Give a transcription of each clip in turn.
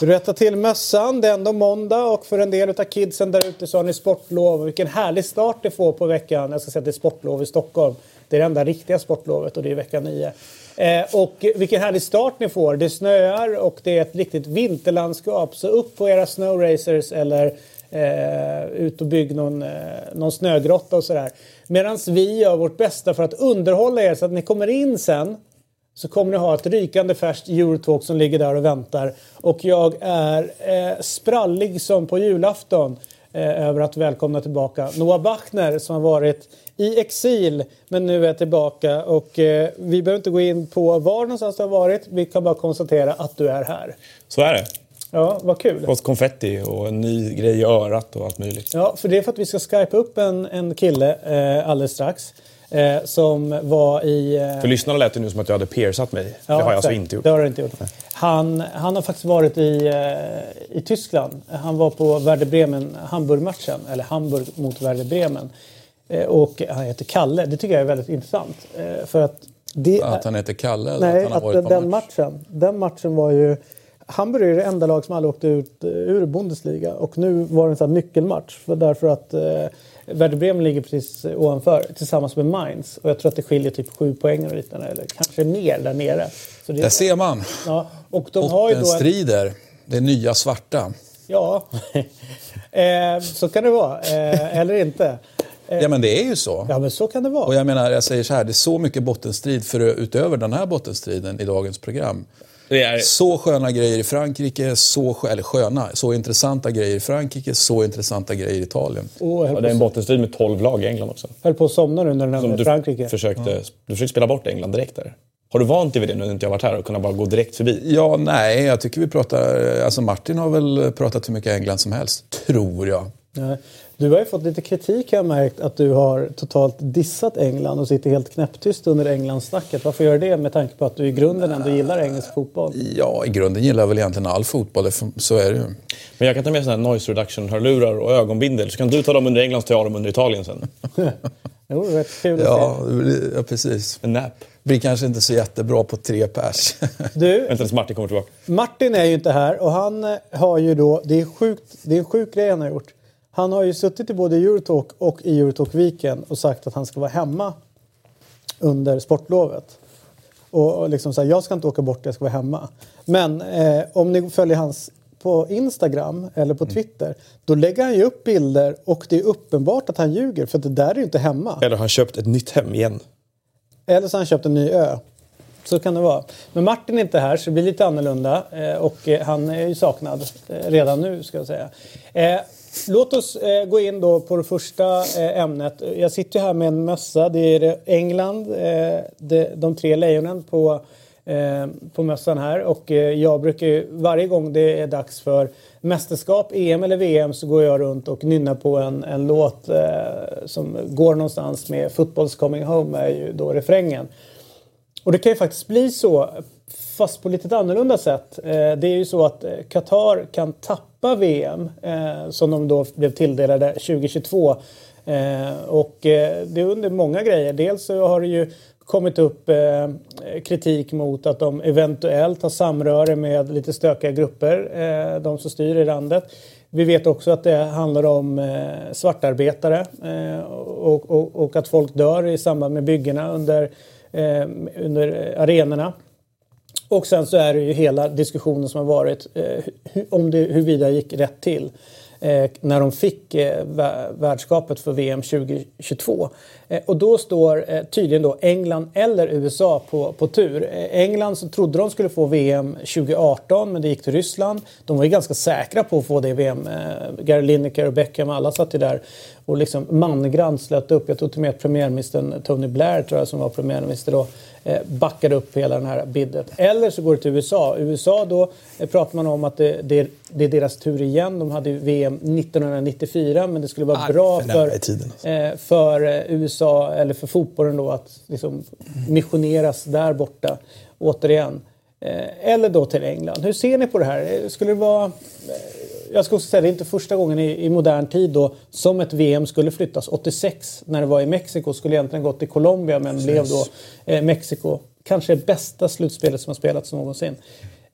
Du rättar till mössan, det är ändå måndag och för en del av kidsen där ute så har ni sportlov. Vilken härlig start det får på veckan. Jag ska säga att det är sportlov i Stockholm. Det är det enda riktiga sportlovet och det är vecka 9. Eh, och vilken härlig start ni får. Det snöar och det är ett riktigt vinterlandskap. Så upp på era snowracers eller eh, ut och bygg någon, eh, någon snögrotta och sådär. Medan vi gör vårt bästa för att underhålla er så att ni kommer in sen så kommer ni ha ett rykande färskt Eurotalk som ligger där och väntar. Och jag är eh, sprallig som på julafton över att välkomna tillbaka Noah Bachner som har varit i exil men nu är tillbaka. Och eh, vi behöver inte gå in på var någonstans du har varit. Vi kan bara konstatera att du är här. Så är det. Ja, vad kul. Fått konfetti och en ny grej i örat och allt möjligt. Ja, för det är för att vi ska skypa upp en, en kille eh, alldeles strax. Eh, som var i... Eh... För lyssnarna lät det nu som att jag hade piercat mig. Ja, det har jag alltså inte gjort. Det har du inte gjort. Han, han har faktiskt varit i, eh, i Tyskland. Han var på Werder Bremen, Hamburg-matchen. Eller Hamburg mot Werder Bremen. Eh, och han heter Kalle. Det tycker jag är väldigt intressant. Eh, för att, det att han heter Kalle? Eller nej, att, han har att den match? matchen. Den matchen var ju... Hamburg är det enda lag som aldrig åkte ut ur Bundesliga. Och nu var det en sån nyckelmatch. För därför att eh, Werder Bremen ligger precis ovanför tillsammans med Mainz. Och jag tror att det skiljer typ sju poäng och liknande, eller kanske mer där nere. Så det, där ser man. Ja, och de har ju då strider. Det nya svarta. Ja, eh, så kan det vara. Eh, eller inte. Eh, ja men det är ju så. Ja men så kan det vara. Och jag menar, jag säger så här, det är så mycket bottenstrid för utöver den här bottenstriden i dagens program. Är... Så sköna grejer i Frankrike, så, eller sköna, så intressanta grejer i Frankrike, så intressanta grejer i Italien. Oh, ja, det är en bottenstrid med 12 lag i England också. Höll på att somna nu när du nämnde Frankrike. Försökte, ja. Du försökte spela bort England direkt där. Har du vant dig vid det nu när inte jag varit här och kunna bara gå direkt förbi? Ja, nej, jag tycker vi pratar... Alltså Martin har väl pratat hur mycket England som helst, tror jag. Nej. Du har ju fått lite kritik har jag märkt att du har totalt dissat England och sitter helt knäpptyst under Englandssnacket. Varför gör du det med tanke på att du i grunden ändå gillar engelsk fotboll? Ja, i grunden gillar jag väl egentligen all fotboll, så är det ju. Men jag kan ta med sådana här noise reduction-hörlurar och ögonbindel så kan du ta dem under England så tar jag dem under Italien sen. jo, det kul att ja, se. Ja, precis. En nap. Blir kanske inte så jättebra på tre pers. Du, Vänta tills Martin kommer tillbaka. Martin är ju inte här och han har ju då, det är, sjukt, det är en sjuk grej han har gjort. Han har ju suttit i både Eurotalk och i Eurotalk-viken och sagt att han ska vara hemma under sportlovet. Och liksom så här, jag ska inte åka bort, jag ska vara hemma. Men eh, om ni följer hans på Instagram eller på mm. Twitter, mm. då lägger han ju upp bilder och det är uppenbart att han ljuger för det där är ju inte hemma. Eller har han köpt ett nytt hem igen? Eller så har han köpt en ny ö. Så kan det vara. Men Martin är inte här så det blir lite annorlunda eh, och eh, han är ju saknad eh, redan nu ska jag säga. Låt oss eh, gå in då på det första eh, ämnet. Jag sitter här med en mössa. Det är England, eh, de, de tre lejonen på, eh, på mössan här. Och eh, jag brukar ju, varje gång det är dags för mästerskap, EM eller VM så går jag runt och nynnar på en, en låt eh, som går någonstans med Football's coming home är ju då refrängen. Och det kan ju faktiskt bli så, fast på lite annorlunda sätt. Eh, det är ju så att eh, Qatar kan tappa släppa VM eh, som de då blev tilldelade 2022. Eh, och eh, det är under många grejer. Dels så har det ju kommit upp eh, kritik mot att de eventuellt har samröre med lite stökiga grupper, eh, de som styr i landet. Vi vet också att det handlar om eh, svartarbetare eh, och, och, och, att folk dör i samband med byggena under, eh, under arenorna. Och sen så är det ju hela diskussionen som har varit eh, om det, huruvida det gick rätt till eh, när de fick eh, värdskapet för VM 2022. Eh, och då står eh, tydligen då England eller USA på, på tur. Eh, England så trodde de skulle få VM 2018 men det gick till Ryssland. De var ju ganska säkra på att få det VM. Eh, Gary Lineker och Beckham alla satt ju där och liksom mangrant slöt upp. Jag tror till och med att premiärministern Tony Blair tror jag som var premiärminister då Eh, backade upp hela den här bidet. Eller så går det till USA. USA då eh, pratar man om att det, det, det är deras tur igen. De hade VM 1994 men det skulle vara Aj, bra för, alltså. eh, för eh, USA eller för fotbollen då att liksom missioneras där borta återigen. Eller då till England. Hur ser ni på det här? Skulle det vara jag ska också säga, det är inte första gången i, i, modern tid då som ett VM skulle flyttas. 86 när det var i Mexiko skulle egentligen gått till Colombia men Precis. blev då eh, Mexiko. Kanske det bästa slutspelet som har spelats någonsin.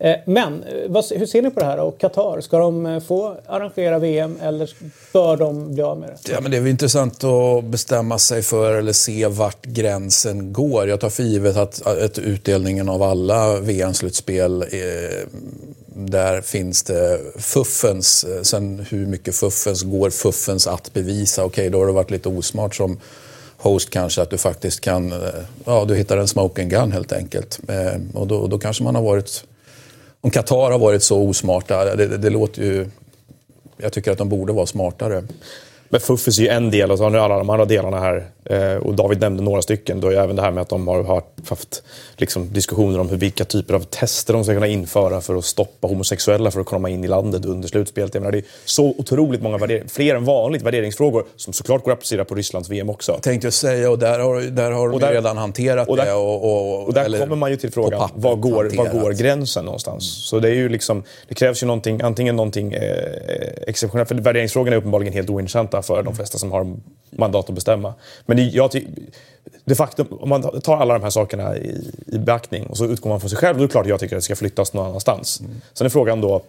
Eh, men eh, hur ser ni på det här och Qatar? Ska de eh, få arrangera VM eller bör de bli av med det? Ja, men det är väl intressant att bestämma sig för eller se vart gränsen går. Jag tar för givet att, att utdelningen av alla VM-slutspel där finns det fuffens. Sen hur mycket fuffens går fuffens att bevisa? Okej, okay, då har det varit lite osmart som host kanske att du faktiskt kan, ja du hittar en smoking gun helt enkelt. Och då, då kanske man har varit om Qatar har varit så osmarta, det, det, det låter ju... Jag tycker att de borde vara smartare. Men Fuffis är ju en del och så har ni alla de andra delarna här. Eh, och David nämnde några stycken. Då är även det här med att de har haft liksom, diskussioner om hur, vilka typer av tester de ska kunna införa för att stoppa homosexuella för att komma in i landet under slutspelet. Jag menar, det är så otroligt många fler än vanligt värderingsfrågor som såklart går att applicera på Rysslands VM också. Jag tänkte säga, och där har, där har de där, redan hanterat och där, det. Och, och, och där kommer man ju till frågan, var går, var går gränsen någonstans? Mm. Så det är ju liksom, det krävs ju någonting, antingen någonting eh, exceptionellt, för värderingsfrågorna är uppenbarligen helt ointressanta för de flesta som har mandat att bestämma. Men jag det faktum, om man tar alla de här sakerna i, i beaktning och så utgår man från sig själv, då är det klart att jag tycker att det ska flyttas någon annanstans. Mm. Sen är frågan då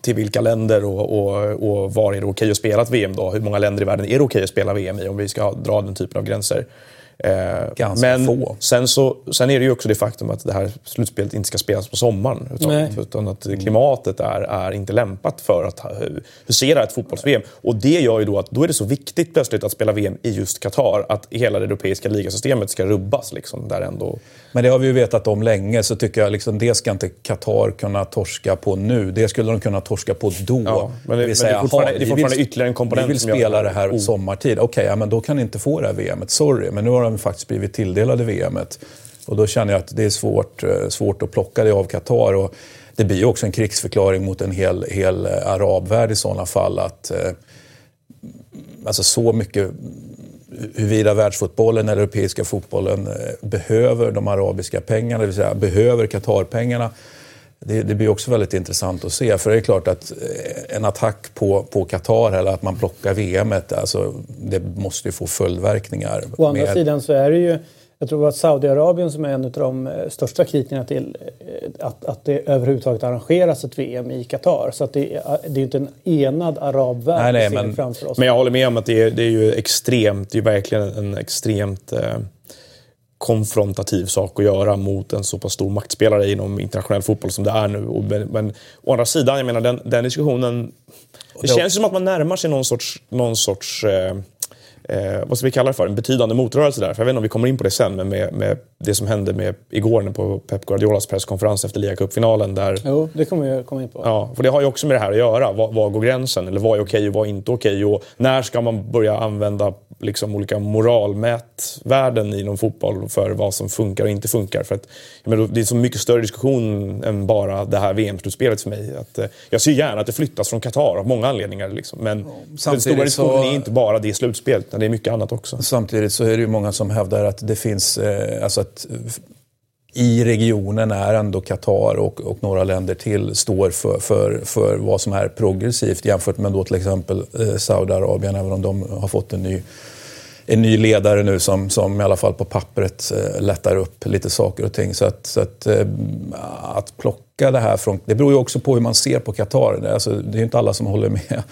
till vilka länder och, och, och var är det okej att spela ett VM då? Hur många länder i världen är det okej att spela VM i om vi ska dra den typen av gränser? Eh, Ganska men få. Sen, så, sen är det ju också det faktum att det här slutspelet inte ska spelas på sommaren. Utan, utan att klimatet är, är inte lämpat för att husera ett fotbolls-VM. Och det gör ju då att då är det så viktigt plötsligt att spela VM i just Qatar. Att hela det europeiska ligasystemet ska rubbas. Liksom, där ändå... Men det har vi ju vetat om länge, så tycker jag liksom, det ska inte Qatar kunna torska på nu. Det skulle de kunna torska på då. Ja, men det, det, säga, men det är fortfarande, det är fortfarande vill, ytterligare en komponent Vi vill spela det här oh. sommartid. Okej, okay, ja, men då kan ni inte få det här VMet. Sorry, men nu har har de faktiskt blivit tilldelade VMet. Och då känner jag att det är svårt, eh, svårt att plocka det av Qatar. Och det blir också en krigsförklaring mot en hel, hel eh, arabvärld i sådana fall. Att, eh, alltså så mycket huruvida världsfotbollen eller europeiska fotbollen behöver de arabiska pengarna, det vill säga behöver Qatar-pengarna. Det, det, blir också väldigt intressant att se. För det är klart att en attack på, på Qatar eller att man plockar VM, alltså, det måste ju få följdverkningar. Å andra med... sidan så är det ju jag tror att Saudiarabien som är en av de eh, största kritikerna till eh, att, att det överhuvudtaget arrangeras ett VM i Qatar. Så att det, det är inte en enad arabvärld nej, nej, men, framför oss. Men jag håller med om att det är, det är ju extremt, det är verkligen en extremt eh, konfrontativ sak att göra mot en så pass stor maktspelare inom internationell fotboll som det är nu. Men, men å andra sidan, jag menar den, den diskussionen... Det känns som att man närmar sig någon sorts, någon sorts eh, eh, vad ska vi kalla det för, en betydande motrörelse där. För jag vet inte om vi kommer in på det sen, men med, med det som hände med, igår på Pep Guardiolas presskonferens efter ligacupfinalen. Där, jo, det kommer vi komma in på. Ja, för det har ju också med det här att göra. Var, var går gränsen? Eller vad är okej och vad är inte okej? Och när ska man börja använda liksom olika moralmätvärden inom fotboll för vad som funkar och inte funkar. För att, menar, det är så mycket större diskussion än bara det här VM-slutspelet för mig. Att, eh, jag ser gärna att det flyttas från Qatar av många anledningar. Liksom. Men ja, den stora diskussionen så... är inte bara det slutspelet, utan det är mycket annat också. Samtidigt så är det ju många som hävdar att det finns, eh, alltså att i regionen är ändå Qatar och, och några länder till står för, för, för vad som är progressivt jämfört med då till exempel eh, Saudiarabien, även om de har fått en ny en ny ledare nu som, som i alla fall på pappret eh, lättar upp lite saker och ting. Så att, så att, eh, att plocka det här från... Det beror ju också på hur man ser på Qatar. Alltså, det är ju inte alla som håller med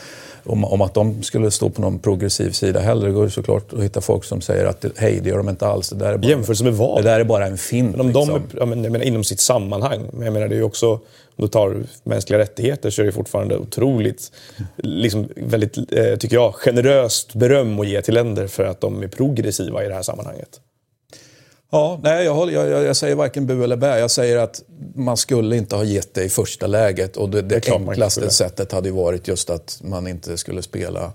om, om att de skulle stå på någon progressiv sida heller. Det går såklart att hitta folk som säger att hej, det gör de inte alls. Det där är bara, Jämförelse med vad? Det där är bara en fint. Men liksom. de, jag menar, inom sitt sammanhang. Men jag menar, det är ju också, om du tar mänskliga rättigheter så är det fortfarande otroligt, liksom, väldigt, eh, tycker jag, generöst beröm att ge till länder för att de är progressiva i det här sammanhanget. Ja, nej, jag, håller, jag, jag, säger varken bu eller bä. Jag säger att man skulle inte ha gett det i första läget. Och det, det, det enklaste sättet hade ju varit just att man inte skulle spela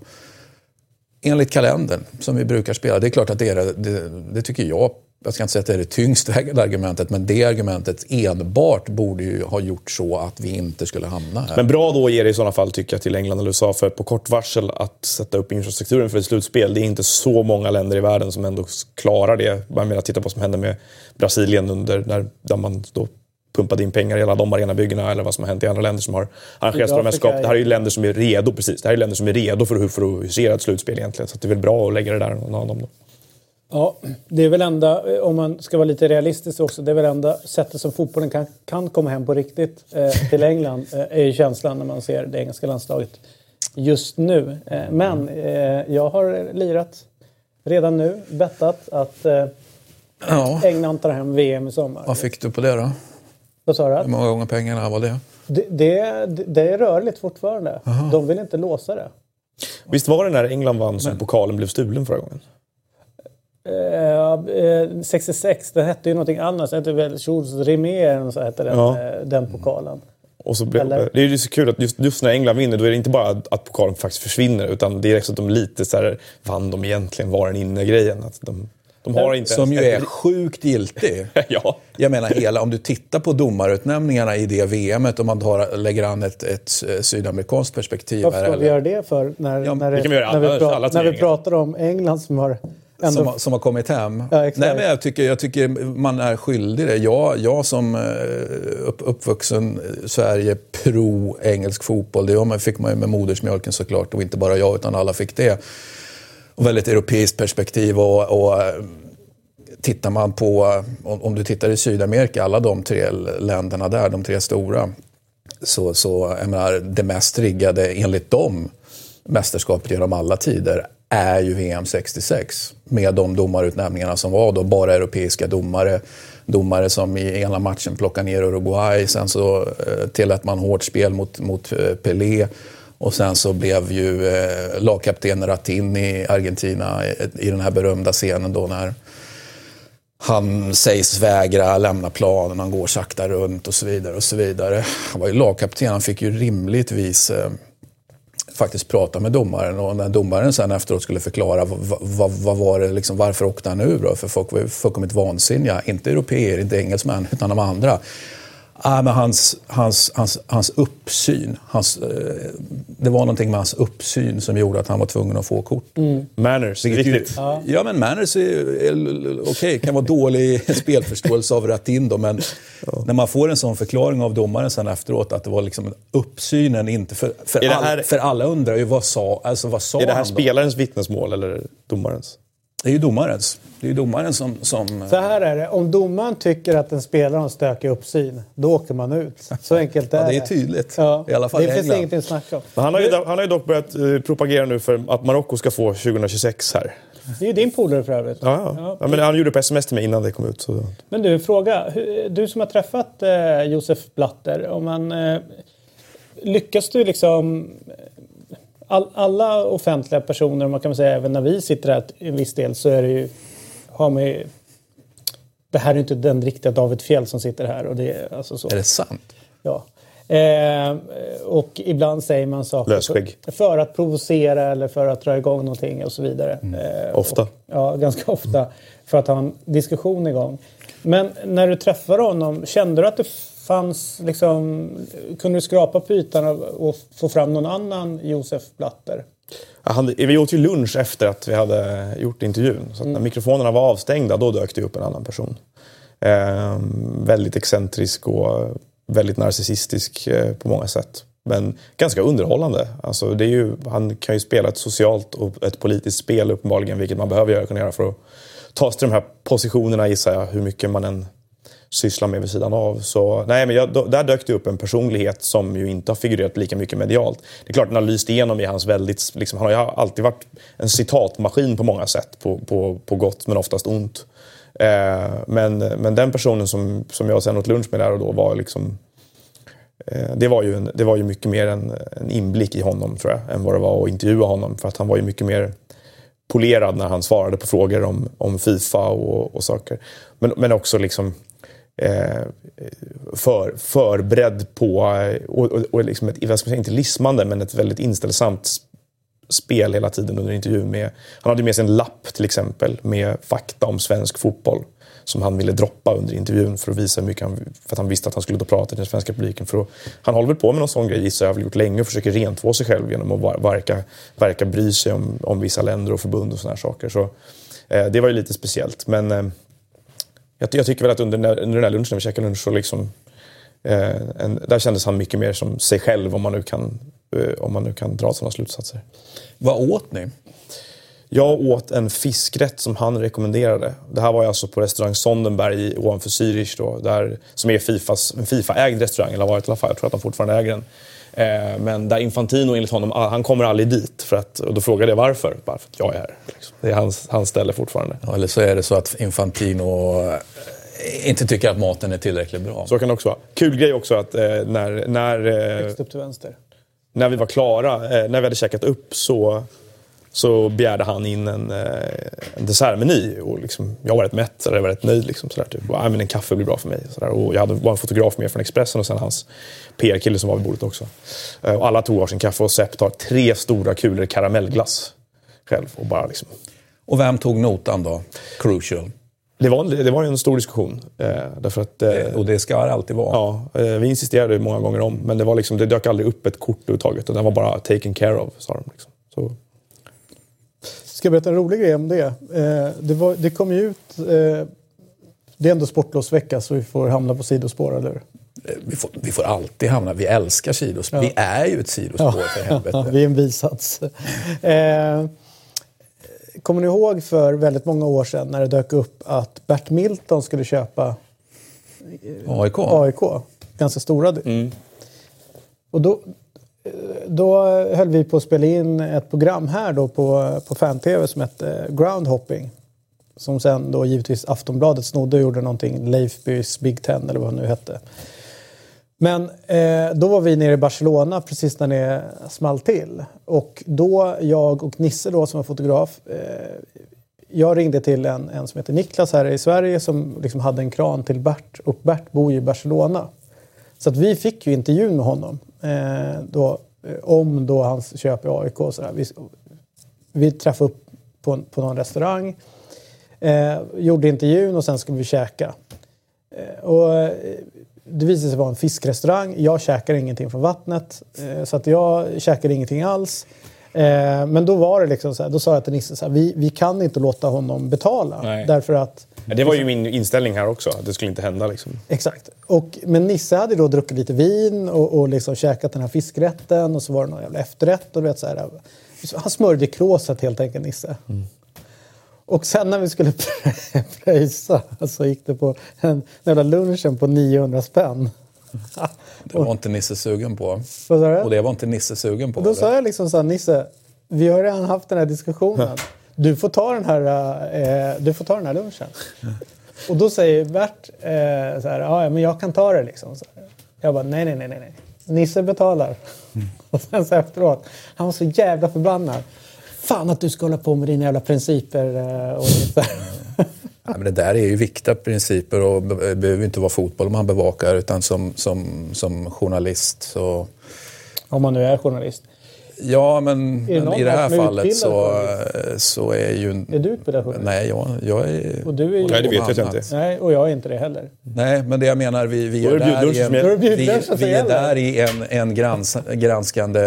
enligt kalendern som vi brukar spela. Det är klart att det är det, det tycker jag jag ska inte säga att det är det tyngst vägande argumentet, men det argumentet enbart borde ju ha gjort så att vi inte skulle hamna här. Men bra då ger det i sådana fall, tycker jag, till England eller USA för på kort varsel att sätta upp infrastrukturen för ett slutspel. Det är inte så många länder i världen som ändå klarar det. Man menar, titta på vad som hände med Brasilien under när, där man då pumpade in pengar i alla de arenabyggena eller vad som har hänt i andra länder som har arrangerat stora mästerskap. Det här är ju länder som är redo, precis. Det här är länder som är redo för att, för att husera ett slutspel egentligen. Så det är väl bra att lägga det där någon av dem då. Ja, det är väl enda, om man ska vara lite realistisk också, det är väl enda sättet som fotbollen kan, kan komma hem på riktigt eh, till England eh, är ju känslan när man ser det engelska landslaget just nu. Eh, men eh, jag har lirat redan nu, bettat att eh, ja. England tar hem VM i sommar. Vad fick du på det då? Vad sa du? Hur många gånger pengarna var det? Det, det, det är rörligt fortfarande. Aha. De vill inte låsa det. Visst var det när England vann som pokalen blev stulen förra gången? Uh, 66, den hette ju någonting annat. Den hette väl Jules Rimet, så hette den, ja. den pokalen. Och så blev, det är ju så kul att just, just, när England vinner, då är det inte bara att pokalen faktiskt försvinner, utan det är också att de lite så här, vann de egentligen, var den inne-grejen. de, de har inte Som ju är sjukt giltig. ja. Jag menar, hela, om du tittar på domarutnämningarna i det VMet, om man tar, lägger an ett, ett sydamerikanskt perspektiv. Varför ska vi göra det för? När, ja, när, det, när, vi pratar, när vi pratar om England som har Ändå... Som, som, har kommit hem. Ja, Nej, men jag, tycker, jag tycker man är skyldig det. Jag, jag som eh, upp, uppvuxen Sverige pro-engelsk fotboll, det fick man ju med modersmjölken såklart. Och inte bara jag, utan alla fick det. Och väldigt europeiskt perspektiv. och, och eh, tittar man på, om du tittar i Sydamerika, alla de tre länderna där, de tre stora, så, så jag menar, det mest riggade enligt dem mästerskapet genom alla tider är ju VM 66 med de domarutnämningarna som var då, bara europeiska domare. Domare som i ena matchen plockade ner Uruguay, sen så eh, tillät man hårt spel mot, mot eh, Pelé. Och sen så blev ju eh, lagkapten Ratin i Argentina i, i den här berömda scenen då när han sägs vägra lämna planen, han går sakta runt och så vidare. och så vidare. Han var ju lagkapten, han fick ju rimligtvis eh, faktiskt prata med domaren och när domaren sen efteråt skulle förklara vad, vad, vad var det liksom, varför åkte han ur då? För folk var ju fullkomligt vansinniga. Inte europeer, inte engelsmän, utan de andra. Ah, men hans, hans, hans, hans uppsyn, hans, eh, det var någonting med hans uppsyn som gjorde att han var tvungen att få kort. Mm. Manners, viktigt. Ja. ja, men manners är, är okay, kan vara dålig spelförståelse av Ratin då, men ja. när man får en sån förklaring av domaren sen efteråt att det var liksom uppsynen inte... För, för, all, här, för alla undrar ju vad sa, alltså, vad sa Är det här spelarens vittnesmål eller domarens? Det är ju domarens. Det är ju domaren som, som... Så här är det. Om domaren tycker att en spelare har en stökig uppsyn, då åker man ut. Så enkelt är det. ja, det är tydligt. Ja. I alla fall det finns ingenting att snacka om. han, har ju, han har ju dock börjat uh, propagera nu för att Marocko ska få 2026 här. Det är ju din polare för övrigt. Ja, ja. ja, men han gjorde på sms till mig innan det kom ut. Så. Men du, fråga. Du som har träffat eh, Josef Blatter. Om man, eh, lyckas du liksom all, alla offentliga personer, man kan säga även när vi sitter här en viss del, så är det ju, har man ju, det här är inte den riktiga David Fjell som sitter här. Och det, är, alltså så. är det sant? Ja. Eh, och ibland säger man saker för, för, att provocera eller för att dra igång någonting och så vidare. Mm. Eh, ofta? Och, ja, ganska ofta. För att ha en diskussion igång. Men när du träffade honom, kände du att det fanns liksom, kunde du skrapa på ytan och få fram någon annan Josef Blatter? Han, vi åt ju lunch efter att vi hade gjort intervjun. Så mm. när mikrofonerna var avstängda då dök det upp en annan person. Eh, väldigt excentrisk och väldigt narcissistisk eh, på många sätt. Men ganska underhållande. Alltså, det är ju, han kan ju spela ett socialt och ett politiskt spel uppenbarligen, vilket man behöver göra, kunna göra för att ta sig till de här positionerna gissar jag, hur mycket man än sysslar med vid sidan av. Så, nej, men jag, där dök det upp en personlighet som ju inte har figurerat lika mycket medialt. Det är klart den har lyst igenom i hans väldigt... Liksom, han har ju alltid varit en citatmaskin på många sätt, på, på, på gott men oftast ont. Eh, men, men den personen som, som jag sen åt lunch med där och då var liksom... Eh, det, var ju en, det var ju mycket mer en, en inblick i honom tror jag, än vad det var att intervjua honom. För att han var ju mycket mer polerad när han svarade på frågor om, om Fifa och, och saker. Men, men också liksom eh, för, förberedd på, eh, och, och, och liksom ett, vad ska man säga, inte lismande, men ett väldigt inställsamt spel hela tiden under intervjun. Med, han hade med sig en lapp till exempel med fakta om svensk fotboll som han ville droppa under intervjun för att visa hur mycket han, för att han visste att han skulle då prata till den svenska publiken. För att, han håller väl på med någon sån grej gissar jag, har gjort länge och försöker rentvå sig själv genom att verka, verka bry sig om, om vissa länder och förbund och såna här saker. Så, eh, det var ju lite speciellt. Men eh, jag, jag, tycker väl att under, under den här lunchen, när vi käkade lunch, så liksom, Eh, en, där kändes han mycket mer som sig själv om man nu kan, eh, om man nu kan dra sådana slutsatser. Vad åt ni? Jag åt en fiskrätt som han rekommenderade. Det här var alltså på restaurang Sondenberg ovanför Zürich då, där, som är Fifas, en Fifa-ägd restaurang, eller har varit i alla fall. Jag tror att de fortfarande äger den. Eh, men där Infantino enligt honom, ah, han kommer aldrig dit. För att, och då frågade jag varför. Bara för att jag är här. Liksom. Det är hans, hans ställe fortfarande. Ja, eller så är det så att Infantino eh, inte tycker att maten är tillräckligt bra. Så kan det också vara. Kul grej också att eh, när... när eh, upp till vänster. När vi var klara, eh, när vi hade käkat upp så så begärde han in en, eh, en dessertmeny. Och liksom, jag var rätt mätt, så jag var rätt nöjd. Liksom, sådär, typ. och, men en kaffe blir bra för mig. Sådär. Och jag hade, var en fotograf med från Expressen och sen hans PR-kille som var vid bordet också. Eh, och alla tog varsin kaffe och Sepp tar tre stora kulor karamellglass själv. Och, bara, liksom. och vem tog notan då? Crucial. Det var, det var en stor diskussion. Eh, därför att, eh, och det ska det alltid vara. Ja, eh, vi insisterade många gånger om. Men det, var liksom, det dök aldrig upp ett kort överhuvudtaget. Den var bara taken care of, sa de. Liksom. Så. Ska jag berätta en rolig grej om det? Eh, det, var, det kom ju ut... Eh, det är ändå sportlovsvecka så vi får hamna på sidospår, eller hur? Eh, vi får, vi får alltid hamna... Vi älskar sidospår. Ja. Vi är ju ett sidospår, ja. för helvete. vi är en bisats. Eh, kommer ni ihåg för väldigt många år sedan när det dök upp att Bert Milton skulle köpa AIK? AIK ganska stora. Mm. Och då, då höll vi på att spela in ett program här då på, på fan-tv som hette eh, Groundhopping. Som sen då givetvis Aftonbladet snodde och gjorde någonting, Leifbys Big Ten eller vad det nu hette. Men eh, då var vi nere i Barcelona precis när det small till. Och då, jag och Nisse då som var fotograf, eh, jag ringde till en, en som heter Niklas här i Sverige som liksom hade en kran till Bert och Bert bor ju i Barcelona. Så att vi fick ju intervjun med honom då, eh, om då hans köp i AIK. Och sådär. Vi, vi träffade upp på, på någon restaurang, eh, gjorde intervjun och sen skulle vi käka. Eh, och, eh, det visade sig vara en fiskrestaurang. Jag käkar ingenting från vattnet, eh, så att jag käkade ingenting alls. Men då var det liksom så här, då sa jag till Nisse så här, vi, vi kan inte låta honom betala. Nej. Därför att det var ju min inställning här också, att det skulle inte hända. Liksom. Exakt. Och, men Nisse hade då druckit lite vin och, och liksom käkat den här fiskrätten och så var det någon jävla efterrätt. Och du vet, så här, han smörjde kråset helt enkelt, Nisse. Mm. Och sen när vi skulle pröjsa så gick det på en jävla lunchen på 900 spänn. Det var inte Nisse sugen på. Vad sa du? Och det var inte Nisse sugen på. Och då eller? sa jag liksom så här, Nisse, vi har redan haft den här diskussionen. Du får ta den här, eh, du får ta den här lunchen. Och då säger Bert eh, så här, ja men jag kan ta det liksom. Så jag bara, nej, nej, nej, nej. Nisse betalar. Mm. Och sen så efteråt, han var så jävla förbannad. Fan att du ska hålla på med dina jävla principer. Eh, och så. Ja, men det där är ju viktiga principer och det behöver inte vara fotboll man bevakar utan som, som, som journalist. Så... Om man nu är journalist. Ja, men, men i det här fallet så, så är ju... Är du utbildad? Nej, jag, jag är... Och du är ju... Nej, det vet jag inte. Nej, och jag är inte det heller. Nej, men det jag menar, vi, vi är, där i, en, vi, vi är där i en, en grans, granskande,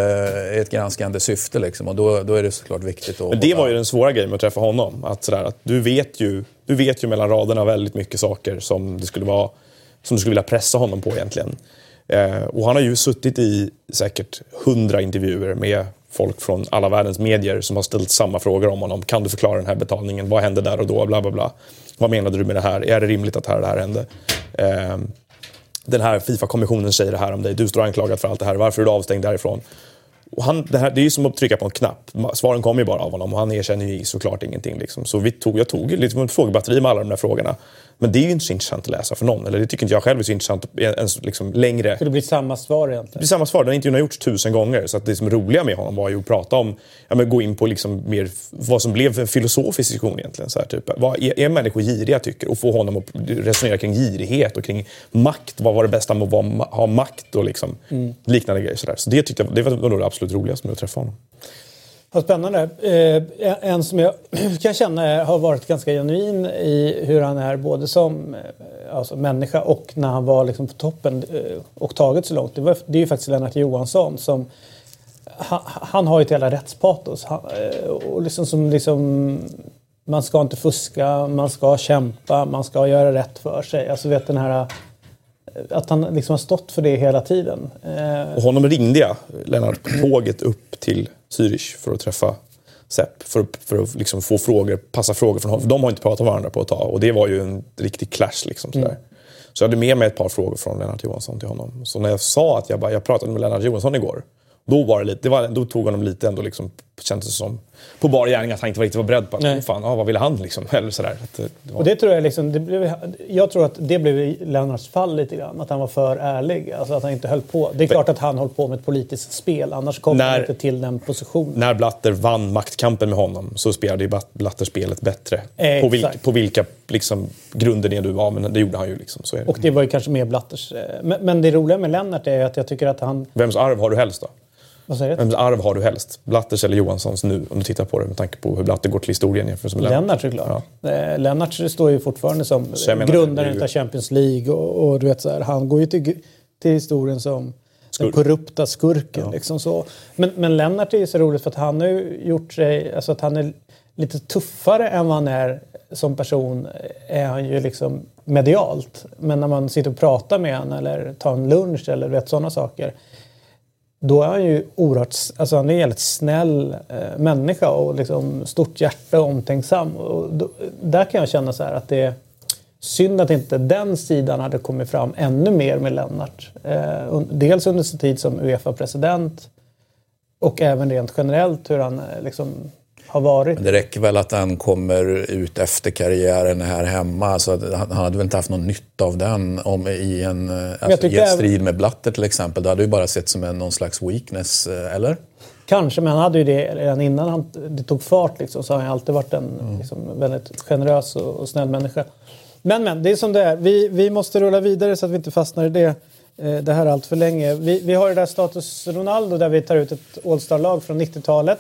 ett granskande syfte liksom, och då, då är det såklart viktigt att... Men det var ju den svåra grejen med att träffa honom. Att, sådär, att du, vet ju, du vet ju mellan raderna väldigt mycket saker som, det skulle vara, som du skulle vilja pressa honom på egentligen. Eh, och han har ju suttit i säkert hundra intervjuer med folk från alla världens medier som har ställt samma frågor om honom. Kan du förklara den här betalningen? Vad hände där och då? Bla, bla, bla. Vad menade du med det här? Är det rimligt att det här, hände? Eh, den här Fifa-kommissionen säger det här om dig. Du står anklagad för allt det här. Varför är du avstängd därifrån? Och han, det, här, det är ju som att trycka på en knapp. Svaren kommer ju bara av honom och han erkänner ju såklart ingenting. Liksom. Så vi tog, jag tog liksom ett frågebatteri med alla de där frågorna. Men det är ju inte så intressant att läsa för någon. Eller det tycker inte jag själv är så intressant. Ens liksom längre. För det blir samma svar egentligen? Det blir samma svar. Den intervjun har gjorts tusen gånger. Så att det som roliga med honom var ju att prata om, ja, men gå in på liksom mer vad som blev en filosofisk diskussion egentligen. Så här, typ. Vad är, är människor giriga tycker? Och få honom att resonera kring girighet och kring makt. Vad var det bästa med att ha makt och liksom, mm. liknande grejer. Så, där. så det tyckte jag det var nog det absolut roligaste med att träffa honom. Vad spännande. Eh, en som jag kan känna har varit ganska genuin i hur han är både som eh, alltså, människa och när han var liksom på toppen eh, och tagit så långt. Det, var, det är ju faktiskt Lennart Johansson som han, han har ju ett jävla rättspatos. Han, eh, och liksom, som, liksom, man ska inte fuska, man ska kämpa, man ska göra rätt för sig. Alltså vet den här att han liksom har stått för det hela tiden. Eh, och honom ringde jag, Lennart, på tåget upp till Zürich för att träffa Sepp. För, för att liksom få frågor, passa frågor från honom. För de har inte pratat med varandra på ett tag och det var ju en riktig clash. Liksom, sådär. Mm. Så jag hade med mig ett par frågor från Lennart Johansson till honom. Så när jag sa att jag, bara, jag pratade med Lennart Johansson igår då, var det lite, det var, då tog honom lite ändå liksom, kändes det som, på bar gärning att han inte riktigt var beredd på att, oh, fan, ah, vad ville han liksom? Eller sådär. Att, det var... Och det tror jag liksom, det blev, jag tror att det blev Lennarts fall lite grann. Att han var för ärlig. Alltså att han inte höll på. Det är klart att han höll på med ett politiskt spel. Annars kommer han inte till den positionen. När Blatter vann maktkampen med honom så spelade ju Blatter spelet bättre. Eh, på, vil, på, vilka liksom, grunder det du var. Men det gjorde han ju. Liksom, så är det. Och det var ju kanske mer Blatters. Eh, men, men det roliga med Lennart är att jag tycker att han... Vems arv har du helst då? Vad säger Vems arv har du helst? Blatters eller Johanssons nu? Om du tittar på det med tanke på hur Blatter går till historien jämfört med Lennart. Lennart såklart. Ja. Eh, Lennart står ju fortfarande som grundaren ju... av Champions League. Och, och, du vet, så här, han går ju till, till historien som Skurk. den korrupta skurken. Ja. Liksom så. Men, men Lennart är ju så roligt för att han har gjort sig... Alltså att han är lite tuffare än vad han är som person är han ju liksom medialt. Men när man sitter och pratar med honom eller tar en lunch eller vet sådana saker då är han ju oerhört, alltså han är en jävligt snäll eh, människa och liksom stort hjärta och omtänksam. Och då, där kan jag känna så här att det är synd att inte den sidan hade kommit fram ännu mer med Lennart. Eh, dels under sin tid som Uefa-president och även rent generellt hur han eh, liksom har varit. Det räcker väl att han kommer ut efter karriären här hemma. Så han hade väl inte haft någon nytta av den om, i en, alltså, i en strid med Blatter till exempel. Det hade ju bara sett som en, någon slags weakness, eh, eller? Kanske, men han hade ju det redan innan han, det tog fart. Liksom, så har han alltid varit en mm. liksom, väldigt generös och, och snäll människa. Men, men, det är som det är. Vi, vi måste rulla vidare så att vi inte fastnar i det, eh, det här allt för länge. Vi, vi har det där Status Ronaldo där vi tar ut ett All-star-lag från 90-talet.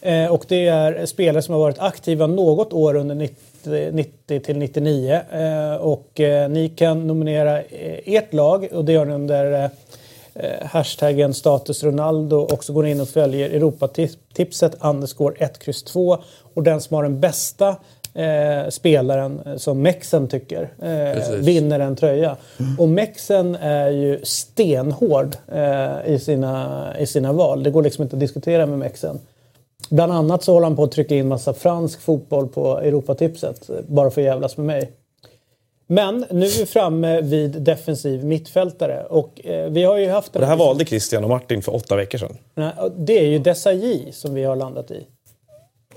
Eh, och det är spelare som har varit aktiva något år under 90, 90 till 99. Eh, och eh, ni kan nominera ert lag och det gör ni under hashtaggen status Ronaldo och så går ni in och följer Europatipset underscore 1, kryss 2 och den som har den bästa eh, spelaren som Mexen tycker eh, vinner en tröja. Mm. Och Mexen är ju stenhård eh, i, sina, i sina val. Det går liksom inte att diskutera med Mexen. Bland annat så håller han på att trycka in massa fransk fotboll på Europatipset. Bara för att jävlas med mig. Men nu är vi framme vid defensiv mittfältare. Och eh, vi har ju haft... Det här valde Christian och Martin för åtta veckor sedan. Nej, det är ju Desailly som vi har landat i.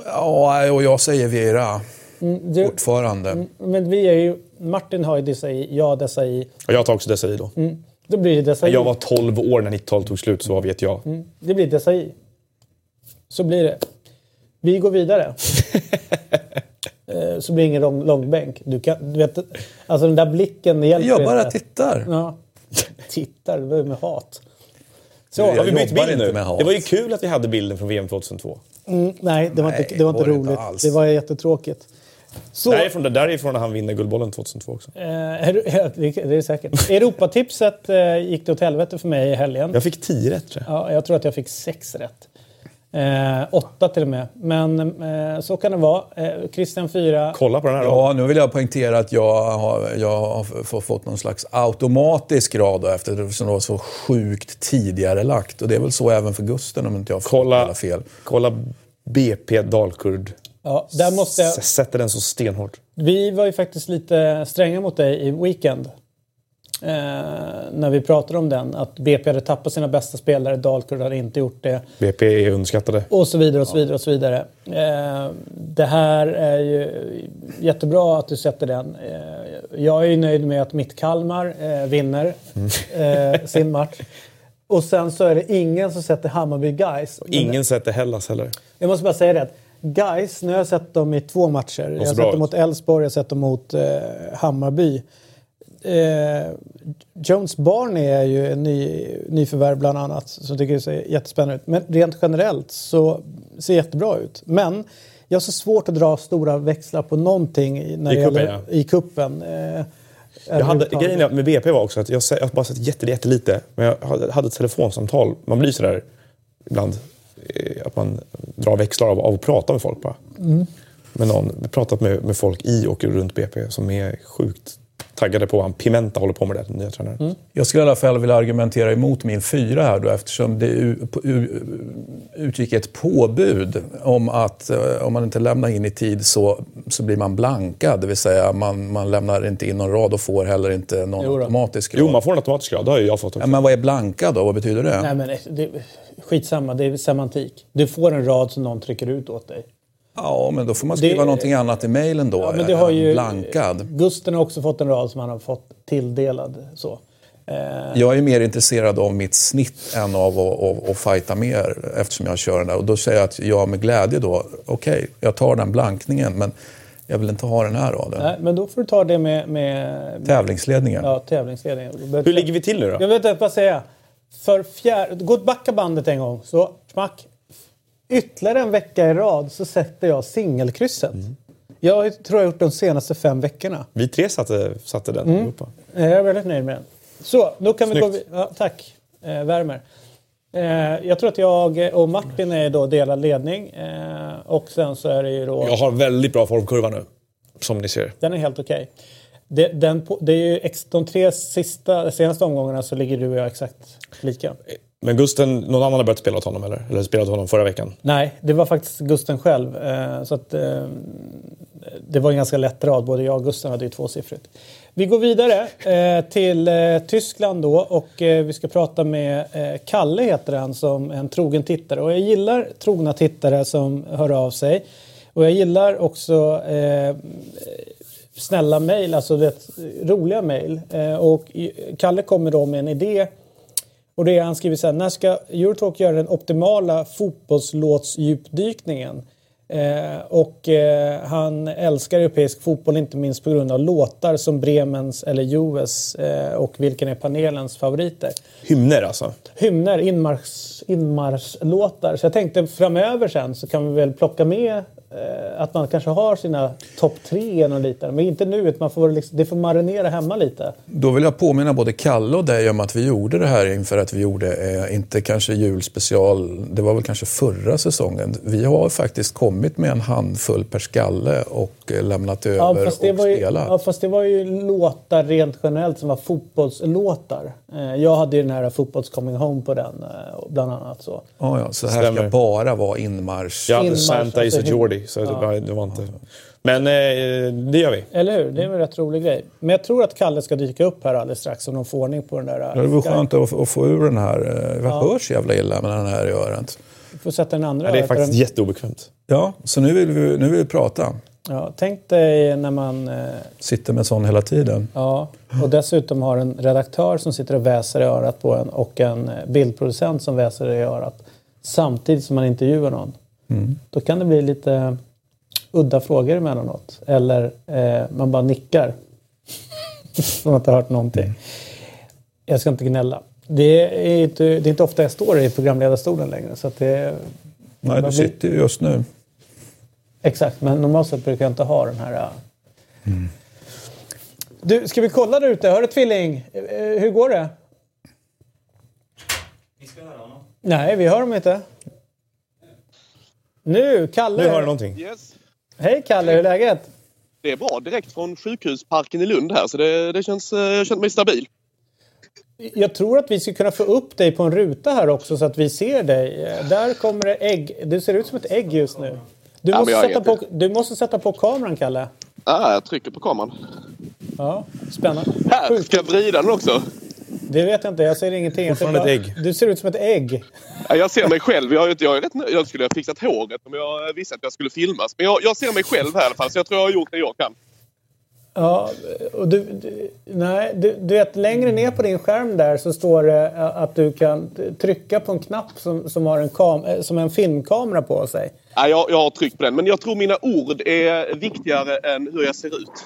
Ja, och jag säger Vieira. Mm, du, Fortfarande. Mm, men vi är ju... Martin har ju Desailly, jag Desailly. Och jag tar också Desailly då. Mm, då blir det Desailly. Jag var 12 år när 90-talet tog slut, så vad vet jag. Mm, det blir Desailly. Så blir det. Vi går vidare. Eh, så blir det ingen lång, långbänk. Du, kan, du vet, alltså den där blicken hjälper Jag bara tittar. Ja. Tittar, det var med hat. Så, har vi bytt bild nu? Det var ju kul att vi hade bilden från VM 2002. Mm, nej, det var nej, inte, det var inte roligt. Inte det var jättetråkigt. Så, därifrån, därifrån när han vinner Guldbollen 2002 också. Eh, det är säkert. Europatipset eh, gick det åt helvete för mig i helgen. Jag fick 10 rätt tror jag. Ja, jag tror att jag fick 6 rätt. Eh, åtta till och med. Men eh, så kan det vara. Eh, Christian 4. Kolla på den här Ja, nu vill jag poängtera att jag har, jag har fått någon slags automatisk grad då, eftersom det var så sjukt tidigare lagt. Och det är väl så även för Gusten om inte jag kolla, fel. Kolla BP Dalkurd. Ja, där måste jag... Sätter den så stenhårt. Vi var ju faktiskt lite stränga mot dig i Weekend. Eh, när vi pratade om den. Att BP hade tappat sina bästa spelare, Dalkurd hade inte gjort det. BP är underskattade. Och så vidare och så vidare. och så vidare. Eh, det här är ju jättebra att du sätter den. Eh, jag är nöjd med att mitt Kalmar eh, vinner mm. Eh, sin match. Och sen så är det ingen som sätter Hammarby Guys. Ingen sätter Hellas heller. Jag måste bara säga det. Guys, nu har jag sett dem i två matcher. Jag har sett dem mot Elfsborg, jag har sett dem mot eh, Hammarby eh, Jones Barney är ju en ny, nyförvärv bland annat som tycker det ser jättespännande ut. Men rent generellt så ser det jättebra ut. Men jag har så svårt att dra stora växlar på någonting när I, kuppen, gäller, ja. i kuppen. Eh, jag hade, grejen med BP var också att jag, jag har bara sett jättelite. Men jag hade ett telefonsamtal. Man blir sådär ibland eh, att man drar växlar av, av att prata med folk bara. Mm. Med någon, pratat med, med folk i och runt BP som är sjukt taggade på vad Pimenta håller på med där, den nya tränaren. Mm. Jag skulle i alla fall vilja argumentera emot min fyra här då eftersom det utgick ett påbud om att eh, om man inte lämnar in i tid så, så blir man blankad. Det vill säga man, man lämnar inte in någon rad och får heller inte någon jo automatisk rad. Jo, man får en automatisk rad. Det har jag fått också. Men vad är blankad då? Vad betyder det? Nej, men det, skitsamma, det är semantik. Du får en rad som någon trycker ut åt dig. Ja, men då får man skriva det, någonting annat i mejlen då. Ja, men det har ju, blankad. Gusten har också fått en rad som han har fått tilldelad. Så. Eh. Jag är mer intresserad av mitt snitt än av att, att, att fighta mer eftersom jag kör den där. Och då säger jag att jag med glädje då, okej, okay, jag tar den blankningen men jag vill inte ha den här raden. Nej, men då får du ta det med... med tävlingsledningen. Ja, tävlingsledningen. Hur ligger vi till nu då? Jag vet inte vad säga. För fjärde... Gå backa bandet en gång. Så, smack ytterligare en vecka i rad så sätter jag singelkrysset. Mm. Jag tror jag har gjort de senaste fem veckorna. Vi tre satte, satte den mm. Jag är väldigt nöjd med den. Så, då kan Snyggt. vi gå ja, Tack, eh, värmer. Eh, jag tror att jag och Martin är då delad ledning. Eh, och sen så är det ju då... Jag har väldigt bra formkurva nu. Som ni ser. Den är helt okej. Okay. Det, den, det är ju de tre sista, senaste omgångarna så ligger du och jag exakt lika. Men Gusten, någon annan har börjat spela åt honom eller? Eller spelat honom förra veckan? Nej, det var faktiskt Gusten själv. Eh, så att, eh, det var en ganska lätt rad. Både jag och Gusten hade ju tvåsiffrigt. Vi går vidare eh, till Tyskland då och vi ska prata med Kalle heter han som en trogen tittare. Och jag gillar trogna tittare som hör av sig. Och jag gillar också snälla mejl, alltså rätt roliga mejl. Och Kalle kommer då med en idé och det är, han skriver så här, när ska Eurotalk göra den optimala fotbollslåtsdjupdykningen? Eh, och eh, han älskar europeisk fotboll inte minst på grund av låtar som Bremens eller Juves eh, och vilken är panelens favoriter? Hymner alltså? Hymner, inmarsch, inmarschlåtar. Så jag tänkte framöver sen så kan vi väl plocka med att man kanske har sina topp tre och lite. Men inte nu, utan man får liksom, det får marinera hemma lite. Då vill jag påminna både Kalle och dig om att vi gjorde det här inför att vi gjorde, eh, inte kanske julspecial, det var väl kanske förra säsongen. Vi har faktiskt kommit med en handfull per skalle och eh, lämnat över ja, och spelat. Ja, fast det var ju låtar rent generellt som var fotbollslåtar. Eh, jag hade ju den här Fotbolls Coming Home på den, bland annat. Så, ja, ja, så här ska bara vara inmarsch. Ja, inmarsch, Santa is a Jordi. Så ja. det, var, det var inte... Men eh, det gör vi. Eller hur? Det är en rätt rolig grej. Men jag tror att Kalle ska dyka upp här alldeles strax om de får ordning på den där... Ja, det vore skönt att, att, få ur den här... Jag ja. hörs jävla illa med den här i örat. Du får sätta den andra ja, Det är faktiskt den... jätteobekvämt. Ja, så nu vill vi, nu vill vi prata. Ja, tänk dig när man... Eh... Sitter med sån hela tiden. Ja, och dessutom har en redaktör som sitter och väser i örat på en och en bildproducent som väser i örat samtidigt som man intervjuar någon. Mm. Då kan det bli lite udda frågor emellanåt. Eller eh, man bara nickar. man har inte hört någonting. Jag ska inte gnälla. Det är inte, det är inte ofta jag står i programledarstolen längre. Så att det, Nej, du sitter ju just nu. Exakt, men normalt sett brukar jag inte ha den här... Mm. Du, ska vi kolla där ute? Hör du Tvilling? Eh, hur går det? Vi ska höra honom. Nej, vi hör dem inte. Nu, Kalle! Nu har du någonting. Yes. Hej Kalle, hur är läget? Det är bra. Direkt från sjukhusparken i Lund här, så det, det känns, eh, jag känner mig stabil. Jag tror att vi ska kunna få upp dig på en ruta här också så att vi ser dig. Där kommer det ägg. Du ser ut som ett ägg just nu. Du, ja, måste, sätta på, du måste sätta på kameran, Kalle. Ja, jag trycker på kameran. Ja, spännande. Här, ska jag vrida den också? Det vet jag inte. Jag ser ingenting. Fortfarande ett ägg. Du ser ut som ett ägg. Ja, jag ser mig själv. Jag, jag, är rätt, jag skulle ha fixat håret om jag visste att jag skulle filmas. Men jag, jag ser mig själv här i alla fall. Så jag tror jag har gjort det jag kan. Ja, och du, du, nej, du, du vet längre ner på din skärm där så står det att du kan trycka på en knapp som, som har en, kam, eh, som en filmkamera på sig. Ja, jag, jag har tryckt på den, men jag tror mina ord är viktigare än hur jag ser ut.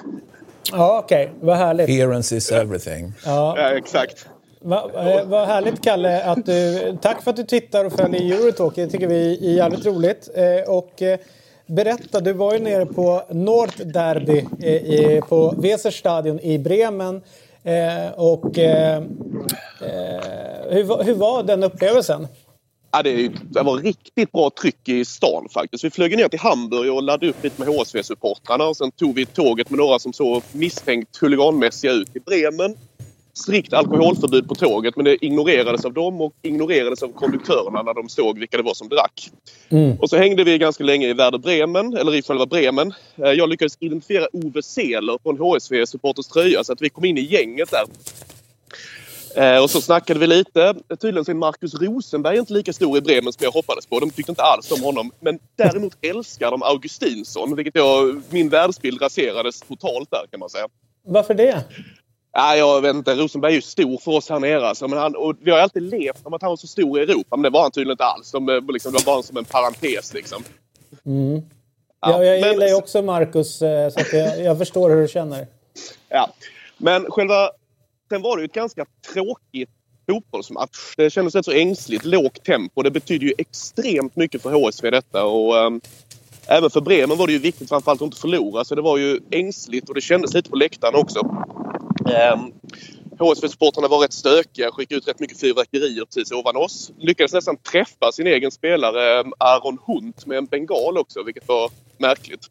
Ja, okej. Okay. Vad härligt. Appearance is everything. Ja, ja exakt. Vad va härligt Kalle att du... Tack för att du tittar och följer Eurotalk. Det tycker vi är jävligt roligt. Eh, och eh, berätta, du var ju nere på Nordderby eh, på Weserstadion i Bremen. Eh, och eh, eh, hur, hur var den upplevelsen? Ja, det, det, var riktigt bra tryck i stan faktiskt. Vi flög ner till Hamburg och laddade upp lite med HSV-supportrarna och sen tog vi tåget med några som såg misstänkt huliganmässiga ut i Bremen. Strikt alkoholförbud på tåget men det ignorerades av dem och ignorerades av konduktörerna när de såg vilka det var som drack. Mm. Och så hängde vi ganska länge i Werder Bremen, eller i själva Bremen. Eh, jag lyckades identifiera Ove Seeler på en HSV-supporters tröja så att vi kom in i gänget där. Eh, och så snackade vi lite. Tydligen så är Markus Rosenberg inte lika stor i Bremen som jag hoppades på. De tyckte inte alls om honom. Men däremot älskar de Augustinsson, vilket jag... Min världsbild raserades totalt där kan man säga. Varför det? Ja, jag vet inte. Rosenberg är ju stor för oss här nere. Alltså, men han, och vi har alltid levt om att han var så stor i Europa, men det var han tydligen inte alls. De, eh, liksom, det var bara som en parentes liksom. Mm. Ja, jag men, gillar ju också Marcus, eh, så jag, jag förstår hur du känner. Ja, men själva Sen var det ju ett ganska tråkigt fotbollsmatch. Det kändes rätt så ängsligt. Lågt tempo. Det betyder ju extremt mycket för HSV detta. Och, um, även för Bremen var det ju viktigt framförallt att inte förlora. Så det var ju ängsligt och det kändes lite på läktaren också. Um, ehm, HSV-supportrarna var rätt stökiga, skickade ut rätt mycket fyrverkerier precis ovan oss. Lyckades nästan träffa sin egen spelare Aron Hunt med en bengal också, vilket var märkligt.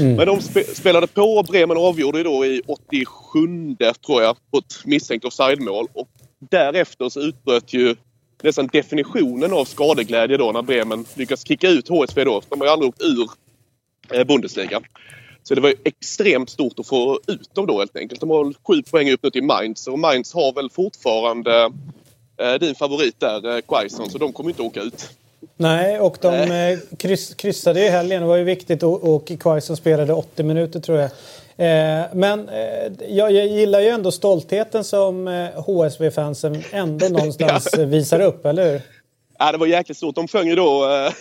Mm. Men de spe spelade på och Bremen avgjorde ju då i 87 tror jag på ett misstänkt offside-mål. Och därefter så utbröt ju nästan definitionen av skadeglädje då när Bremen lyckas kicka ut HSV då. De har ju aldrig åkt ur eh, Bundesliga. Så det var ju extremt stort att få ut dem då helt enkelt. De har sju poäng upp nu till Mainz och Mainz har väl fortfarande eh, din favorit där, eh, Quaison, så de kommer inte åka ut. Nej, och de eh, kryss, kryssade i helgen. Det var ju viktigt och, och Quaison spelade 80 minuter tror jag. Eh, men eh, jag, jag, gillar ju ändå stoltheten som eh, HSV-fansen ändå någonstans ja. visar upp, eller hur? Ja, det var jäkligt stort. De sjöng ju då... Eh,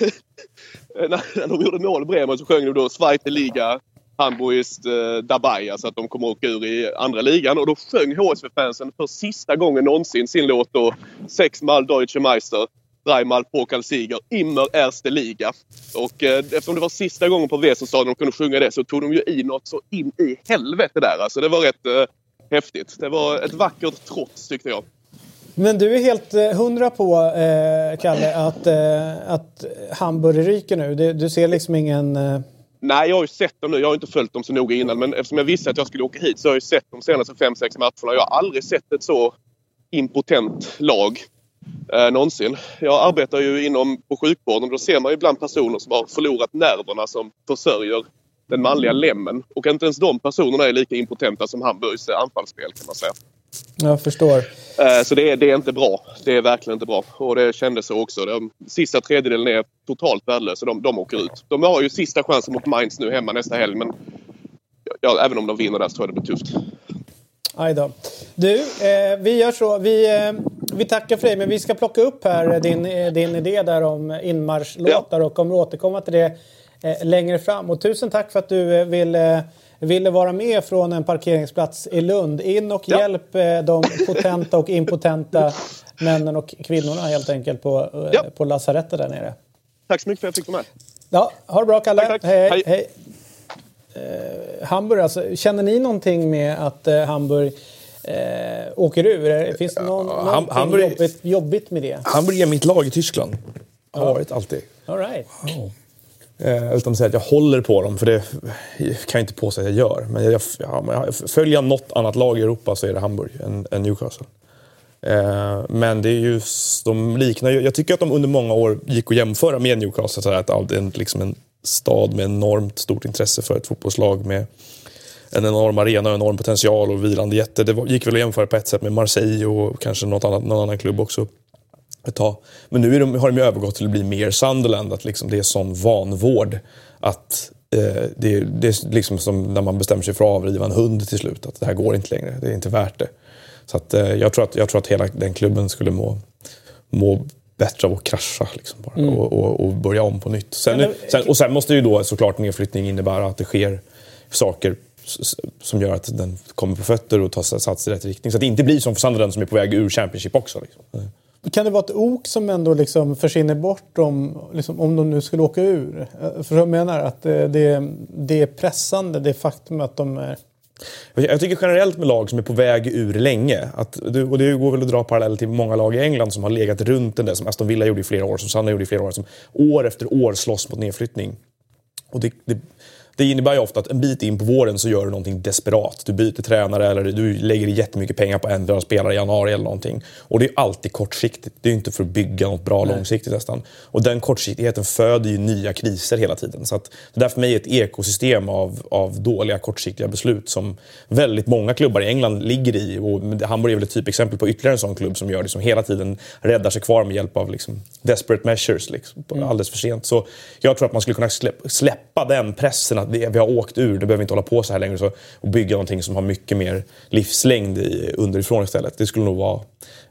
när, de gjorde mål, Bremen, så sjöng de då Zweite Liga Hamburg eh, dabei, alltså att de kommer åka ur i andra ligan. Och då sjöng HSV-fansen för sista gången någonsin sin låt då Sexmal Deutsche Meister dreimal Pokalsieger, immer erste Liga. Och eh, eftersom det var sista gången på Weserstadion de kunde sjunga det så tog de ju i något så in i helvete där. Alltså det var rätt eh, häftigt. Det var ett vackert trots tyckte jag. Men du är helt eh, hundra på, eh, Kalle, att, eh, att Hamburg ryker nu? Du, du ser liksom ingen... Eh, Nej, jag har ju sett dem nu. Jag har inte följt dem så noga innan. Men eftersom jag visste att jag skulle åka hit så har jag ju sett de senaste 5-6 matcherna. Jag har aldrig sett ett så impotent lag eh, någonsin. Jag arbetar ju inom på sjukvården och då ser man ibland personer som har förlorat nerverna som försörjer den manliga lemmen. Och inte ens de personerna är lika impotenta som Hamburgs eh, anfallsspel kan man säga. Jag förstår. Eh, så det är, det är inte bra. Det är verkligen inte bra. Och det kändes så också. De sista tredjedelen är totalt värdelösa. De, de åker ut. De har ju sista chansen mot Mainz nu hemma nästa helg men ja, även om de vinner där så tror jag det blir tufft. Aj då. Du, eh, vi gör så. Vi, eh, vi tackar för dig, men vi ska plocka upp här din, eh, din idé där om inmarschlåtar ja. och kommer återkomma till det eh, längre fram. Och tusen tack för att du eh, ville, ville vara med från en parkeringsplats i Lund. In och ja. hjälp eh, de potenta och impotenta männen och kvinnorna helt enkelt på, ja. på lasarettet där nere. Tack så mycket för att jag fick vara med. Ja, ha det bra Kalle. Tack, tack. Hej. hej. hej. Eh, Hamburg, alltså, känner ni någonting med att eh, Hamburg eh, åker ur? Finns det någon, ja, någonting Hamburg, jobbigt, jobbigt, med det? Hamburg är mitt lag i Tyskland. Har ja. varit alltid. All right. Wow. Eh, utan att säga att jag håller på dem, för det kan jag inte påstå att jag gör. Men jag, ja, följer jag något annat lag i Europa så är det Hamburg än, än Newcastle. Eh, men det är just, de liknar ju, jag tycker att de under många år gick att jämföra med Newcastle. Så att, att det är liksom en stad med enormt stort intresse för ett fotbollslag med en enorm arena och enorm potential och vilande jätte. Det gick väl att jämföra på ett sätt med Marseille och kanske något annat, någon annan klubb också. Ett tag. Men nu de, har de ju övergått till att bli mer Sunderland, att liksom det är sån vanvård att eh, det, det, är liksom som när man bestämmer sig för att avriva en hund till slut, att det här går inte längre, det är inte värt det. Så att, eh, jag, tror att, jag tror att hela den klubben skulle må, må bättre av att krascha liksom bara, mm. och, och, och, börja om på nytt. Sen, sen, och sen måste ju då såklart nedflyttning innebära att det sker saker som gör att den kommer på fötter och tar sats i rätt riktning. Så att det inte blir som för Sunderland som är på väg ur Championship också. Liksom. Kan det vara ett ok som ändå liksom försvinner bort om, liksom, om de nu skulle åka ur? Eh, För jag menar att eh, det, det är pressande, det faktum att de är Jag tycker generellt med lag som är på väg ur länge, att, och det går väl att dra parallell till många lag i England som har legat runt den där, som Aston Villa gjorde i flera år, som Sanna gjorde i flera år, som år efter år slåss mot nedflyttning. Och det, det, det innebär ju ofta att en bit in på våren så gör du någonting desperat. Du byter tränare eller du lägger jättemycket pengar på en ändra spelare i januari eller någonting. Och det är alltid kortsiktigt. Det är inte för att bygga något bra Nej. långsiktigt nästan. Och den kortsiktigheten föder ju nya kriser hela tiden. Så att det där för mig är ett ekosystem av, av dåliga kortsiktiga beslut som väldigt många klubbar i England ligger i. Och Hamburg är väl ett typexempel på ytterligare en sån klubb som gör det, som hela tiden räddar sig kvar med hjälp av liksom, desperate measures. Liksom, mm. Alldeles för sent. Så jag tror att man skulle kunna släppa den pressen att vi har åkt ur, det behöver inte hålla på så här längre. Så, och bygga någonting som har mycket mer livslängd i, underifrån istället. Det skulle nog vara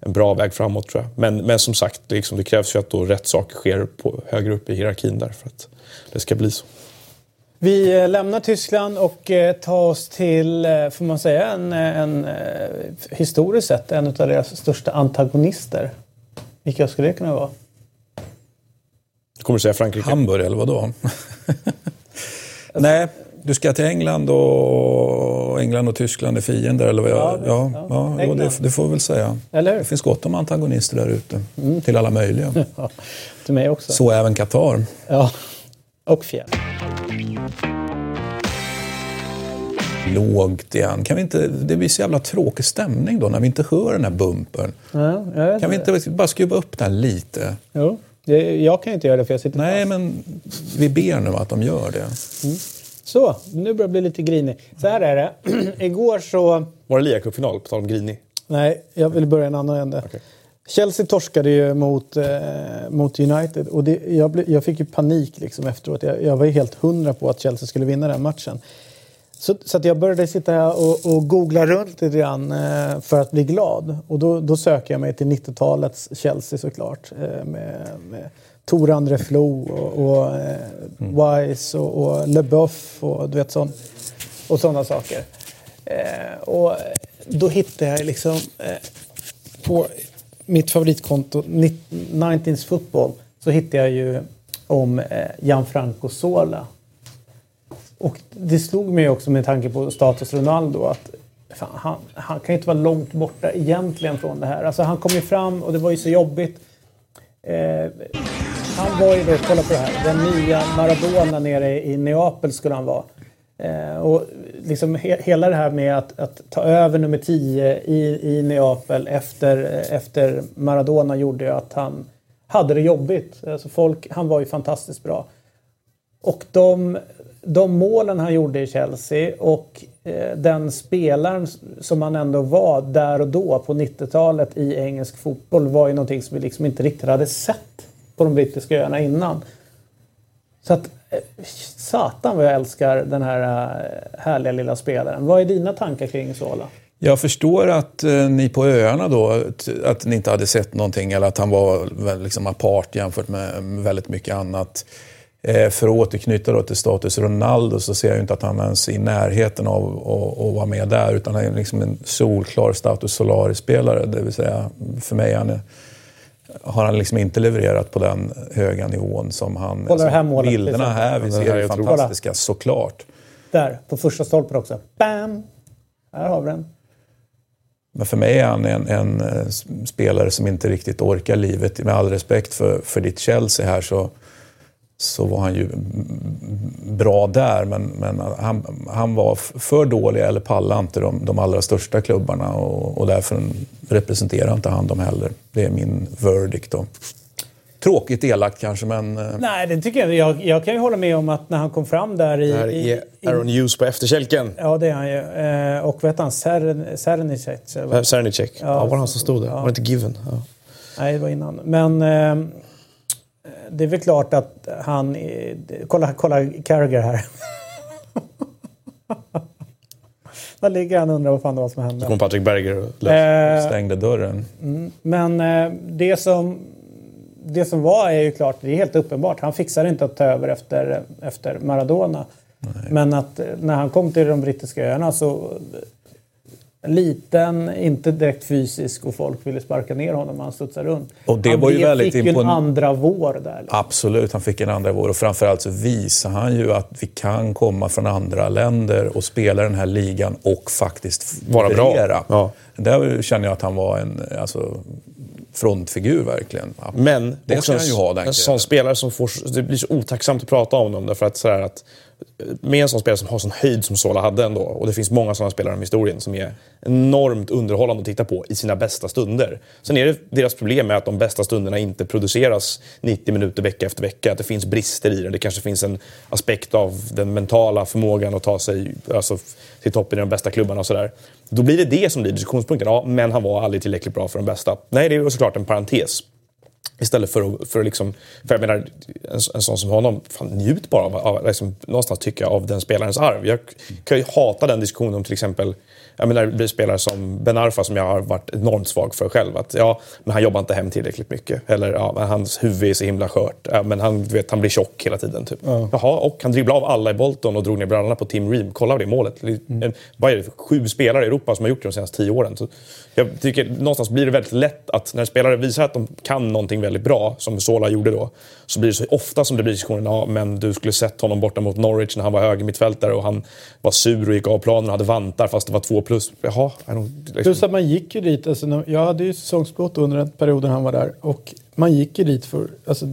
en bra väg framåt tror jag. Men, men som sagt, det, liksom, det krävs ju att då rätt saker sker på, högre upp i hierarkin där för att det ska bli så. Vi eh, lämnar Tyskland och eh, tar oss till, eh, får man säga, en, en, historiskt sett en av deras största antagonister. Vilka skulle det kunna vara? Du kommer säga Frankrike? Hamburg eller vadå? Nej, du ska till England och England och Tyskland är fiender eller vad jag... Ja, ja, ja, ja det, det, får vi väl säga. Eller? Det finns gott om antagonister där ute. Mm. Till alla möjliga. Ja, till mig också. Så även Qatar. Ja, och fjäll. Lågt igen. Kan vi inte, det blir så jävla tråkig stämning då när vi inte hör den här bumpern. Ja, kan vi inte bara skruva upp den lite? Jo. Jag kan inte göra det för jag sitter Nej, fast. men vi ber nu att de gör det. Mm. Så, nu börjar jag bli lite grinig. Så här är det. Igår så... Var det liacupfinal, på tal om grinig? Nej, jag vill börja en annan ände. Okay. Chelsea torskade ju mot, eh, mot United och det, jag, ble, jag, fick ju panik liksom efteråt. Jag, jag var ju helt hundra på att Chelsea skulle vinna den matchen. Så, så jag började sitta och, och googla runt lite grann eh, för att bli glad. Och då, då söker jag mig till 90-talets Chelsea såklart. Eh, med, med Tor André Flo och, och eh, mm. Wise och, och LeBeouf och du vet sånt. Och sådana saker. Eh, och då hittade jag liksom eh, på mitt favoritkonto, 19s Football, så hittade jag ju om eh, Gianfranco Sola och det slog mig också med tanke på status Ronaldo att fan, han, han kan ju inte vara långt borta egentligen från det här. Alltså han kom ju fram och det var ju så jobbigt. Eh, han var ju då, kolla på det här, den nya Maradona nere i Neapel skulle han vara. Eh, och liksom he, hela det här med att, att, ta över nummer 10 i, i Neapel efter, efter Maradona gjorde ju att han hade det jobbigt. Alltså folk, han var ju fantastiskt bra. Och de de målen han gjorde i Chelsea och eh, den spelaren som han ändå var där och då på 90-talet i engelsk fotboll var ju någonting som vi liksom inte riktigt hade sett på de brittiska öarna innan. Så att eh, satan vad jag älskar den här eh, härliga lilla spelaren. Vad är dina tankar kring Sola? Jag förstår att eh, ni på öarna då, att ni inte hade sett någonting eller att han var liksom apart jämfört med väldigt mycket annat. Eh, för att återknyta då till status Ronaldo så ser jag inte att han ens är i närheten av att vara med där. Utan han är liksom en solklar status Solaris-spelare. Det vill säga, för mig han har han liksom inte levererat på den höga nivån som han... Kolla det här målet. Bilderna här vi ser är fantastiska, såklart. Där, på första stolpen också. Bam! Här har vi den. Men för mig är han en, en, eh, spelare som inte riktigt orkar livet. Med all respekt för, för ditt Chelsea här så så var han ju bra där, men, men han, han var för dålig eller pallade inte de, de allra största klubbarna och, och därför representerar inte han dem heller. Det är min verdict. Då. Tråkigt elakt kanske, men... Eh, Nej, det tycker jag Jag, jag kan ju hålla med om att när han kom fram där i... Det här är Aaron Hughes på efterkälken. Ja, det är han ju. Eh, och vet han, Sernicek? Sernicek. Ja, ja, var det han som stod där? Ja. Var det inte Given? Ja. Nej, det var innan. Men... Eh, det är väl klart att han... Kolla, kolla Carragher här. Där ligger han och undrar vad fan det var som hände. Så kom Patrick Berger och eh, stängde dörren. Mm, men eh, det, som, det som var är ju klart, det är helt uppenbart. Han fixade inte att ta över efter, efter Maradona. Nej. Men att eh, när han kom till de brittiska öarna så liten, inte direkt fysisk och folk ville sparka ner honom när han studsade runt. Och det han var ju väldigt fick ju en andra vår där. Liksom. Absolut, han fick en andra vår och framförallt så visar han ju att vi kan komma från andra länder och spela den här ligan och faktiskt vara bra. Ja. Där känner jag att han var en alltså, frontfigur verkligen. Men det ska han ju ha, den en sån spelare som får... Det blir så otacksamt att prata om dem därför att, så att med en sån spelare som har sån höjd som Sola hade ändå, och det finns många sådana spelare i historien som är enormt underhållande att titta på i sina bästa stunder. Sen är det deras problem med att de bästa stunderna inte produceras 90 minuter vecka efter vecka. Att det finns brister i det. Det kanske finns en aspekt av den mentala förmågan att ta sig alltså, till toppen i de bästa klubbarna och sådär. Då blir det det som blir diskussionspunkten. Ja, men han var aldrig tillräckligt bra för de bästa. Nej, det är såklart en parentes. Istället för att, för att liksom, för jag menar, en, en sån som honom, fan, njut bara av, av liksom, någonstans tycker jag, av den spelarens arv. Jag kan ju hata den diskussionen om till exempel jag menar, det blir spelare som Ben Arfa som jag har varit enormt svag för själv. Att, ja, men han jobbar inte hem tillräckligt mycket. Eller ja, men hans huvud är så himla skört. Ja, men han, vet, han blir tjock hela tiden. Typ. Ja. Jaha, och han dribblade av alla i Bolton och drog ner brallorna på Tim Ream. Kolla det målet. Mm. Vad är det? Sju spelare i Europa som har gjort det de senaste tio åren. Så jag tycker någonstans blir det väldigt lätt att när spelare visar att de kan någonting väldigt bra, som Sola gjorde då, så blir det så ofta som det blir diskussionen, ja men du skulle sett honom borta mot Norwich när han var höger mittfältare och han var sur och gick av planen och hade vantar fast det var två plus. Jaha, liksom. Plus att man gick ju dit, alltså, jag hade ju säsongsbrott under den perioden han var där och man gick ju dit för, alltså,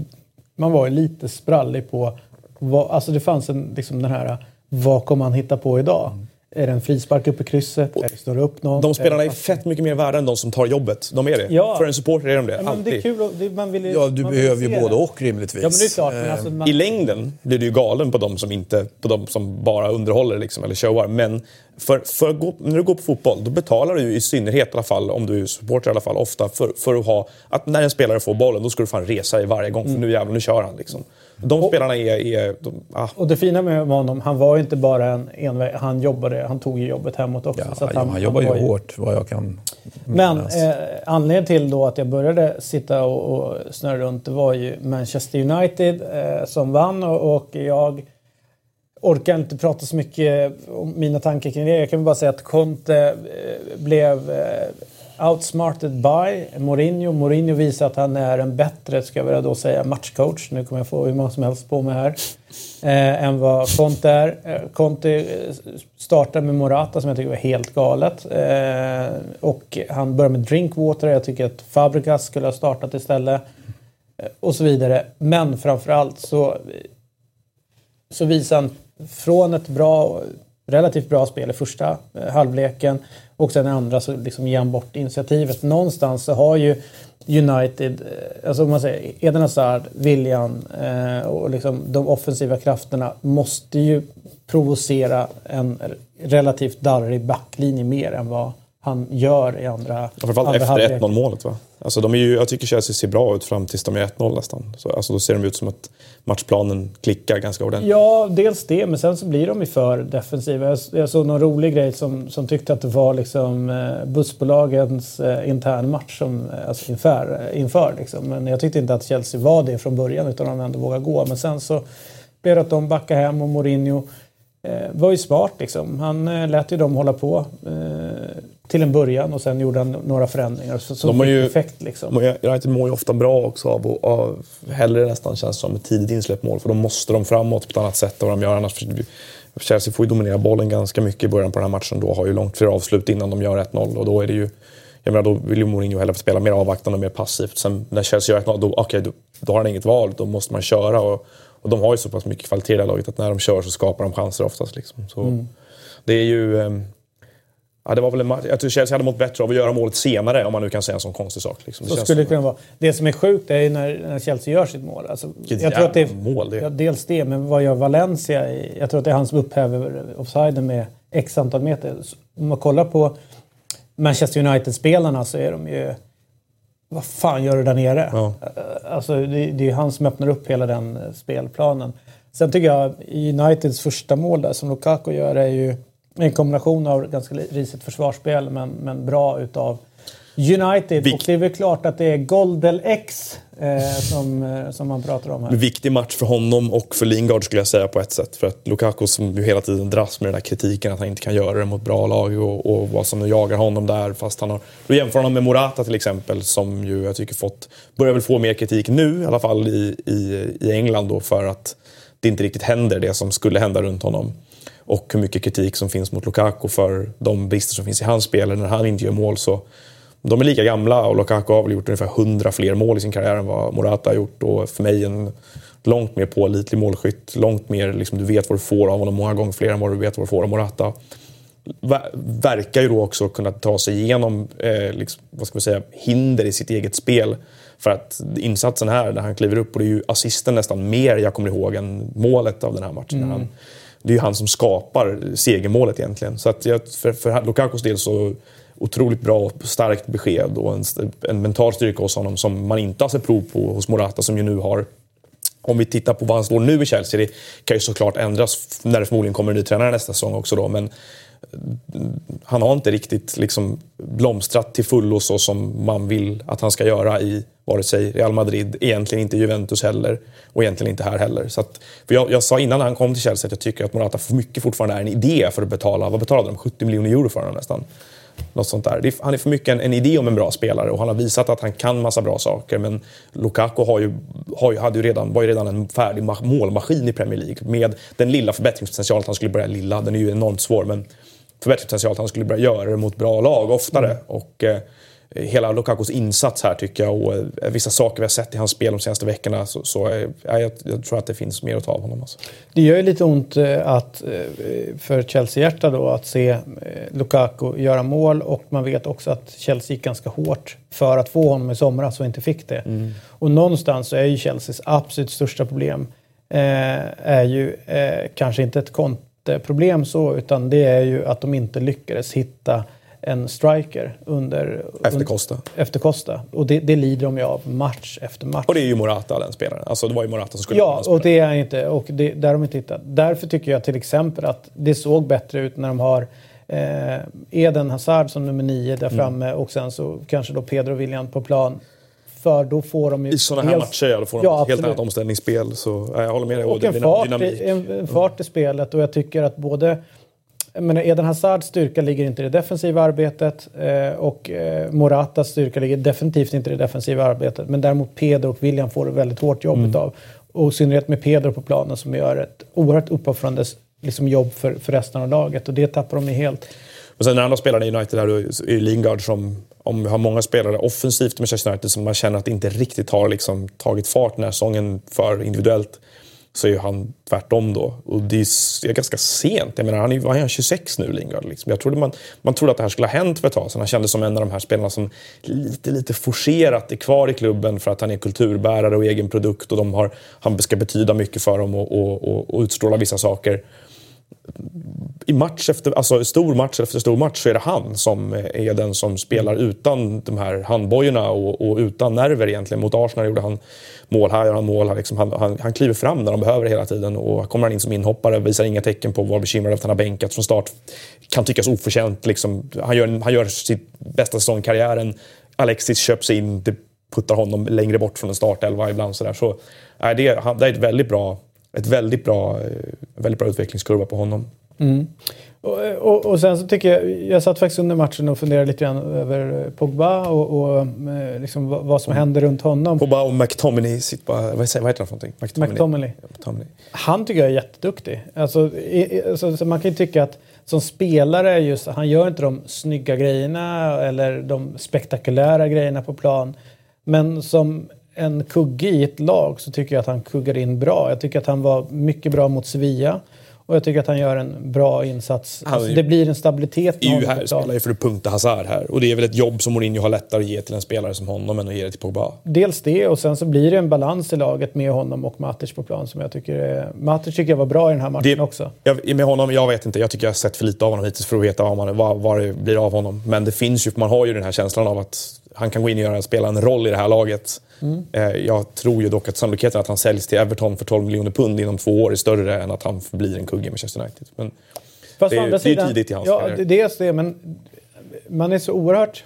man var ju lite sprallig på, vad, alltså det fanns en, liksom den här, vad kommer han hitta på idag? Är det en frispark upp i krysset? Och, är det upp någon? De spelarna är fett mycket mer värda än de som tar jobbet. De är det. Ja. För en supporter är de det. Ja, men det är kul. Det, man vill, ja, du behöver ju både och rimligtvis. Ja, men det är klart, men alltså, man... I längden blir du ju galen på de som, inte, på de som bara underhåller liksom, eller showar. Men för, för gå, när du går på fotboll, då betalar du i synnerhet i alla fall, om du är supporter i alla fall, ofta för, för att ha... Att när en spelare får bollen, då ska du fan resa i varje gång. För mm. nu jävlar, nu kör han liksom. De och, spelarna är... är de, ah. Och det fina med honom, han var ju inte bara en enväg, han jobbade, han tog ju jobbet hemåt också. Ja, så han, ja, han jobbar ju hårt vad jag kan Men eh, anledningen till då att jag började sitta och, och snurra runt, det var ju Manchester United eh, som vann och, och jag orkar inte prata så mycket om mina tankar kring det. Jag kan bara säga att Conte eh, blev eh, outsmarted by Mourinho. Mourinho visar att han är en bättre, ska jag då säga, matchcoach. Nu kommer jag få hur många som helst på mig här. Eh, än vad Conte är. Eh, Conte eh, startar med Morata som jag tycker var helt galet. Eh, och han börjar med Drinkwater. Jag tycker att Fabregas skulle ha startat istället. Eh, och så vidare. Men framförallt så, eh, så visar han från ett bra relativt bra spel i första halvleken och sen andra så liksom ger han bort initiativet. Någonstans så har ju United, eh, alltså om man säger Eden Hazard, William eh, och liksom de offensiva krafterna måste ju provocera en relativt darrig backlinje mer än vad han gör i andra Framförallt efter 1-0 målet va? Alltså de är ju, jag tycker Chelsea ser bra ut fram tills de är 1-0 nästan. Så, alltså då ser de ut som att matchplanen klickar ganska ordentligt. Ja, dels det, men sen så blir de ju för defensiva. Jag, jag såg någon rolig grej som, som tyckte att det var liksom eh, bussbolagens eh, internmatch som, eh, alltså inför. Eh, inför liksom. Men jag tyckte inte att Chelsea var det från början utan de ändå vågade gå. Men sen så blev det att de backade hem och Mourinho eh, var ju smart liksom. Han eh, lät ju dem hålla på eh, till en början och sen gjorde han några förändringar. Så, så de ju, effekt liksom. United mår ju ofta bra också av, av hellre nästan känns som ett tidigt insläppt mål för då måste de framåt på ett annat sätt än vad de gör annars. Chelsea får ju dominera bollen ganska mycket i början på den här matchen. Då har ju långt fler avslut innan de gör 1-0 och då är det ju jag menar, då vill ju Mourinho hellre spela mer avvaktande och mer passivt. Sen när Chelsea gör 1-0, då, okay, då, då har han inget val. Då måste man köra. Och, och de har ju så pass mycket kvalitet i det här laget att när de kör så skapar de chanser oftast. Liksom. Så mm. Det är ju... Ja, det var väl en match. Jag tror Chelsea hade mått bättre av att göra målet senare, om man nu kan säga en sån konstig sak. Liksom. Det så skulle det kunna vara. Det som är sjukt är ju när, när Chelsea gör sitt mål. Alltså, jag tror att det är, mål det. Ja, dels det, men vad gör Valencia? Jag tror att det är han som upphäver offsiden med x antal meter. Om man kollar på Manchester United-spelarna så är de ju... Vad fan gör du där nere? Ja. Alltså, det, det är han som öppnar upp hela den eh, spelplanen. Sen tycker jag Uniteds första mål där som Lukaku gör är ju en kombination av ganska risigt försvarsspel men, men bra utav United. Vik och det är väl klart att det är Goldel X eh, som, eh, som man pratar om här. Viktig match för honom och för Lingard skulle jag säga på ett sätt. För att Lukaku som ju hela tiden dras med den här kritiken att han inte kan göra det mot bra lag och, och vad som nu jagar honom där. Fast han har, då jämför honom med Morata till exempel som ju jag tycker fått, börjar väl få mer kritik nu i alla fall i, i, i England då för att det inte riktigt händer det som skulle hända runt honom. Och hur mycket kritik som finns mot Lukaku för de brister som finns i hans spel. När han inte gör mål så de är lika gamla och Lukaku har väl gjort ungefär 100 fler mål i sin karriär än vad Morata har gjort. Och för mig en långt mer pålitlig målskytt. Långt mer, liksom, du vet vad du får av honom många gånger fler än vad du vet vad du får av Morata. Verkar ju då också kunna ta sig igenom eh, liksom, vad ska man säga, hinder i sitt eget spel. För att insatsen här, när han kliver upp, och det är ju assisten nästan mer jag kommer ihåg än målet av den här matchen. Mm. Han, det är ju han som skapar segermålet egentligen. Så att jag, för, för Lukakos del så otroligt bra och starkt besked och en, en mental styrka hos honom som man inte har sett prov på hos Morata som ju nu har om vi tittar på vad han står nu i Chelsea, det kan ju såklart ändras när det förmodligen kommer en ny tränare nästa säsong också då, men han har inte riktigt liksom blomstrat till fullo så som man vill att han ska göra i vare sig Real Madrid, egentligen inte Juventus heller och egentligen inte här heller. Så att, för jag, jag sa innan han kom till Chelsea att jag tycker att Morata för mycket fortfarande är en idé för att betala, vad betalade de? 70 miljoner euro för honom nästan. Något sånt där. Han är för mycket en, en, idé om en bra spelare och han har visat att han kan massa bra saker. Men Lukaku har ju, har ju, hade ju redan, var ju redan en färdig målmaskin i Premier League. Med den lilla förbättringspotentialen att han skulle börja lilla, den är ju enormt svår. Men förbättringspotentialen att han skulle börja göra det mot bra lag oftare. Mm. Och, eh, hela Lukakos insats här tycker jag och eh, vissa saker vi har sett i hans spel de senaste veckorna så, så eh, jag, jag, tror att det finns mer att ta av honom. Alltså. Det gör ju lite ont att, för Chelsea-hjärta då att se Lukaku göra mål och man vet också att Chelsea gick ganska hårt för att få honom i somras och inte fick det. Mm. Och någonstans så är ju Chelseas absolut största problem eh, är ju eh, kanske inte ett konteproblem så utan det är ju att de inte lyckades hitta en striker under, efter Costa. Efter Costa. Och det, det lider de ju av match efter match. Och det är ju Morata den spelaren. Alltså det var ju Morata som skulle Ja, och det är inte. Och det, där de inte hittat. Därför tycker jag till exempel att det såg bättre ut när de har eh, Eden Hazard som nummer nio där mm. framme och sen så kanske då Pedro William på plan. För då får de ju... I sådana här matcher ja, då får de ja, ett helt annat omställningsspel. Så jag håller med dig. Och, och en, fart i, en fart i spelet och jag tycker att både men Eden Hazards styrka ligger inte i det defensiva arbetet eh, och eh, Moratas styrka ligger definitivt inte i det defensiva arbetet. Men däremot Pedro och William får det väldigt hårt jobb mm. av. Och i synnerhet med Pedro på planen som gör ett oerhört uppoffrande liksom, jobb för, för resten av laget och det tappar de helt. Och sen den andra spelaren i United här är Lingard som, om vi har många spelare offensivt med Manchester United som man känner att inte riktigt har liksom, tagit fart den här säsongen för individuellt så är ju han tvärtom då. Och det är ganska sent. Jag menar, han är, han är 26 nu, Lingard. Liksom. Jag trodde man, man trodde att det här skulle ha hänt för ett tag sedan. Han kändes som en av de här spelarna som lite, lite forcerat är kvar i klubben för att han är kulturbärare och egen produkt och de har, han ska betyda mycket för dem och, och, och, och utstråla vissa saker i match efter, alltså stor match efter stor match så är det han som är den som spelar utan de här handbojorna och, och utan nerver egentligen. Mot Arsenal gjorde han mål, här gör han mål. Liksom han, han, han kliver fram när de behöver det hela tiden och kommer han in som inhoppare visar inga tecken på att vara bekymrad att han har bänkat från start. Kan tyckas oförtjänt. Liksom. Han, gör, han gör sitt bästa säsong i karriären. Alexis köps in, det puttar honom längre bort från en startelva ibland. Så, där. så nej, det, han, det är ett väldigt bra ett väldigt bra, eh, väldigt bra utvecklingskurva på honom. Mm. Och, och, och, sen så tycker jag, jag satt faktiskt under matchen och funderade lite grann över Pogba och, och eh, liksom vad, som händer runt honom. Pogba och McTominay, sitt bara, vad, heter han för någonting? McTominay. McTominay. McTominay. Han tycker jag är jätteduktig. Alltså, så, så man kan ju tycka att som spelare, just, han gör inte de snygga grejerna eller de spektakulära grejerna på plan. Men som en kugge i ett lag så tycker jag att han kuggar in bra. Jag tycker att han var mycket bra mot Sevilla. Och jag tycker att han gör en bra insats. Alltså, det blir en stabilitet. EU spelar ju för att punkta Hazard här. Och det är väl ett jobb som Mourinho har lättare att ge till en spelare som honom än att ge det till Pogba. Dels det och sen så blir det en balans i laget med honom och Matic på plan som jag tycker är... Matic tycker jag var bra i den här matchen det, också. Jag, med honom, jag vet inte. Jag tycker jag har sett för lite av honom hittills för att veta vad, man, vad, vad det blir av honom. Men det finns ju, man har ju den här känslan av att han kan gå in och göra, spela en roll i det här laget. Mm. Jag tror ju dock att sannolikheten att han säljs till Everton för 12 miljoner pund inom två år är större än att han blir en kugge med Manchester United. Men Fast det, är, det är tidigt i hans ja, karriär. Det är det, men man är så oerhört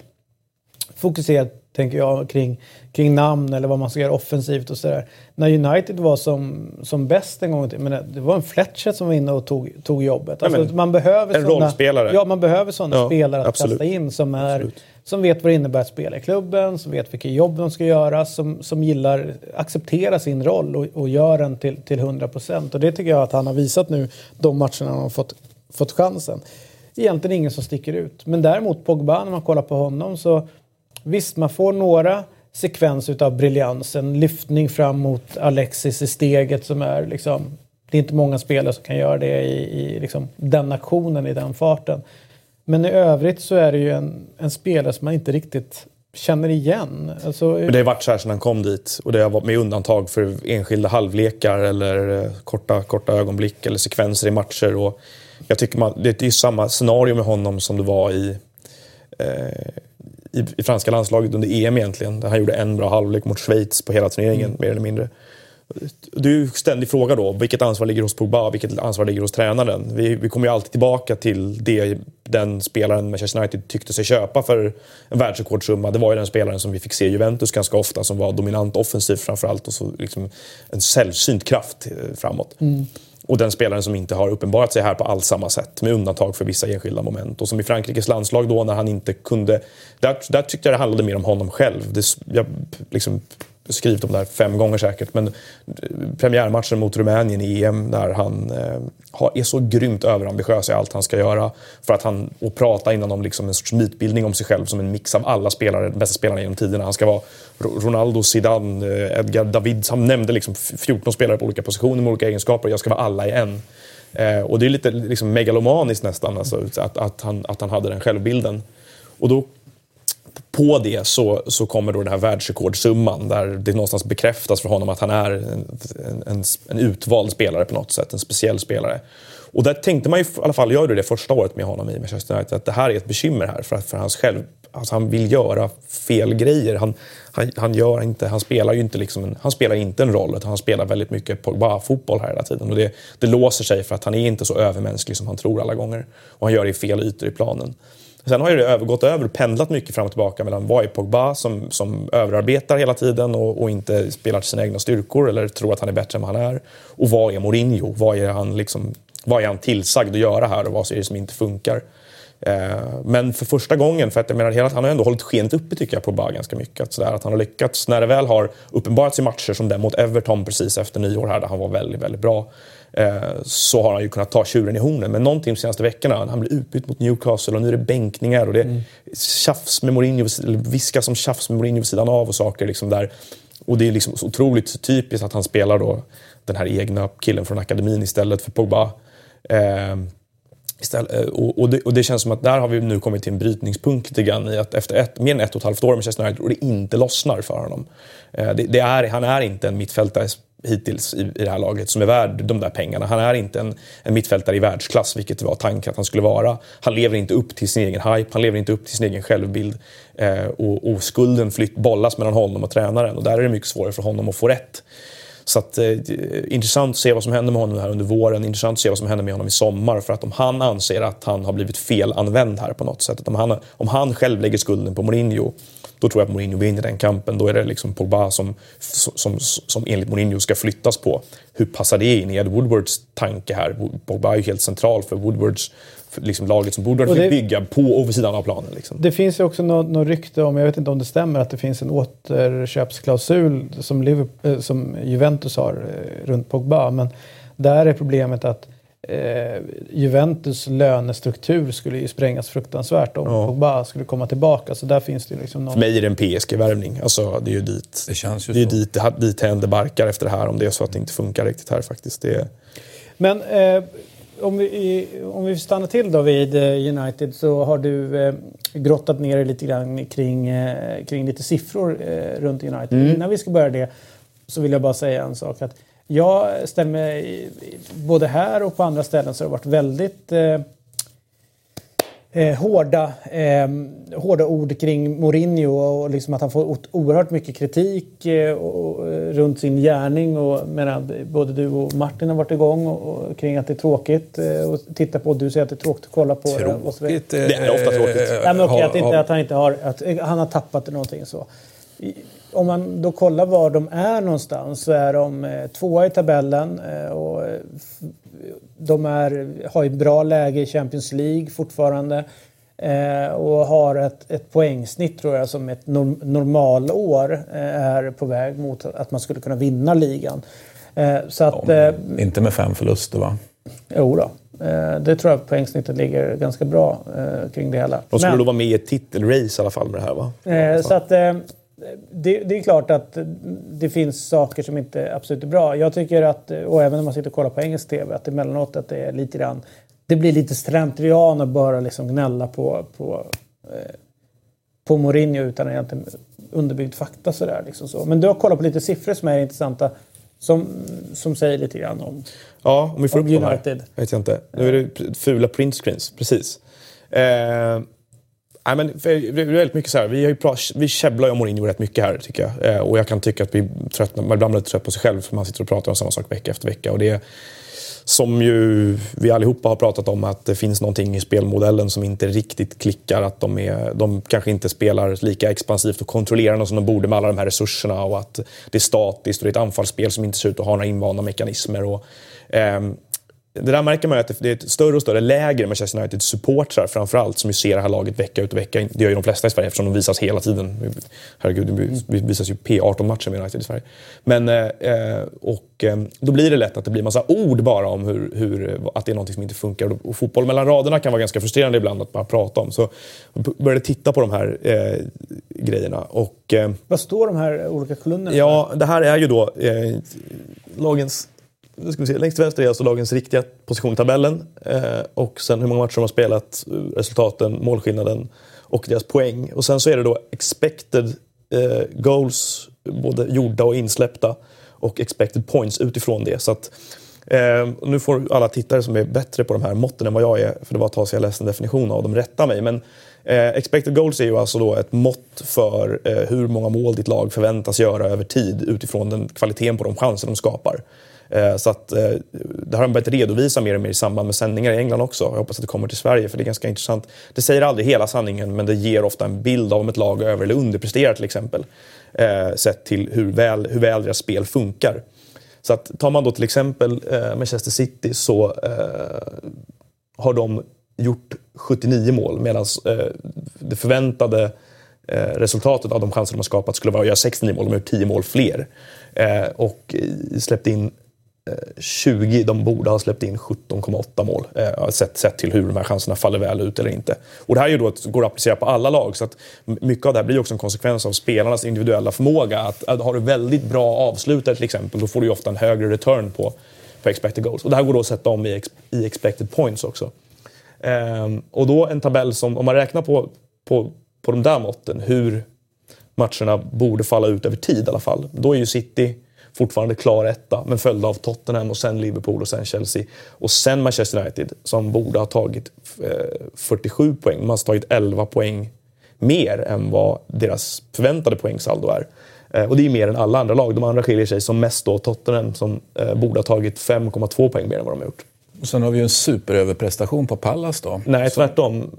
fokuserad, tänker jag, kring, kring namn eller vad man ska göra offensivt och sådär. När United var som, som bäst en gång men det var en Fletcher som var inne och tog, tog jobbet. Alltså, men, man behöver en såna, rollspelare. Ja, man behöver sådana ja, spelare att absolut. kasta in som, är, som vet vad det innebär att spela i klubben, som vet vilka jobb de ska göra, som, som gillar, acceptera sin roll och, och gör den till, till 100 procent. Och det tycker jag att han har visat nu de matcherna han har fått, fått chansen. Egentligen ingen som sticker ut. Men däremot Pogba, när man kollar på honom så visst, man får några sekvenser av briljans. En lyftning fram mot Alexis i steget som är liksom... Det är inte många spelare som kan göra det i, i liksom, den aktionen, i den farten. Men i övrigt så är det ju en, en spelare som man inte riktigt känner igen. Alltså, Men det har varit så här sedan han kom dit. Och det har varit med undantag för enskilda halvlekar eller eh, korta, korta ögonblick eller sekvenser i matcher. Och jag tycker man, det är samma scenario med honom som det var i, eh, i, i, franska landslaget under EM egentligen. Där han gjorde en bra halvlek mot Schweiz på hela turneringen, mm. mer eller mindre. Det är ju ständig fråga då, vilket ansvar ligger hos Pogba, vilket ansvar ligger hos tränaren? Vi, vi kommer ju alltid tillbaka till det den spelaren Manchester United tyckte sig köpa för en världsrekordsumma. Det var ju den spelaren som vi fick se Juventus ganska ofta, som var dominant offensivt framförallt och så liksom en sällsynt kraft eh, framåt. Mm. Och den spelaren som inte har uppenbarat sig här på alls samma sätt, med undantag för vissa enskilda moment. Och som i Frankrikes landslag då, när han inte kunde... Där, där tyckte jag det handlade mer om honom själv. Det, jag liksom skrivit om det här fem gånger säkert, men eh, premiärmatchen mot Rumänien i EM där han eh, är så grymt överambitiös i allt han ska göra. För att han, och prata innan om liksom en sorts mytbildning om sig själv som en mix av alla spelare, de bästa spelarna genom tiderna. Han ska vara Ronaldo, Zidane, eh, Edgar David. Han nämnde liksom 14 spelare på olika positioner med olika egenskaper och jag ska vara alla i en. Eh, och det är lite liksom megalomaniskt nästan, alltså, att, att, han, att han hade den självbilden. Och då på det så, så kommer då den här världsrekordsumman där det någonstans bekräftas för honom att han är en, en, en utvald spelare på något sätt, en speciell spelare. Och där tänkte man ju, i alla fall jag gjorde det första året med honom i Manchester United, att det här är ett bekymmer här för, för hans själv. Alltså han vill göra fel grejer. Han, han, han, gör inte, han spelar ju inte, liksom en, han spelar inte en roll, utan han spelar väldigt mycket Pogba-fotboll här hela tiden. Och det, det låser sig för att han är inte så övermänsklig som han tror alla gånger. Och han gör det i fel ytor i planen. Sen har ju det gått över och pendlat mycket fram och tillbaka mellan vad är Pogba som, som överarbetar hela tiden och, och, inte spelar till sina egna styrkor eller tror att han är bättre än vad han är. Och vad är Mourinho? Vad är han, liksom, vad är han tillsagd att göra här och vad är det som inte funkar? Eh, men för första gången, för att jag menar, han har ändå hållit skenet uppe tycker jag Pogba ganska mycket. Att, sådär, att han har lyckats, när det väl har uppenbarats i matcher som den mot Everton precis efter nyår här där han var väldigt, väldigt bra så har han ju kunnat ta tjuren i hornen. Men någonting de senaste veckorna, han blir utbytt mot Newcastle och nu är det bänkningar och det är mm. tjafs med Mourinho, viskas som tjafs med Mourinho vid sidan av och saker liksom där. Och det är liksom så otroligt typiskt att han spelar då den här egna killen från akademin istället för Pogba. Eh, istället, eh, och, och, det, och, det, känns som att där har vi nu kommit till en brytningspunkt lite grann i att efter ett, mer än ett och ett halvt år med Manchester United och det inte lossnar för honom. Eh, det, det, är, han är inte en mittfältare hittills i, i det här laget som är värd de där pengarna. Han är inte en, en mittfältare i världsklass, vilket var tanken att han skulle vara. Han lever inte upp till sin egen hype, han lever inte upp till sin egen självbild. Eh, och, och, skulden flytt, bollas mellan honom och tränaren och där är det mycket svårare för honom att få rätt. Så att, eh, intressant att se vad som händer med honom här under våren. Intressant att se vad som händer med honom i sommar. För att om han anser att han har blivit felanvänd här på något sätt. Att om, han, om han själv lägger skulden på Mourinho då tror jag att Mourinho vinner den kampen. Då är det liksom Pogba som, som, som enligt Mourinho ska flyttas på. Hur passar det in i Ed Woodwards tanke här? Pogba är ju helt central för Woodwards liksom laget som Woodward fick bygga på och vid sidan av planen. Liksom. Det finns ju också något, något rykte om, jag vet inte om det stämmer, att det finns en återköpsklausul som, Liverpool, eh, som Juventus har eh, runt Pogba. Men där är problemet att eh, Juventus lönestruktur skulle ju sprängas fruktansvärt om ja. Pogba skulle komma tillbaka. Så där finns det liksom någon... För mig är det en PSG-värvning. Alltså, det är ju dit det, känns ju det, är dit, dit händer barkar efter det här om det är så att det inte funkar riktigt här faktiskt. Det... Men eh, om, vi, om vi stannar till då vid eh, United så har du eh, grottat ner dig lite grann kring, eh, kring lite siffror eh, runt United. Mm. Innan vi ska börja det så vill jag bara säga en sak. att jag ställer mig, både här och på andra ställen så har det varit väldigt eh, eh, hårda, eh, hårda ord kring Mourinho och liksom att han får oerhört mycket kritik eh, och, eh, runt sin gärning. Och, medan både du och Martin har varit igång och, och kring att det är tråkigt eh, att titta på. Du säger att det är tråkigt att kolla på. Tråkigt? Det, det är ofta tråkigt. Ja, men okej, att, inte, att han inte har... Att han har tappat någonting så. Om man då kollar var de är någonstans så är de eh, tvåa i tabellen eh, och de är, har ett bra läge i Champions League fortfarande eh, och har ett, ett poängsnitt tror jag som ett norm, normalår eh, är på väg mot att man skulle kunna vinna ligan. Eh, så att, ja, inte med fem förluster va? Jo då. Det tror jag poängsnittet ligger ganska bra kring det hela. De skulle Men, då vara med i ett titelrace i alla fall med det här va? Så att, det, det, är klart att det finns saker som inte absolut är bra. Jag tycker att, och även när man sitter och kollar på engelsk TV, att emellanåt att det är lite grann... Det blir lite slentrian att bara liksom gnälla på, på, eh, på Mourinho utan egentligen underbyggd fakta sådär. Liksom så. Men du har kollat på lite siffror som är intressanta. Som, som säger lite grann om Ja, om vi får upp United. dem här. Vet jag inte. Nu är det fula printscreens, precis. Eh, Nej, men det är väldigt mycket så här, vi, har ju pra, vi käbblar ju om Mourinho rätt mycket här tycker jag. Eh, och jag kan tycka att vi tröttnar, man ibland blir trött på sig själv för man sitter och pratar om samma sak vecka efter vecka. Och det som ju vi allihopa har pratat om, att det finns någonting i spelmodellen som inte riktigt klickar. Att de, är, de kanske inte spelar lika expansivt och kontrollerande som de borde med alla de här resurserna. Och att det är statiskt och det är ett anfallsspel som inte ser ut att ha några invanda mekanismer. Och, eh, det där märker man att det är ett större och större läger Manchester Uniteds supportrar framförallt som ju ser det här laget vecka ut och vecka Det gör ju de flesta i Sverige eftersom de visas hela tiden. Herregud, det visas ju P18-matcher med United i Sverige. Men, eh, och eh, då blir det lätt att det blir massa ord bara om hur, hur, att det är någonting som inte funkar. Och fotboll mellan raderna kan vara ganska frustrerande ibland att bara prata om. Så jag började titta på de här eh, grejerna. Och, eh, Vad står de här olika kolumnerna Ja, det här är ju då eh, lagens nu ska vi se, längst till vänster är alltså lagens riktiga position i tabellen. Eh, och sen hur många matcher de har spelat, resultaten, målskillnaden och deras poäng. Och sen så är det då expected eh, goals, både gjorda och insläppta. Och expected points utifrån det. Så att, eh, nu får alla tittare som är bättre på de här måtten än vad jag är, för det var ett tag sedan jag läste en definition av dem, rätta mig. Men eh, expected goals är ju alltså då ett mått för eh, hur många mål ditt lag förväntas göra över tid utifrån den kvaliteten på de chanser de skapar. Eh, så att, eh, det har de börjat redovisa mer och mer i samband med sändningar i England också. Jag hoppas att det kommer till Sverige för det är ganska intressant. Det säger aldrig hela sanningen men det ger ofta en bild av om ett lag över eller underpresterar till exempel. Eh, sett till hur väl, hur väl deras spel funkar. Så att tar man då till exempel Manchester City så har de gjort 79 mål medan det förväntade resultatet av de chanser de har skapat skulle vara att göra 69 mål. De har gjort 10 mål fler. och släppt in 20, de borde ha släppt in 17,8 mål. Eh, sett, sett till hur de här chanserna faller väl ut eller inte. Och det här är ju då att, går att applicera på alla lag. Så att mycket av det här blir också en konsekvens av spelarnas individuella förmåga. Att, att har du väldigt bra avslutare till exempel, då får du ju ofta en högre return på, på expected goals. Och det här går då att sätta om i, ex, i expected points också. Ehm, och då en tabell som, om man räknar på, på, på de där måtten, hur matcherna borde falla ut över tid i alla fall. Då är ju City fortfarande klar etta, men följda av Tottenham och sen Liverpool och sen Chelsea. Och sen Manchester United som borde ha tagit eh, 47 poäng. Man har tagit 11 poäng mer än vad deras förväntade poängsaldo är. Eh, och det är mer än alla andra lag. De andra skiljer sig som mest då Tottenham som eh, borde ha tagit 5,2 poäng mer än vad de har gjort. Och sen har vi ju en superöverprestation på Pallas då. Nej, tvärtom.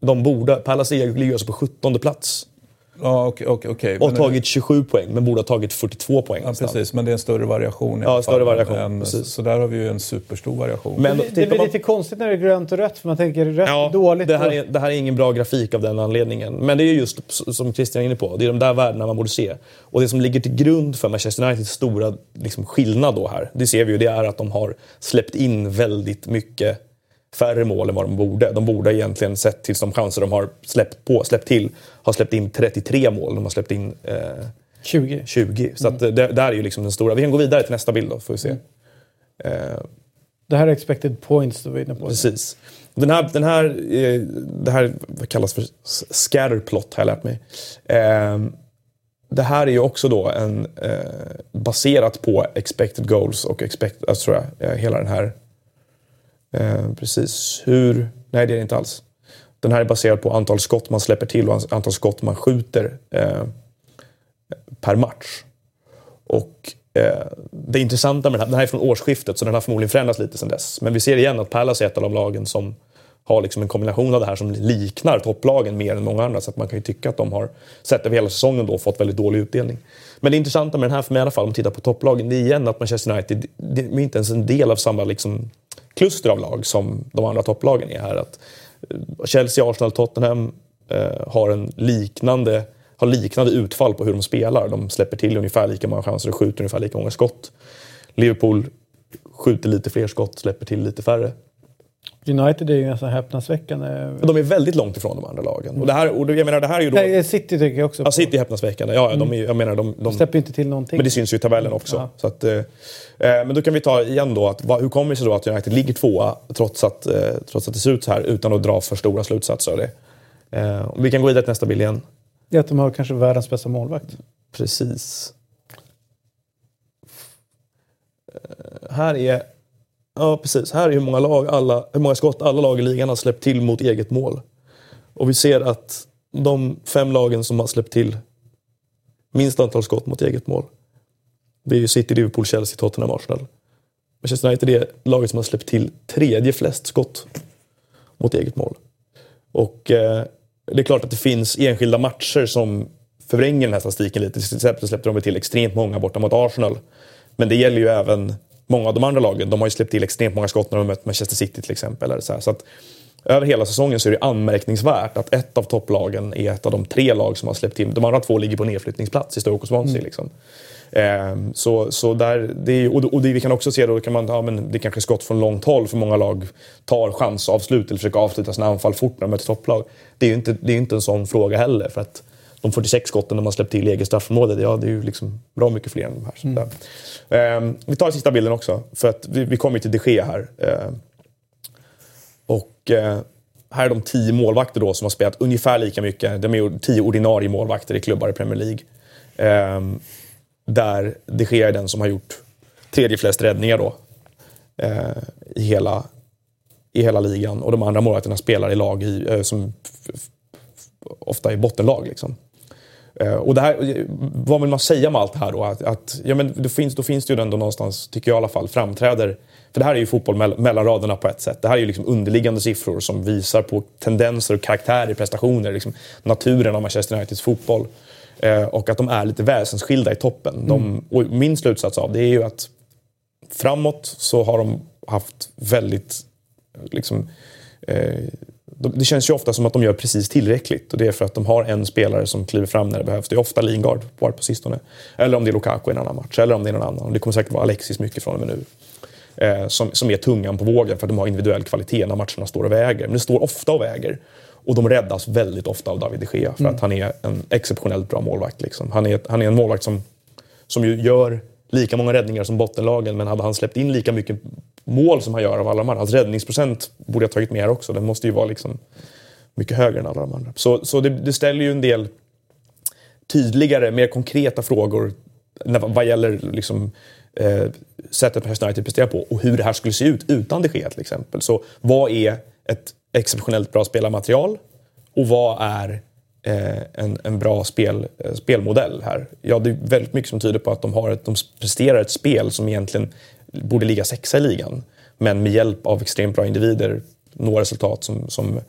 De borde, Pallas ligger alltså på 17 plats. Ja, okay, okay, okay. Och men tagit 27 poäng, men borde ha tagit 42 poäng. Ja, precis, men det är en större variation. I ja, större variation. Än, så där har vi ju en superstor variation. Men, det, det blir man... lite konstigt när det är grönt och rött, för man tänker rött ja, dåligt. Det här, är, det här är ingen bra grafik av den anledningen. Men det är just som Christian är inne på, det är de där värdena man borde se. Och det som ligger till grund för Manchester Uniteds stora liksom, skillnad då här, det ser vi ju, det är att de har släppt in väldigt mycket färre mål än vad de borde. De borde egentligen, sett till de chanser de har släppt, på, släppt till, ha släppt in 33 mål. De har släppt in eh, 20. 20. Så att, mm. det, där är ju liksom den stora. Vi kan gå vidare till nästa bild då, får vi se. Mm. Eh, det här är expected points du var inne på. Precis. Den här, den här, eh, det här kallas för scatterplot har jag lärt mig. Eh, det här är ju också då en, eh, baserat på expected goals och expected, alltså tror jag, hela den här Eh, precis. Hur? Nej, det är det inte alls. Den här är baserad på antal skott man släpper till och antal skott man skjuter eh, per match. Och eh, det intressanta med den här, den här är från årsskiftet så den har förmodligen förändrats lite sedan dess. Men vi ser igen att Palace är ett av de lagen som har liksom en kombination av det här som liknar topplagen mer än många andra. Så att man kan ju tycka att de har, sett över hela säsongen, då, fått väldigt dålig utdelning. Men det intressanta med den här för mig i alla fall, om man tittar på topplagen, det är igen att Manchester United det är inte ens en del av samma liksom, kluster av lag som de andra topplagen är här. Att eh, Chelsea, Arsenal, Tottenham eh, har en liknande har liknande utfall på hur de spelar. De släpper till ungefär lika många chanser och skjuter ungefär lika många skott. Liverpool skjuter lite fler skott, släpper till lite färre. United är ju ganska häpnadsväckande. De är väldigt långt ifrån de andra lagen. Och det här, och jag menar, det här är ju då... Nej, City tycker jag också. Ja, City är häpnadsväckande. Ja, de är, jag menar, de, de, de släpper inte till någonting. Men det syns ju i tabellen också. Ja. Så att, eh, men då kan vi ta igen då, att, hur kommer det sig då att United ligger tvåa trots att, eh, trots att det ser ut så här utan att dra för stora slutsatser av det? Eh, vi kan gå vidare till nästa bild igen. Det är att de har kanske världens bästa målvakt. Precis. Eh, här är Ja, precis. Här är hur många, lag alla, hur många skott alla lag i ligan har släppt till mot eget mål. Och vi ser att de fem lagen som har släppt till minst antal skott mot eget mål. Det är ju City, Liverpool, Chelsea, Tottenham, Arsenal. Manchester United är laget som har släppt till tredje flest skott mot eget mål. Och eh, det är klart att det finns enskilda matcher som förvränger den här statistiken lite. Till exempel släppte de till extremt många borta mot Arsenal. Men det gäller ju även många av de andra lagen. De har ju släppt till extremt många skott när de mött Manchester City till exempel. Eller så, så att, över hela säsongen så är det anmärkningsvärt att ett av topplagen är ett av de tre lag som har släppt till. De andra två ligger på nedflyttningsplats i Stoke och Swansea. Mm. Liksom. Ehm, så, så där, det, och, och det vi kan också se då, kan man, ja, men det kanske är skott från långt håll för många lag tar chansavslut eller försöker avsluta sina anfall fort när de möter topplag. Det är ju inte, det är inte en sån fråga heller. För att de 46 skotten de har släppt till i eget straffområde, ja, det är ju liksom bra mycket fler än de här. Mm. Eh, vi tar sista bilden också, för att vi, vi kommer till de Gea här. Eh, och eh, här är de tio målvakter då som har spelat ungefär lika mycket. De är tio ordinarie målvakter i klubbar i Premier League. Ehm, där de Gea är den som har gjort tredje flest räddningar då. Eh, I hela i hela ligan och de andra målvakterna spelar i lag i, eh, som ofta är bottenlag. Liksom. Eh, och det här, vad vill man säga med allt det här då? Att, att, ja, men det finns, då finns det ju ändå någonstans, tycker jag i alla fall, framträder för det här är ju fotboll mellan raderna på ett sätt. Det här är ju liksom underliggande siffror som visar på tendenser och karaktär i prestationer. Liksom naturen av Manchester Uniteds fotboll. Eh, och att de är lite väsensskilda i toppen. Mm. De, och min slutsats av det är ju att framåt så har de haft väldigt liksom, eh, det känns ju ofta som att de gör precis tillräckligt och det är för att de har en spelare som kliver fram när det behövs. Det är ofta Lingard bara på sistone. Eller om det är Lukaku i en annan match, eller om det är någon annan. Och det kommer säkert vara Alexis mycket från och med nu. Eh, som, som är tungan på vågen för att de har individuell kvalitet när matcherna står och väger. Men det står ofta och väger. Och de räddas väldigt ofta av David de Gea för mm. att han är en exceptionellt bra målvakt. Liksom. Han, är, han är en målvakt som, som ju gör lika många räddningar som bottenlagen men hade han släppt in lika mycket mål som han gör av alla de andra. Hans räddningsprocent borde jag tagit med också. Den måste ju vara liksom mycket högre än alla de andra. Så, så det, det ställer ju en del tydligare, mer konkreta frågor när, vad gäller liksom, eh, sättet Manchester United presterar på och hur det här skulle se ut utan det sker till exempel. Så vad är ett exceptionellt bra spelarmaterial och vad är Eh, en, en bra spel, eh, spelmodell här? Ja, det är väldigt mycket som tyder på att de, har ett, de presterar ett spel som egentligen borde ligga sexa i ligan. Men med hjälp av extremt bra individer når resultat som, som,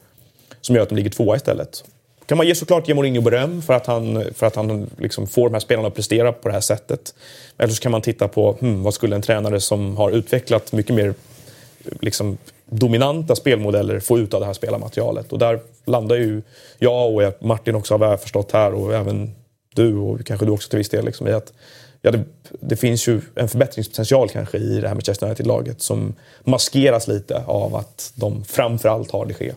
som gör att de ligger tvåa istället. Kan man ge såklart ge Mourinho beröm för att han, för att han liksom får de här spelarna att prestera på det här sättet. Eller så kan man titta på hmm, vad skulle en tränare som har utvecklat mycket mer liksom, dominanta spelmodeller få ut av det här spelarmaterialet. Och där landar ju jag och Martin också har förstått här och även du och kanske du också till viss del liksom, i att ja, det, det, finns ju en förbättringspotential kanske i det här med Chester United-laget som maskeras lite av att de framförallt har det ske.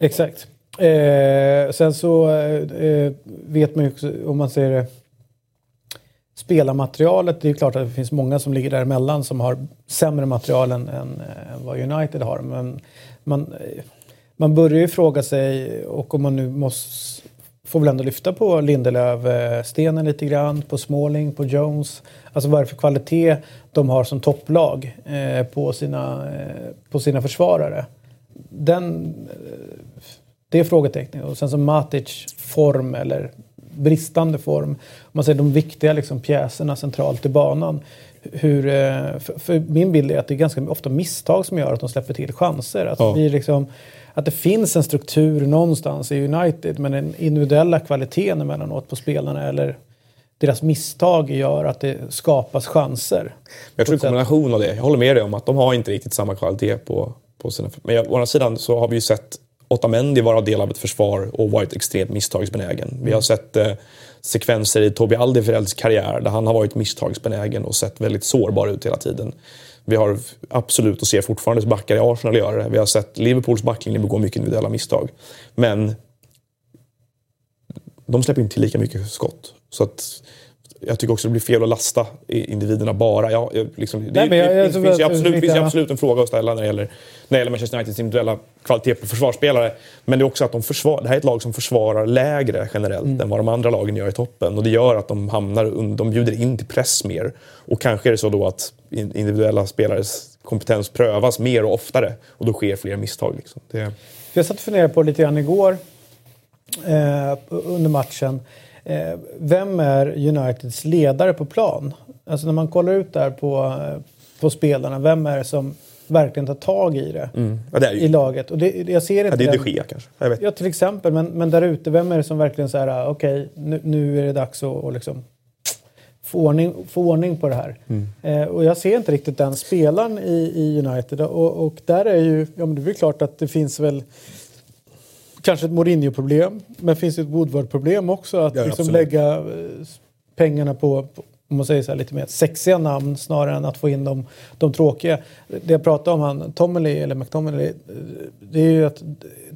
Exakt. Eh, sen så eh, eh, vet man ju också, om man ser det, spelarmaterialet, det är klart att det finns många som ligger däremellan som har sämre material än, än, än vad United har. Men man, man börjar ju fråga sig, och om man nu måste får väl ändå lyfta på Lindelöf-stenen lite grann, på Smalling, på Jones. Alltså vad är det för kvalitet de har som topplag eh, på, sina, eh, på sina försvarare. Den, eh, Det är frågetecknet. Och sen så Matic form eller bristande form. Om man säger de viktiga liksom, pjäserna centralt i banan. Hur, eh, för, för, min bild är att det är ganska ofta misstag som gör att de släpper till chanser. Att, ja. vi liksom, att det finns en struktur någonstans i United men den individuella kvaliteten emellanåt på spelarna eller deras misstag gör att det skapas chanser. Jag tror en kombination av det. Jag håller med dig om att de har inte riktigt samma kvalitet på, på sina... Men å andra sidan så har vi ju sett Otamendi vara del av ett försvar och varit extremt misstagsbenägen. Mm. Vi har sett eh, sekvenser i Tobi Alderweirelds karriär där han har varit misstagsbenägen och sett väldigt sårbar ut hela tiden. Vi har absolut och ser fortfarande backar i Arsenal göra det. Vi har sett Liverpools backlinje begå mycket individuella misstag. Men de släpper inte till lika mycket skott. Så att jag tycker också det blir fel att lasta individerna bara. Ja, liksom, det, Nej, jag, jag, det, finns, ju absolut, finns ju absolut en fråga att ställa när det gäller, när det gäller Manchester Uniteds individuella kvalitet på försvarsspelare. Men det är också att de försvar, det här är ett lag som försvarar lägre generellt mm. än vad de andra lagen gör i toppen. Och det gör att de, hamnar, de bjuder in till press mer. Och kanske är det så då att individuella spelares kompetens prövas mer och oftare. Och då sker fler misstag. Liksom. Det... Jag satt och funderade på lite grann igår eh, under matchen. Eh, vem är Uniteds ledare på plan? Alltså när man kollar ut där på, eh, på spelarna, vem är det som verkligen tar tag i det, mm. ja, det i laget? Och det, jag ser inte ja, det är de Gea kanske? Jag vet. Ja, till exempel. Men, men där ute, vem är det som verkligen säger ah, okej, okay, nu, nu, är det dags att och liksom få ordning, få ordning på det här. Mm. Eh, och jag ser inte riktigt den spelaren i, i United. Och, och där är ju, ja men det är klart att det finns väl kanske ett Mourinho-problem. Men finns det ett Woodward-problem också? Att ja, liksom lägga eh, pengarna på, på om man säger så här, lite mer sexiga namn snarare än att få in de, de tråkiga. Det jag pratade om, han, Tomley, eller McTominay, det är ju att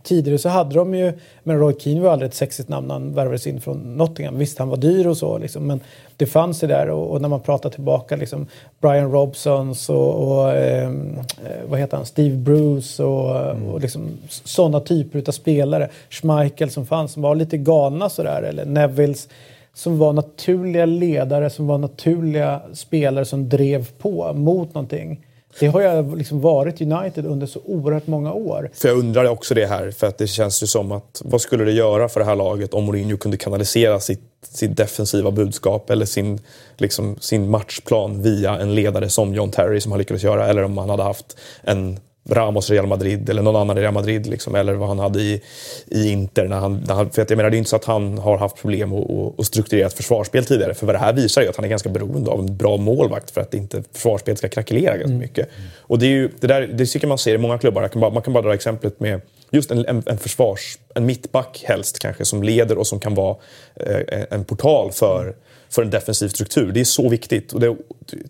tidigare så hade de ju, men Roy Keane var aldrig ett sexigt namn när han värvades in från Nottingham. Visst, han var dyr och så, liksom, men det fanns ju där och, och, när man pratar tillbaka, liksom, Brian Robsons och, och ehm, eh, vad heter han, Steve Bruce och, mm. och liksom, sådana typer av spelare. Schmeichel som fanns, som var lite galna sådär, eller Nevilles som var naturliga ledare, som var naturliga spelare som drev på mot någonting. Det har ju liksom varit United under så oerhört många år. För jag undrar också det här, för att det känns ju som att vad skulle det göra för det här laget om Mourinho kunde kanalisera sitt, sitt defensiva budskap eller sin, liksom, sin matchplan via en ledare som John Terry som han lyckades göra, eller om han hade haft en Ramos Real Madrid eller någon annan i Real Madrid. Liksom, eller vad han hade i, i Inter. När han, när han, för att jag menar, det är inte så att han har haft problem att strukturera ett försvarsspel tidigare. För vad det här visar är att han är ganska beroende av en bra målvakt för att inte försvarsspelet ska krackelera ganska mm. mycket. Och det, är ju, det, där, det tycker man ser i många klubbar. Kan bara, man kan bara dra exemplet med just en, en, en, försvars, en mittback helst kanske, som leder och som kan vara eh, en portal för, för en defensiv struktur. Det är så viktigt. Och det,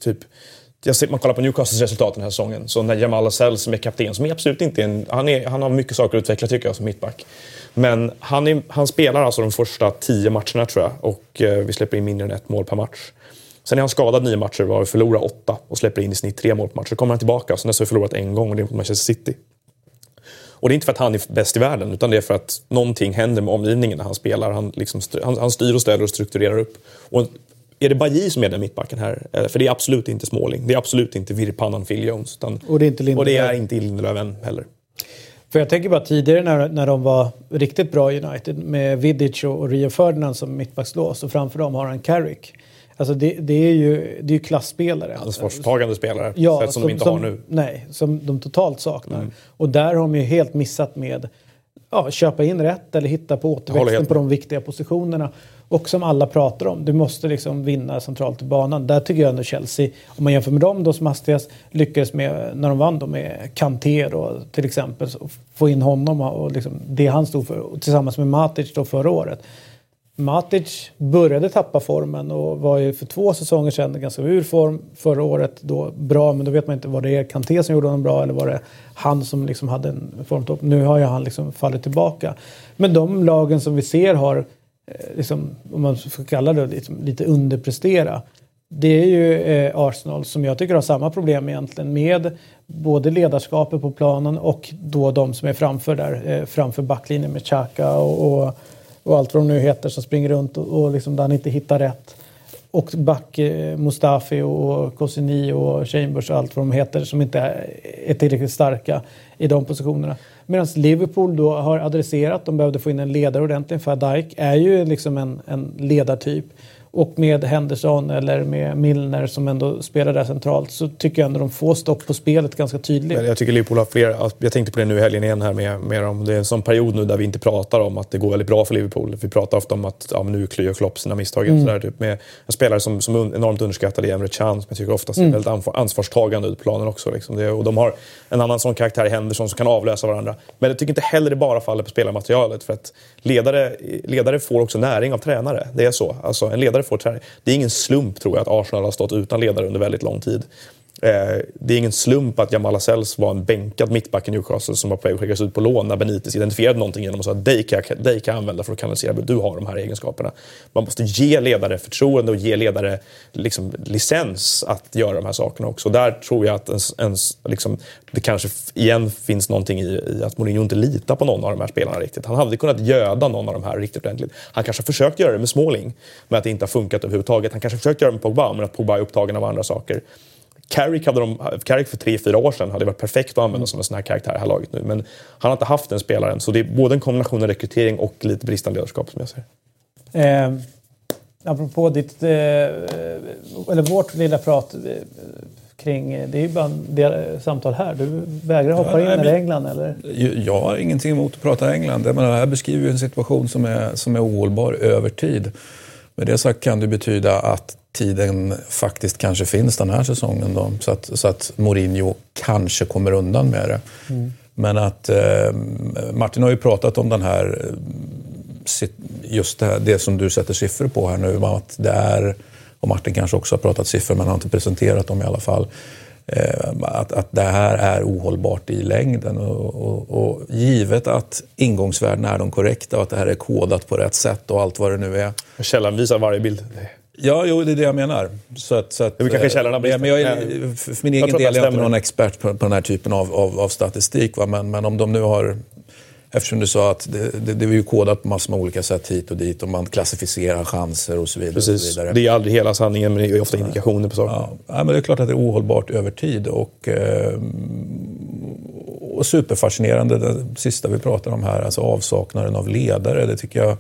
typ, jag ser, man kollar på Newcastles resultat den här säsongen. Så när Jamal Asell som är kapten, som är absolut inte en, han, är, han har mycket saker att utveckla tycker jag som mittback. Men han, är, han spelar alltså de första tio matcherna tror jag och eh, vi släpper in mindre än ett mål per match. Sen är han skadad nio matcher var vi förlorar åtta och släpper in i snitt tre mål per match. Så kommer han tillbaka och sen har vi förlorat en gång och det är mot Manchester City. Och det är inte för att han är bäst i världen utan det är för att någonting händer med omgivningen när han spelar. Han, liksom, han, han styr och ställer och strukturerar upp. Och är det Bajy som är den mittbacken här? Eh, för det är absolut inte Småling. Det är absolut inte virrpannan Phil Jones. Utan, och det är inte Lindelöf. Och det är inte Lindelöf heller. För jag tänker bara tidigare när, när de var riktigt bra i United med Vidic och, och Rio Ferdinand som mittbackslås och framför dem har han Carrick. Alltså det, det är ju det är klasspelare. Ansvarstagande spelare, ja, sätt som, som de inte som, har nu. Nej, som de totalt saknar. Mm. Och där har de ju helt missat med ja, köpa in rätt eller hitta på återväxten på de viktiga positionerna. Och som alla pratar om, du måste liksom vinna centralt i banan. Där tycker jag ändå Chelsea, om man jämför med dem då som hastigast, lyckades med, när de vann då med Kanté då, till exempel, få in honom och liksom det han stod för tillsammans med Matic då förra året. Matic började tappa formen och var ju för två säsonger sedan ganska ur form. Förra året då bra, men då vet man inte vad det är Kanté som gjorde honom bra eller var det han som liksom hade en formtopp. Nu har ju han liksom fallit tillbaka. Men de lagen som vi ser har, Eh, liksom, om man ska kalla det liksom, lite underprestera. Det är ju eh, Arsenal som jag tycker har samma problem egentligen med både ledarskapet på planen och då de som är framför där, eh, framför backlinjen med Xhaka och, och och allt vad de nu heter som springer runt och, och liksom där han inte hittar rätt. och back eh, Mustafi och Kosini och Chambers och allt vad de heter som inte är tillräckligt starka i de positionerna. Medan Liverpool då har adresserat, de behövde få in en ledare ordentligt. För Dijk är ju liksom en, en ledartyp. Och med Henderson eller med Milner som ändå spelar där centralt så tycker jag ändå de får stopp på spelet ganska tydligt. Jag tycker Liverpool har fler, jag tänkte på det nu i helgen igen här med, med dem. Det är en sån period nu där vi inte pratar om att det går väldigt bra för Liverpool. Vi pratar ofta om att ja, nu gör Klopp sina misstag. Mm. Sådär, typ, med en spelare som, som enormt underskattad i Emre Can som jag tycker ofta ser mm. väldigt ansvarstagande ut på planen också. Liksom. Det, och de har en annan sån karaktär i Henderson som kan avlösa varandra. Men jag tycker inte heller det bara faller på spelarmaterialet. För att ledare, ledare får också näring av tränare. Det är så. Alltså, en ledare får träning. Det är ingen slump tror jag att Arsenal har stått utan ledare under väldigt lång tid. Eh, det är ingen slump att Jamal Lascelles var en bänkad mittback i Newcastle som var på väg att skickas ut på lån när Benitez identifierade någonting genom att säga att dig kan, jag, dig kan jag använda för att kanalisera, du har de här egenskaperna. Man måste ge ledare förtroende och ge ledare liksom, licens att göra de här sakerna också. Där tror jag att ens, ens, liksom, det kanske igen finns någonting i, i, att Mourinho inte litar på någon av de här spelarna riktigt. Han hade kunnat göda någon av de här riktigt ordentligt. Han kanske har försökt göra det med Småling, men att det inte har funkat överhuvudtaget. Han kanske har försökt göra det med Pogba, men att Pogba är upptagen av andra saker. Carrick, hade de, Carrick för tre, fyra år sedan hade varit perfekt att använda mm. som en sån här karaktär i det här laget nu. Men han har inte haft den spelaren. Så det är både en kombination av rekrytering och lite bristande ledarskap som jag ser. Eh, apropå ditt, eh, eller vårt lilla prat eh, kring, det är ju bara en del, samtal här. Du vägrar hoppa ja, in i England eller? Jag har ingenting emot att prata England. det här beskriver ju en situation som är, som är ohållbar över tid. Med det sagt kan det betyda att tiden faktiskt kanske finns den här säsongen. Då, så, att, så att Mourinho kanske kommer undan med det. Mm. Men att eh, Martin har ju pratat om den här, just det, det, som du sätter siffror på här nu. Att det är, och Martin kanske också har pratat siffror men har inte presenterat dem i alla fall. Eh, att, att det här är ohållbart i längden. Och, och, och givet att ingångsvärdena är de korrekta och att det här är kodat på rätt sätt och allt vad det nu är. Källan visar varje bild. Ja, jo, det är det jag menar. Så att, så att, vi kanske källorna men, men jag är, För min egen del är jag inte någon expert på, på den här typen av, av, av statistik. Va? Men, men om de nu har... Eftersom du sa att det, det, det är ju kodat på massor med olika sätt hit och dit och man klassificerar chanser och så vidare. Precis. Och så vidare. Det är aldrig hela sanningen men det är ofta indikationer på saker. Ja. ja. men det är klart att det är ohållbart över tid. Och, eh, och superfascinerande, det sista vi pratar om här, alltså avsaknaden av ledare. Det tycker jag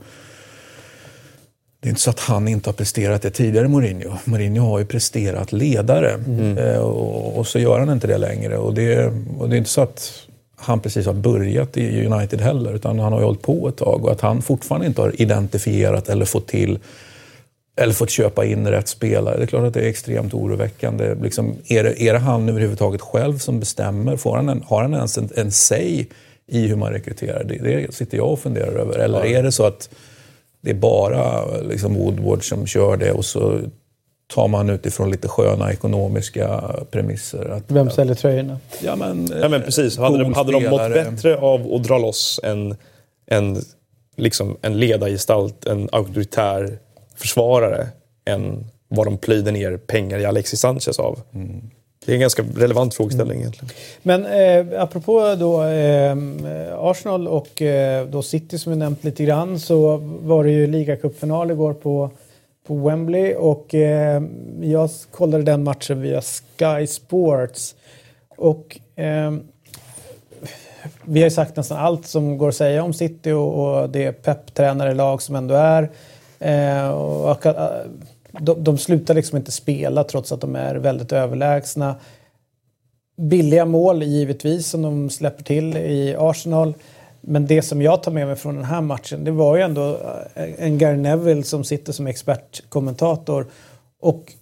det är inte så att han inte har presterat det tidigare, Mourinho. Mourinho har ju presterat ledare mm. eh, och, och, så gör han inte det längre. Och det, och det är inte så att han precis har börjat i United heller, utan han har ju hållit på ett tag. Och att han fortfarande inte har identifierat eller fått till eller fått köpa in rätt spelare. Det är klart att det är extremt oroväckande. Liksom, är, det, är det han överhuvudtaget själv som bestämmer? Får han en, har han ens en, en säg i hur man rekryterar? Det, det sitter jag och funderar över. Eller är det så att det är bara liksom Woodward som kör det och så tar man utifrån lite sköna ekonomiska premisser. Att, Vem säljer tröjorna? Ja men, ja, men precis. Hade de, hade de mått bättre av att dra loss en, en, liksom en ledargestalt, en auktoritär försvarare än vad de plöjde ner pengar i Alexis Sanchez av? Mm. Det är en ganska relevant frågeställning mm. egentligen. Men eh, apropå då eh, Arsenal och eh, då City som vi nämnt lite grann så var det ju ligacupfinal igår på, på Wembley och eh, jag kollade den matchen via Sky Sports. Och eh, vi har ju sagt nästan allt som går att säga om City och, och det pep-tränare-lag som ändå är. Eh, och, de, de slutar liksom inte spela trots att de är väldigt överlägsna. Billiga mål givetvis som de släpper till i Arsenal. Men det som jag tar med mig från den här matchen det var ju ändå eh, en Gary Neville som sitter som expertkommentator. Och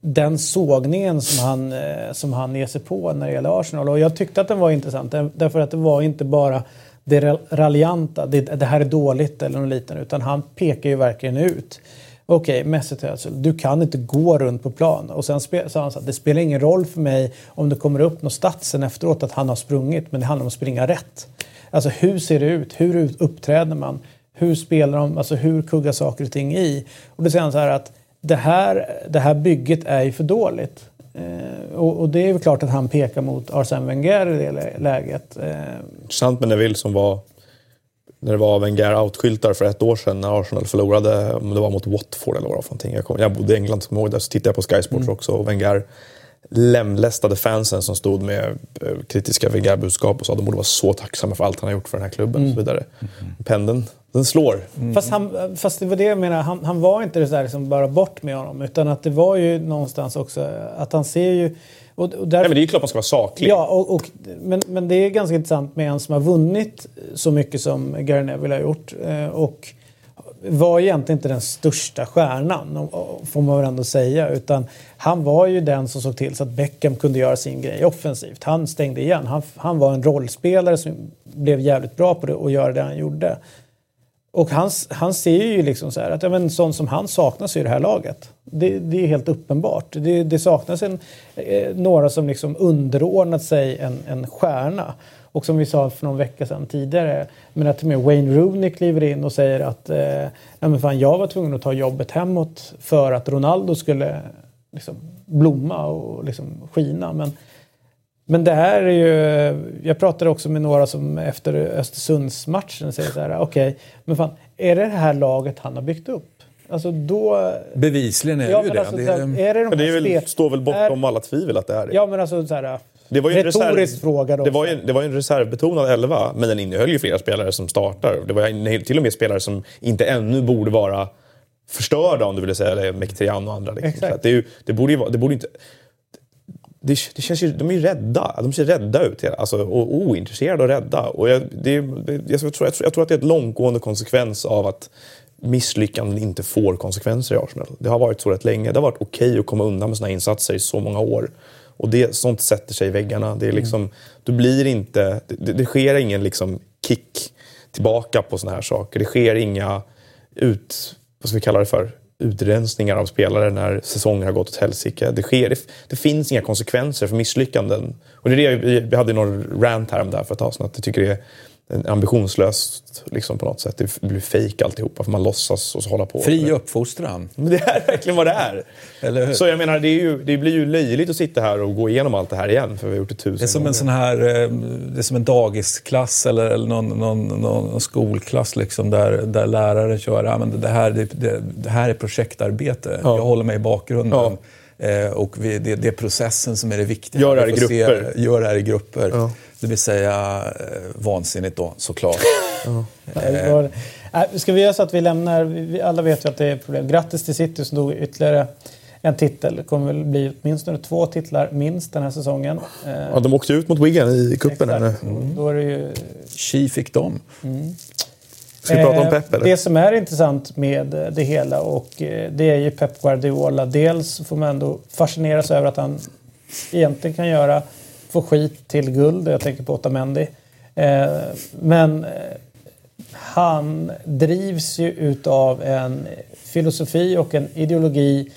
den sågningen som han, eh, som han ger sig på när det gäller Arsenal. Och jag tyckte att den var intressant därför att det var inte bara det raljanta, det, det här är dåligt eller något liknande, utan han pekar ju verkligen ut Okej, okay, Mesut Özil, du kan inte gå runt på plan. Och sen sa han så att det spelar ingen roll för mig om det kommer upp något statsen efteråt att han har sprungit, men det handlar om att springa rätt. Alltså hur ser det ut? Hur uppträder man? Hur spelar de? Alltså hur kuggar saker och ting i? Och då säger han så här att det här, det här bygget är ju för dåligt. Eh, och, och, det är ju klart att han pekar mot Arsene Wenger i det läget. Eh. Intressant med Neville som var när det var Wenger outskyltar för ett år sedan när Arsenal förlorade, om det var mot Watford eller vad det var för Jag, kom, jag bodde i England, som ihåg det, så tittade jag på Sky Sports mm. också och Wenger lemlästade fansen som stod med eh, kritiska Wenger-budskap och sa att de borde vara så tacksamma för allt han har gjort för den här klubben mm. och så vidare. Mm. Pendeln, den slår. Mm. Fast, han, fast det var det jag menar, han, han var inte det där liksom bara bort med honom utan att det var ju någonstans också att han ser ju och, och därför, ja, men det är ju klart man ska vara saklig. Ja, och, och, men, men det är ganska intressant med en som har vunnit så mycket som Gary Neville har gjort. Eh, och var egentligen inte den största stjärnan, får man väl ändå säga. Utan han var ju den som såg till så att Beckham kunde göra sin grej offensivt. Han stängde igen. Han, han var en rollspelare som blev jävligt bra på det och göra det han gjorde. Och han, han ser ju liksom så här att ja, men, sånt som han saknas i det här laget. Det, det är helt uppenbart. Det, det saknas en, eh, några som liksom underordnat sig en, en stjärna. Och som vi sa för någon vecka sedan tidigare, men att med Wayne Rooney kliver in och säger att eh, men fan, jag var tvungen att ta jobbet hemåt för att Ronaldo skulle liksom, blomma och liksom, skina. Men, men det här är ju... Jag pratade också med några som efter Östersundsmatchen säger så här, okej, okay, men fan, är det det här laget han har byggt upp? Alltså då... Bevisligen är ja, det ju det. Alltså, det, är det, de det är väl, står väl bortom är, alla tvivel att det är det. Ja, men alltså så här, det var ju en reserv, fråga då. Det var, ju, det var ju en reservbetonad elva, men den innehöll ju flera spelare som startar. Det var till och med spelare som inte ännu borde vara förstörda om du vill säga det, Mkhitaryan och andra. Liksom. det, är ju, det, borde ju, det borde inte... Det, det, känns ju, de är ju rädda. De ser rädda ut. Alltså, och ointresserade och rädda. Och jag, det, det, jag, tror, jag, tror, jag tror att det är ett långtgående konsekvens av att misslyckanden inte får konsekvenser i Arsenal. Det har varit så rätt länge. Det har varit okej okay att komma undan med sina insatser i så många år. Och det, sånt sätter sig i väggarna. Det är mm. liksom, mm. Du blir inte, det, det sker ingen liksom kick tillbaka på såna här saker. Det sker inga ut, vad ska vi kalla det för, utrensningar av spelare när säsonger har gått åt helsike. Det, sker, det, det, finns inga konsekvenser för misslyckanden. Och det är det vi, jag hade någon rant här om det här för ett tag sedan. Att jag tycker det är ambitionslöst liksom på något sätt. Det blir fejk alltihopa för man låtsas och så hålla på. Fri uppfostran. Men det är verkligen vad det är. Eller hur? Så jag menar, det, ju, det, blir ju löjligt att sitta här och gå igenom allt det här igen för vi har gjort det tusen Det är som gånger. en sån här, eh, det är som en dagisklass eller, eller någon, någon, någon skolklass liksom där, där läraren kör, ja, men det, här, det, det här är projektarbete. Ja. Jag håller mig i bakgrunden. Ja. Eh, och vi, det, det, är processen som är det viktiga. Gör det här i grupper. Se, gör det här i grupper. Ja. Det vill säga eh, vansinnigt då, såklart. ja. eh. Ska vi göra så att vi lämnar, vi alla vet ju att det är problem. Grattis till City som tog ytterligare en titel. Det kommer väl bli åtminstone två titlar minst den här säsongen. Eh, ja, de åkte ut mot Wigan i cupen. Mm. Då är det ju... Chi fick dem. Mm. Ska vi prata om Pep eller? Det som är intressant med det hela och eh, det är ju Pep Guardiola. Dels får man ändå fascineras över att han egentligen kan göra, få skit till guld. Jag tänker på Otamendi. Eh, men eh, han drivs ju utav en filosofi och en ideologi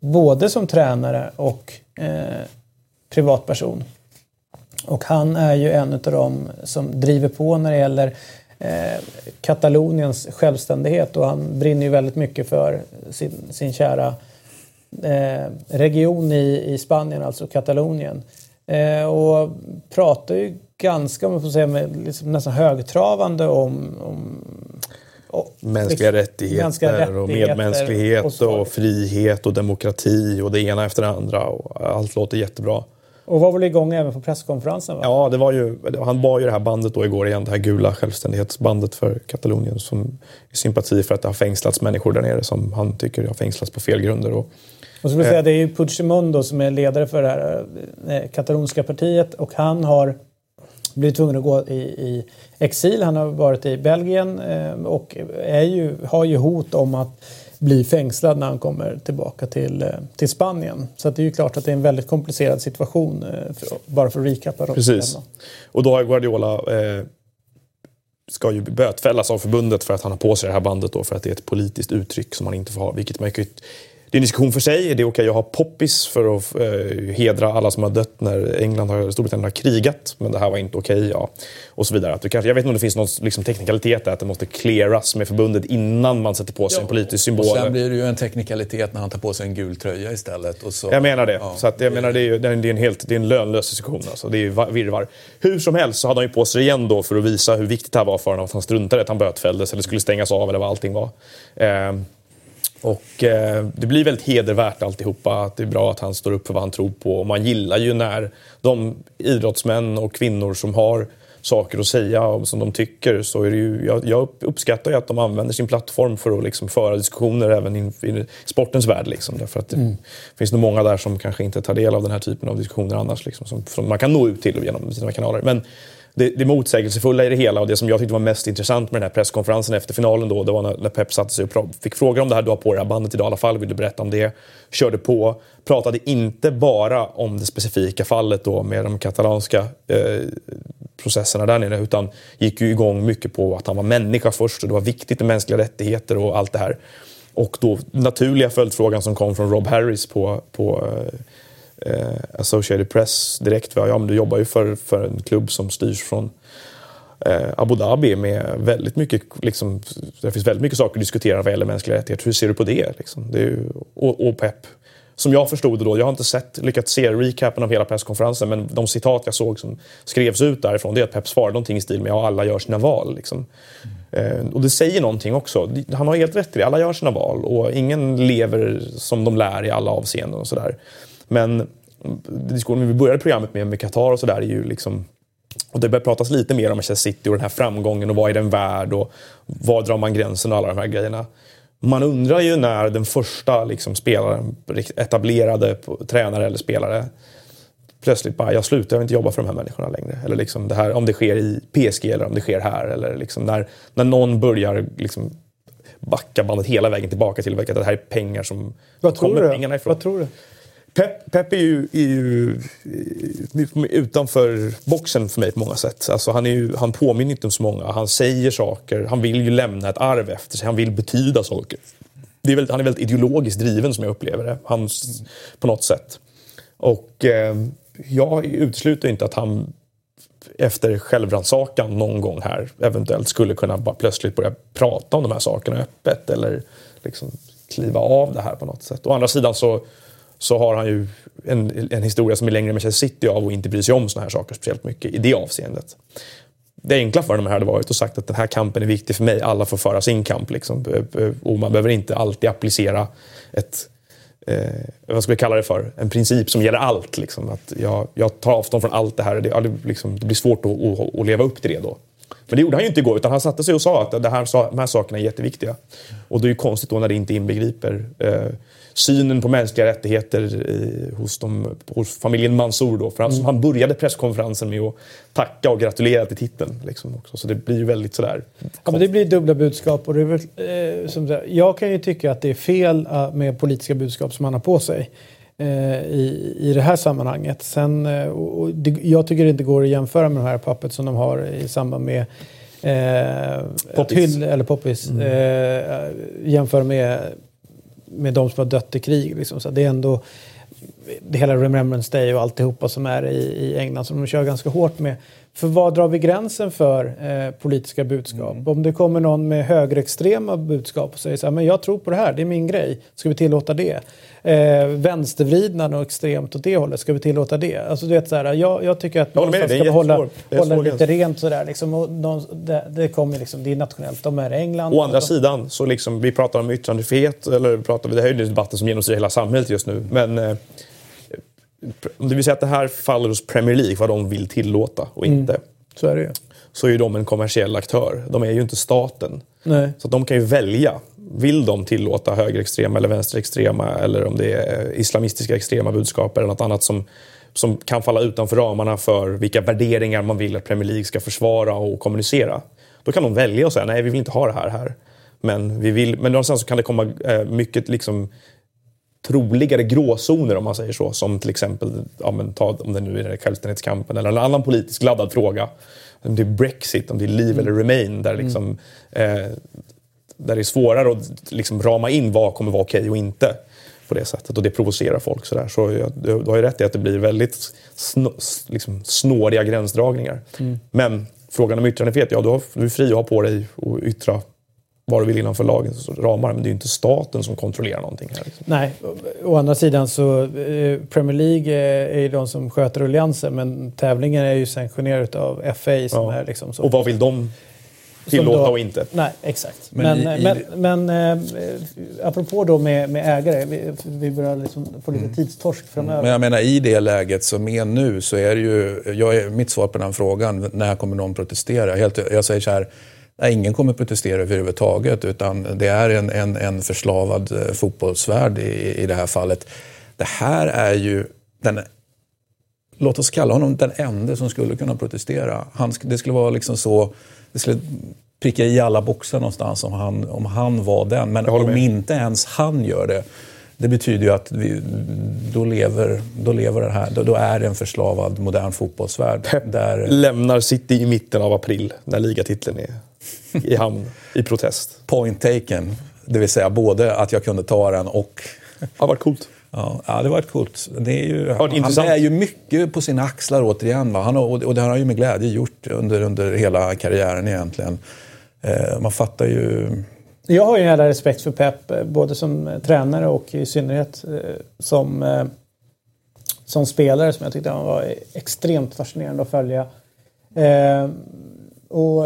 både som tränare och eh, privatperson. Och han är ju en av dem som driver på när det gäller eh, Kataloniens självständighet och han brinner ju väldigt mycket för sin, sin kära eh, region i, i Spanien, alltså Katalonien. Eh, och pratar ju ganska, om man får säga, med, liksom nästan högtravande om, om och, mänskliga, liksom, rättigheter mänskliga rättigheter och medmänsklighet och, och, frihet och demokrati och det ena efter det andra. Och allt låter jättebra. Och var väl igång även på presskonferensen? Va? Ja, det var ju, han bar ju det här bandet då igår igen, det här gula självständighetsbandet för Katalonien som är sympati för att det har fängslats människor där nere som han tycker har fängslats på fel grunder. Och, och så vill säga, eh, det är ju Puigdemont som är ledare för det här eh, katalonska partiet och han har blivit tvungen att gå i, i exil. Han har varit i Belgien eh, och är ju, har ju hot om att bli fängslad när han kommer tillbaka till, eh, till Spanien. Så det är ju klart att det är en väldigt komplicerad situation, eh, för, bara för att recapa. Precis. Och då har Guardiola eh, ska ju bötfällas av förbundet för att han har på sig det här bandet då för att det är ett politiskt uttryck som man inte får ha. Vilket man kan det är en diskussion för sig. Är det okej att ha poppis för att eh, hedra alla som har dött när England och Storbritannien har krigat? Men det här var inte okej, ja. Och så vidare. Att kanske, jag vet inte om det finns någon liksom, teknikalitet där, att det måste clearas med förbundet innan man sätter på sig ja, en politisk symbol. Och sen blir det ju en teknikalitet när han tar på sig en gul tröja istället. Och så, jag menar det. Ja, så att, jag det... menar, det är, det är en helt det är en lönlös diskussion. Alltså. Det är virvar. Hur som helst så hade han ju på sig igen då för att visa hur viktigt det här var för honom. Att han struntade att han bötfälldes eller skulle stängas av eller vad allting var. Eh, och eh, det blir väldigt hedervärt alltihopa. Att det är bra att han står upp för vad han tror på. Och man gillar ju när de idrottsmän och kvinnor som har saker att säga och som de tycker så är det ju, jag, jag uppskattar ju att de använder sin plattform för att liksom föra diskussioner även i, i sportens värld. Liksom, därför att det mm. finns nog många där som kanske inte tar del av den här typen av diskussioner annars. Liksom, som, som man kan nå ut till genom sina kanaler. Men det, det motsägelsefulla i det hela och det som jag tyckte var mest intressant med den här presskonferensen efter finalen då, det var när, när Pep satte sig och fick frågan om det här. Du har på dig bandet idag i alla fall, vill du berätta om det? Körde på, pratade inte bara om det specifika fallet då med de katalanska eh, processerna där nere utan gick ju igång mycket på att han var människa först och det var viktigt med mänskliga rättigheter och allt det här. Och då naturliga följdfrågan som kom från Rob Harris på, på eh, eh, Associated Press direkt. Ja, men du jobbar ju för, för en klubb som styrs från eh, Abu Dhabi med väldigt mycket, liksom, det finns väldigt mycket saker att diskutera vad gäller mänskliga rättigheter. Hur ser du på det? Liksom? det ju, och, och PEP. Som jag förstod det då, jag har inte sett, lyckats se recapen av hela presskonferensen men de citat jag såg som skrevs ut därifrån det är att Pep svarade någonting i stil med ja, alla gör sina val. Liksom. Mm. Eh, och det säger någonting också. Han har helt rätt i det, alla gör sina val och ingen lever som de lär i alla avseenden och sådär. Men diskussionen vi började programmet med, med Qatar och sådär, är ju liksom och det börjar pratas lite mer om Manchester City och den här framgången och vad är den värd och var drar man gränsen och alla de här grejerna. Man undrar ju när den första liksom, spelaren, etablerade tränare eller spelare plötsligt bara, jag slutar, jag vill inte jobba för de här människorna längre. Eller liksom det här, om det sker i PSG eller om det sker här. Eller liksom när, när någon börjar liksom backa bandet hela vägen tillbaka till att det här är pengar som Vad kommer pengarna ifrån. Vad tror du? Pep, Pep är, ju, är ju, eh, utanför boxen för mig på många sätt. Alltså han, är ju, han påminner inte om så många. Han säger saker. Han vill ju lämna ett arv efter sig. Han vill betyda saker. Det är väldigt, han är väldigt ideologiskt driven som jag upplever det. Han, på något sätt. Och eh, jag utesluter inte att han efter självrannsakan någon gång här eventuellt skulle kunna bara plötsligt börja prata om de här sakerna öppet eller liksom kliva av det här på något sätt. Å andra sidan så så har han ju en, en historia som är längre med Manchester City av och inte bryr sig om såna här saker speciellt mycket i det avseendet. Det enkla för honom hade varit att sagt att den här kampen är viktig för mig, alla får föra sin kamp. Liksom. Och man behöver inte alltid applicera ett, eh, vad ska vi kalla det för, en princip som gäller allt. Liksom. Att jag, jag tar avstånd från allt det här, det, det, liksom, det blir svårt att, att, att, leva upp till det då. Men det gjorde han ju inte igår, utan han satte sig och sa att det här, de här sakerna är jätteviktiga. Och det är ju konstigt då när det inte inbegriper eh, synen på mänskliga rättigheter hos, de, hos familjen Mansour. Då, för han, mm. han började presskonferensen med att tacka och gratulera till titeln. Liksom också. Så det blir ju väldigt sådär... Ja, men det blir dubbla budskap. Och det eh, som jag kan ju tycka att det är fel uh, med politiska budskap som han har på sig. Uh, i, I det här sammanhanget. Sen, uh, och det, jag tycker det inte går att jämföra med de här pappet som de har i samband med Eh, poppis. Hyll, eller poppis. Mm. Eh, jämför med med de som har dött i krig. Liksom. Så det är ändå hela Remembrance Day och alltihopa som är i, i England som de kör ganska hårt med. För vad drar vi gränsen för eh, politiska budskap? Mm. Om det kommer någon med högerextrema budskap och säger så här, men jag tror på det här, det är min grej, ska vi tillåta det? Eh, vänstervridna och extremt åt det hållet, ska vi tillåta det? Alltså du vet så här, jag, jag tycker att man ska hålla, hålla lite rent sådär. Liksom, och de, det, det, kommer liksom, det är nationellt, de är i England. Å andra de... sidan, så liksom, vi pratar om yttrandefrihet, eller pratar vi, det här är ju debatten som genomsyrar hela samhället just nu. Men eh, det vill säga att det här faller hos Premier League, vad de vill tillåta och mm. inte. Mm. Så är det ju. Så är de en kommersiell aktör. De är ju inte staten. Nej. Så de kan ju välja. Vill de tillåta högerextrema eller vänsterextrema eller om det är islamistiska extrema budskap eller något annat som, som kan falla utanför ramarna för vilka värderingar man vill att Premier League ska försvara och kommunicera. Då kan de välja och säga nej, vi vill inte ha det här här. Men, vi vill, men någonstans så kan det komma eh, mycket liksom troligare gråzoner om man säger så. Som till exempel, ja, men, ta, om det nu är självständighetskampen eller en annan politisk laddad fråga. Om det är Brexit, om det är Leave mm. eller Remain. Där, liksom, mm. eh, där det är svårare att liksom, rama in vad kommer vara okej och inte. på det sättet och det provocerar folk. Så, där. så jag, du, du har ju rätt i att det blir väldigt snå, liksom, snåriga gränsdragningar. Mm. Men frågan om yttrandefrihet, ja du, har, du är fri att ha på dig och yttra vad du vill innanför lagens ramar. Men det är ju inte staten som kontrollerar någonting här. Liksom. Nej, å andra sidan så eh, Premier League är ju de som sköter rulliansen men tävlingen är ju sanktionerad av FA som ja. är liksom så. Och vad vill de tillåta då, och inte? Nej, exakt. Men, men, i, i, men, men äh, apropå då med, med ägare, vi, vi börjar liksom få lite mm. tidstorsk framöver. Men jag menar i det läget som är nu så är det ju, jag är, mitt svar på den frågan, när kommer någon protestera? Helt, jag säger så här, Nej, ingen kommer protestera överhuvudtaget utan det är en, en, en förslavad eh, fotbollsvärld i, i det här fallet. Det här är ju den, låt oss kalla honom den enda som skulle kunna protestera. Han, det skulle vara liksom så, det skulle pricka i alla boxar någonstans om han, om han var den. Men om inte ens han gör det, det betyder ju att vi, då, lever, då lever det här, då, då är det en förslavad modern fotbollsvärld. Där... lämnar City i mitten av april när ligatiteln är i hamn i protest. Point taken. Det vill säga både att jag kunde ta den och... Det har varit coolt. Ja, ja, det var ett coolt. Det är ju, han, han är ju mycket på sina axlar återigen. Va? Han har, och det har han ju med glädje gjort under, under hela karriären egentligen. Eh, man fattar ju... Jag har ju en jävla respekt för Pep, eh, både som tränare och i synnerhet eh, som, eh, som spelare som jag tyckte han var extremt fascinerande att följa. Eh, och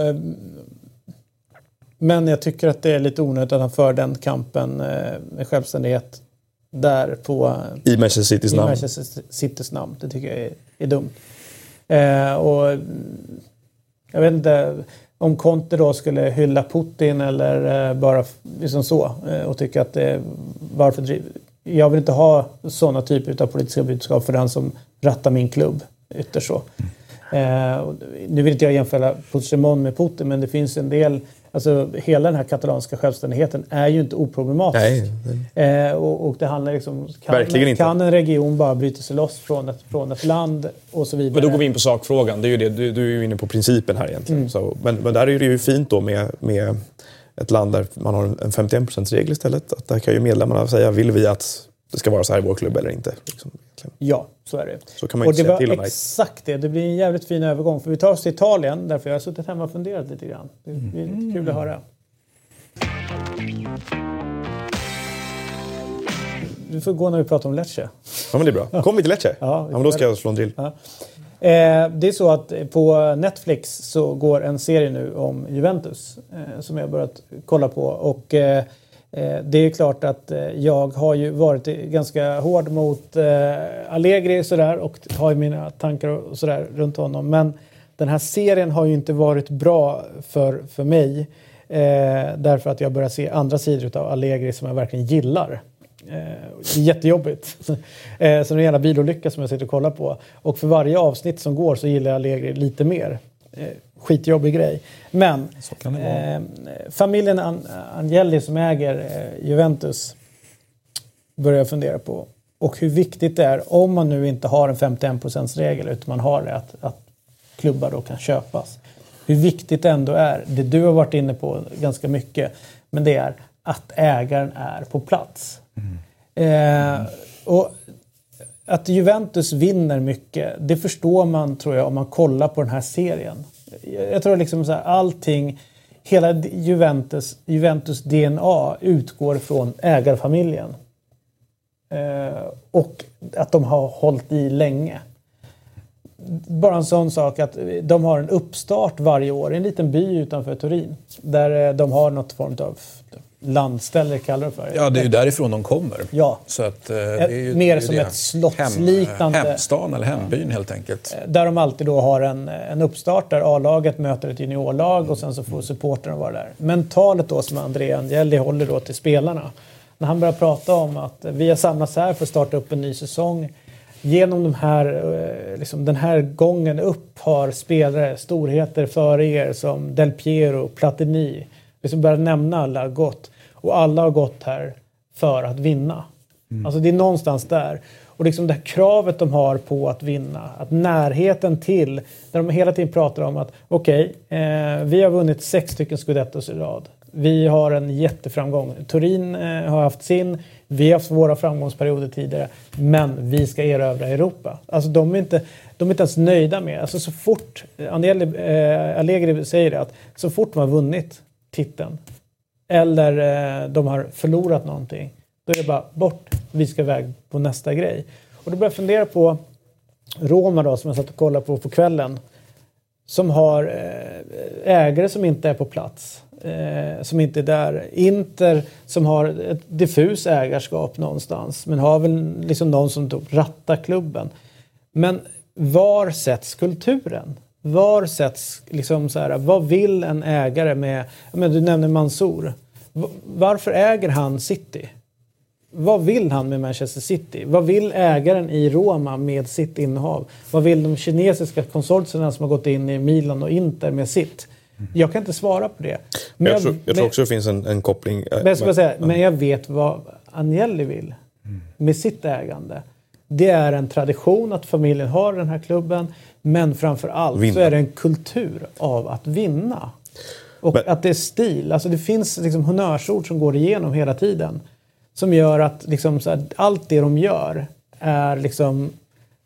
men jag tycker att det är lite onödigt att han för den kampen eh, med självständighet där på... I Manchester Citys i namn. Manchester Citys namn. Det tycker jag är, är dumt. Eh, och jag vet inte om Conte då skulle hylla Putin eller eh, bara liksom så eh, och tycka att det... Varför driver... Jag vill inte ha sådana typer av politiska budskap för den som rattar min klubb. Ytterst så. Nu vill inte jag jämföra Puigdemont med Putin men det finns en del Alltså hela den här katalanska självständigheten är ju inte oproblematisk. Nej. Eh, och, och, det handlar liksom... Kan, kan en region bara bryta sig loss från ett, från ett land och så vidare? Men då går vi in på sakfrågan. Det är ju det, du, du är ju inne på principen här egentligen. Mm. Så, men, men där är det ju fint då med, med ett land där man har en 51% regel istället. Att där kan ju medlemmarna säga, vill vi att det ska vara så här i vår klubb eller inte? Liksom. Ja, så är det. Så kan man och det var till exakt det. Det blir en jävligt fin övergång. För vi tar oss till Italien, därför jag har suttit hemma och funderat lite grann. Det är mm. kul att höra. Du får gå när vi pratar om Lecce. Ja, men det är bra. Kommer vi till Lecce? Ja, ja men då ska jag slå en drill. Ja. Eh, det är så att på Netflix så går en serie nu om Juventus eh, som jag börjat kolla på. Och Eh, Eh, det är klart att eh, jag har ju varit ganska hård mot eh, Allegri sådär och har ju mina tankar och sådär runt honom. Men den här serien har ju inte varit bra för, för mig. Eh, därför att jag börjar se andra sidor av Allegri som jag verkligen gillar. Eh, det är jättejobbigt. så det är en jävla bilolycka som jag sitter och kollar på. Och för varje avsnitt som går så gillar jag Allegri lite mer skitjobbig grej. Men eh, familjen An Angeli som äger eh, Juventus börjar fundera på och hur viktigt det är om man nu inte har en 51% regel utan man har det att, att klubbar då kan köpas. Hur viktigt det ändå är, det du har varit inne på ganska mycket, men det är att ägaren är på plats. Mm. Eh, och att Juventus vinner mycket, det förstår man tror jag om man kollar på den här serien jag tror liksom så här, allting, hela Juventus, Juventus DNA utgår från ägarfamiljen. Eh, och att de har hållit i länge. Bara en sån sak att de har en uppstart varje år i en liten by utanför Turin. Där eh, de har något form av landställe kallar det för. Ja, det är ju därifrån de kommer. Ja. Så att, eh, det är ju, Mer det är som det. ett slottsliknande... Hem, hemstan eller hembyn helt enkelt. Eh, där de alltid då har en, en uppstart där A-laget möter ett juniorlag och sen så får supportrarna vara där. Men talet då som Andrea Angeli håller då till spelarna. När han börjar prata om att vi har samlats här för att starta upp en ny säsong. Genom de här, eh, liksom den här gången upp har spelare, storheter före er som Del Piero, Platini, liksom börjar nämna alla gott. Och alla har gått här för att vinna. Mm. Alltså det är någonstans där. Och liksom det här kravet de har på att vinna, att närheten till, där de hela tiden pratar om att okej, okay, eh, vi har vunnit sex stycken scudettos i rad. Vi har en jätteframgång. Turin eh, har haft sin, vi har haft våra framgångsperioder tidigare. Men vi ska erövra Europa. Alltså de är inte, de är inte ens nöjda med, alltså så fort, Agnelli, eh, Allegri säger det, att så fort de har vunnit titeln eller eh, de har förlorat någonting, då är det bara bort, vi ska iväg på nästa grej. Och då börjar jag fundera på Roma då, som jag satt och kollade på på kvällen. Som har eh, ägare som inte är på plats. Eh, som inte är där. Inter som har ett diffus ägarskap någonstans. Men har väl liksom någon som typ rattar klubben. Men var sätts kulturen? Var sätts liksom så här, vad vill en ägare med, men du nämner Mansour. Varför äger han City? Vad vill han med Manchester City? Vad vill ägaren i Roma med sitt innehav? Vad vill de kinesiska konsortierna som har gått in i Milan och Inter med sitt? Jag kan inte svara på det. Men jag, jag, tror, jag tror också det finns en, en koppling. Eh, men jag, säga, men jag vet vad Agnelli vill med sitt ägande. Det är en tradition att familjen har den här klubben. Men framför allt vinna. så är det en kultur av att vinna. Och men, att det är stil. Alltså det finns liksom honnörsord som går igenom hela tiden. Som gör att liksom här, allt det de gör är liksom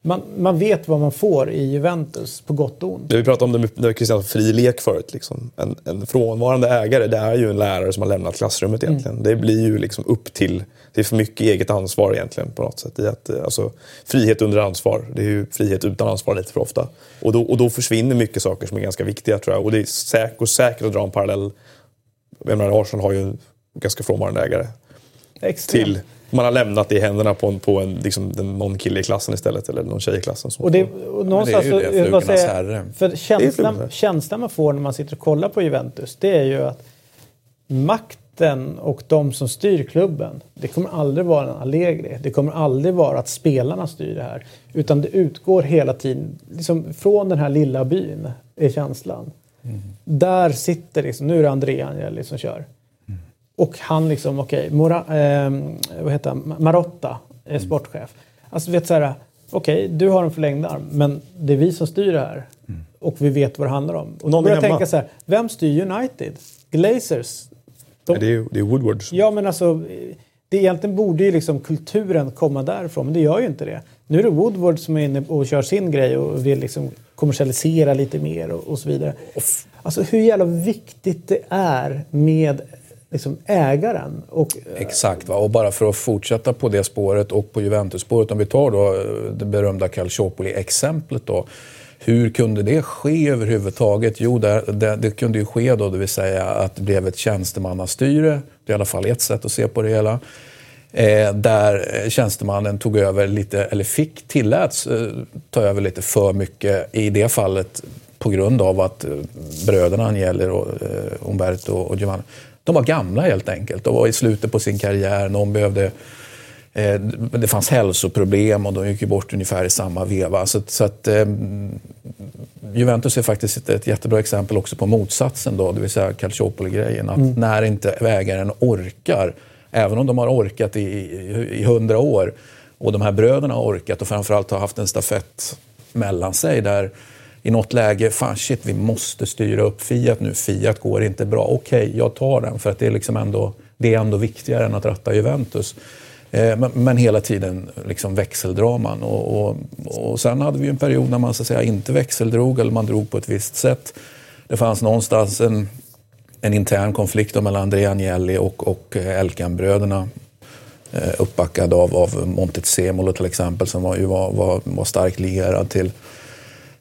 man, man vet vad man får i Juventus på gott och ont. Vi pratade om det med Christian fri lek förut. Liksom. En, en frånvarande ägare det är ju en lärare som har lämnat klassrummet egentligen. Mm. Det blir ju liksom upp till, det är för mycket eget ansvar egentligen på något sätt. I att, alltså, frihet under ansvar, det är ju frihet utan ansvar lite för ofta. Och då, och då försvinner mycket saker som är ganska viktiga tror jag. Och det är säkert, säkert att dra en parallell. Jag menar, Arsenal har ju en ganska frånvarande ägare. Extremt. Till man har lämnat det i händerna på, en, på en, liksom, någon kille i klassen istället, eller någon tjej i klassen. Som och det, och någonstans, det är ju det, flugornas herre. För känslan, känslan man får när man sitter och kollar på Juventus, det är ju att makten och de som styr klubben, det kommer aldrig vara en Allegri. Det kommer aldrig vara att spelarna styr det här. Utan det utgår hela tiden liksom, från den här lilla byn, är känslan. Mm. Där sitter liksom, nu är det André Agnelli som kör. Och han liksom, okej, okay, eh, vad heter han? Marotta är mm. sportchef. Alltså vet så här, okej, okay, du har en förlängd arm, men det är vi som styr det här. Mm. Och vi vet vad det handlar om. Och då börjar jag tänka så här, vem styr United? Glazers? De, det, är, det är Woodward. Ja, men alltså, det egentligen borde ju liksom kulturen komma därifrån, men det gör ju inte det. Nu är det Woodward som är inne och kör sin grej och vill liksom kommersialisera lite mer och, och så vidare. Alltså hur jävla viktigt det är med liksom ägaren. Och, Exakt, va? och bara för att fortsätta på det spåret och på Juventus-spåret. Om vi tar då eh, det berömda Calciopoli-exemplet då. Hur kunde det ske överhuvudtaget? Jo, det, det, det, kunde ju ske då, det vill säga att det blev ett tjänstemannastyre. Det är i alla fall ett sätt att se på det hela. Eh, där eh, tjänstemannen tog över lite, eller fick, tilläts eh, ta över lite för mycket. I det fallet på grund av att eh, bröderna Agnelli, och, eh, Umberto och Giovanni, de var gamla helt enkelt. De var i slutet på sin karriär. Någon behövde, det fanns hälsoproblem och de gick bort ungefär i samma veva. Så, så att, eh, Juventus är faktiskt ett, ett, jättebra exempel också på motsatsen, då, det vill säga Calciopoli-grejen. Att mm. när inte ägaren orkar, även om de har orkat i hundra år och de här bröderna har orkat och framförallt har haft en stafett mellan sig där i något läge, fan shit, vi måste styra upp Fiat nu. Fiat går inte bra. Okej, okay, jag tar den för att det är, liksom ändå, det är ändå viktigare än att ratta Juventus. Eh, men, hela tiden liksom växeldraman. Och, och, och sen hade vi en period när man så att säga, inte växeldrog eller man drog på ett visst sätt. Det fanns någonstans en, en intern konflikt mellan André Agnelli och, och eh, Elkan-bröderna eh, uppbackad av, av Montezemolo till exempel som var, var, var, var starkt lierad till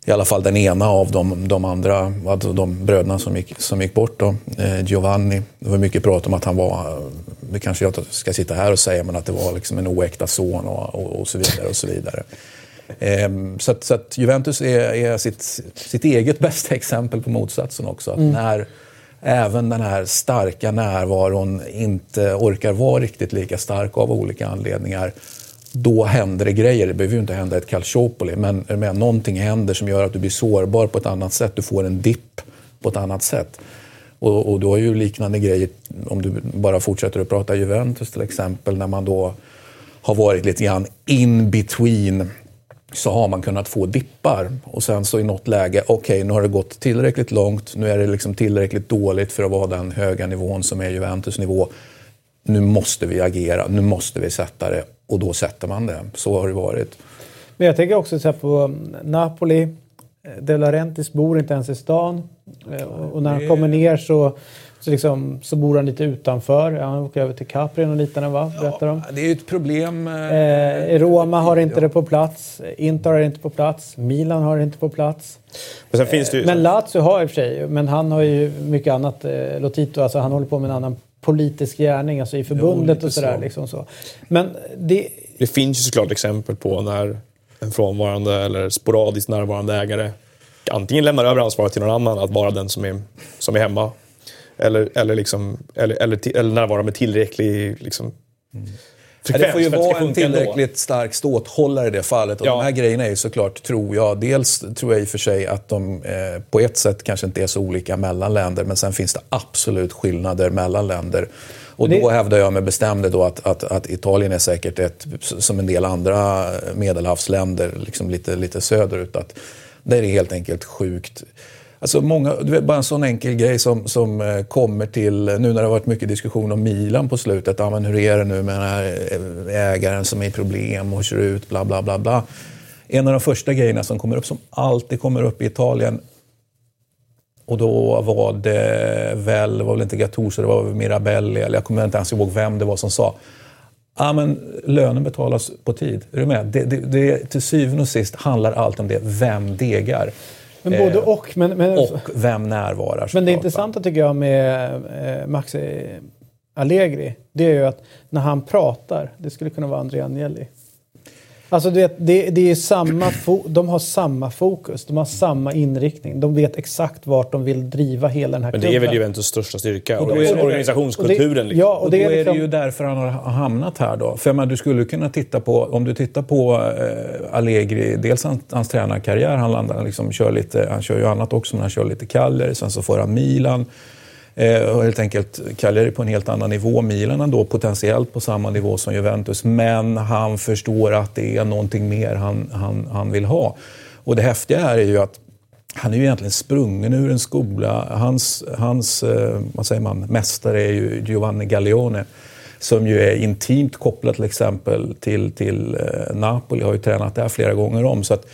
i alla fall den ena av de, de andra, alltså de bröderna som gick, som gick bort. Då, eh, Giovanni. Det var mycket prat om att han var, det kanske jag ska sitta här och säga, men att det var liksom en oäkta son och, och, och så vidare. och så vidare. Eh, så, att, så att Juventus är, är sitt, sitt eget bästa exempel på motsatsen också. Att mm. när även den här starka närvaron inte orkar vara riktigt lika stark av olika anledningar då händer det grejer. Det behöver ju inte hända ett Calciopoli, men, men någonting händer som gör att du blir sårbar på ett annat sätt. Du får en dipp på ett annat sätt. Och, och du har ju liknande grejer, om du bara fortsätter att prata Juventus till exempel, när man då har varit lite grann in between så har man kunnat få dippar och sen så i något läge, okej okay, nu har det gått tillräckligt långt, nu är det liksom tillräckligt dåligt för att vara den höga nivån som är Juventus nivå. Nu måste vi agera, nu måste vi sätta det och då sätter man det. Så har det varit. Men jag tänker också så på Napoli. De Laurentiis bor inte ens i stan. Och när han kommer ner så så, liksom, så bor han lite utanför. Han åker över till Capri och liknande va? Berättar de. Ja, det är ju ett problem. Eh, Roma har inte det på plats. Inter har det inte på plats. Milan har det inte på plats. Men, sen finns det ju... men Lazio har i och för sig, men han har ju mycket annat. Eh, Lotito, alltså han håller på med en annan politisk gärning alltså i förbundet jo, och sådär. Så. Liksom så. Men det... det finns ju såklart exempel på när en frånvarande eller sporadiskt närvarande ägare antingen lämnar över ansvaret till någon annan att vara den som är, som är hemma eller, eller, liksom, eller, eller, eller närvara med tillräcklig liksom, mm. Det får ju vara en tillräckligt då. stark ståthållare i det fallet. Och ja. de här grejerna är ju såklart, tror jag, dels tror jag i och för sig att de eh, på ett sätt kanske inte är så olika mellan länder, men sen finns det absolut skillnader mellan länder. Och då hävdar jag med bestämdhet då att, att, att, Italien är säkert ett, som en del andra medelhavsländer, liksom lite, lite söderut, att där är det helt enkelt sjukt Alltså många, vet, bara en sån enkel grej som, som eh, kommer till, eh, nu när det har varit mycket diskussion om Milan på slutet. Ja, men hur är det nu med den här eh, ägaren som är i problem och kör ut, bla bla bla. bla. En av de första grejerna som kommer upp, som alltid kommer upp i Italien, och då var det väl, det var väl inte Gattuso, det var Mirabelli, eller jag kommer inte ens ihåg vem det var som sa Ja, men lönen betalas på tid. Är du med? Det, det, det, till syvende och sist handlar allt om det. Vem degar? Men både eh, och. Men, men, och vem närvarar. Men det intressanta tycker jag med eh, Maxi Allegri, det är ju att när han pratar, det skulle kunna vara Andrea Agnelli. Alltså det, det, det är samma de har samma fokus, de har samma inriktning. De vet exakt vart de vill driva hela den här klubben. Men det är väl Juventus största styrka, och, och är organisationskulturen. Och det, liksom. Ja, och, det är, liksom... är det ju därför han har hamnat här då. För man, du skulle kunna titta på, om du tittar på eh, Allegri, dels hans, hans tränarkarriär, han, landar, liksom, kör lite, han kör ju annat också, men han kör lite Cagliari, sen så får han Milan. Eh, och helt enkelt Cagliari på en helt annan nivå. Milan ändå potentiellt på samma nivå som Juventus. Men han förstår att det är någonting mer han, han, han vill ha. Och det häftiga här är ju att han är ju egentligen sprungen ur en skola. Hans, hans eh, vad säger man, mästare är ju Giovanni Gallione som ju är intimt kopplad till exempel till, till eh, Napoli. Jag har ju tränat där flera gånger om. Så att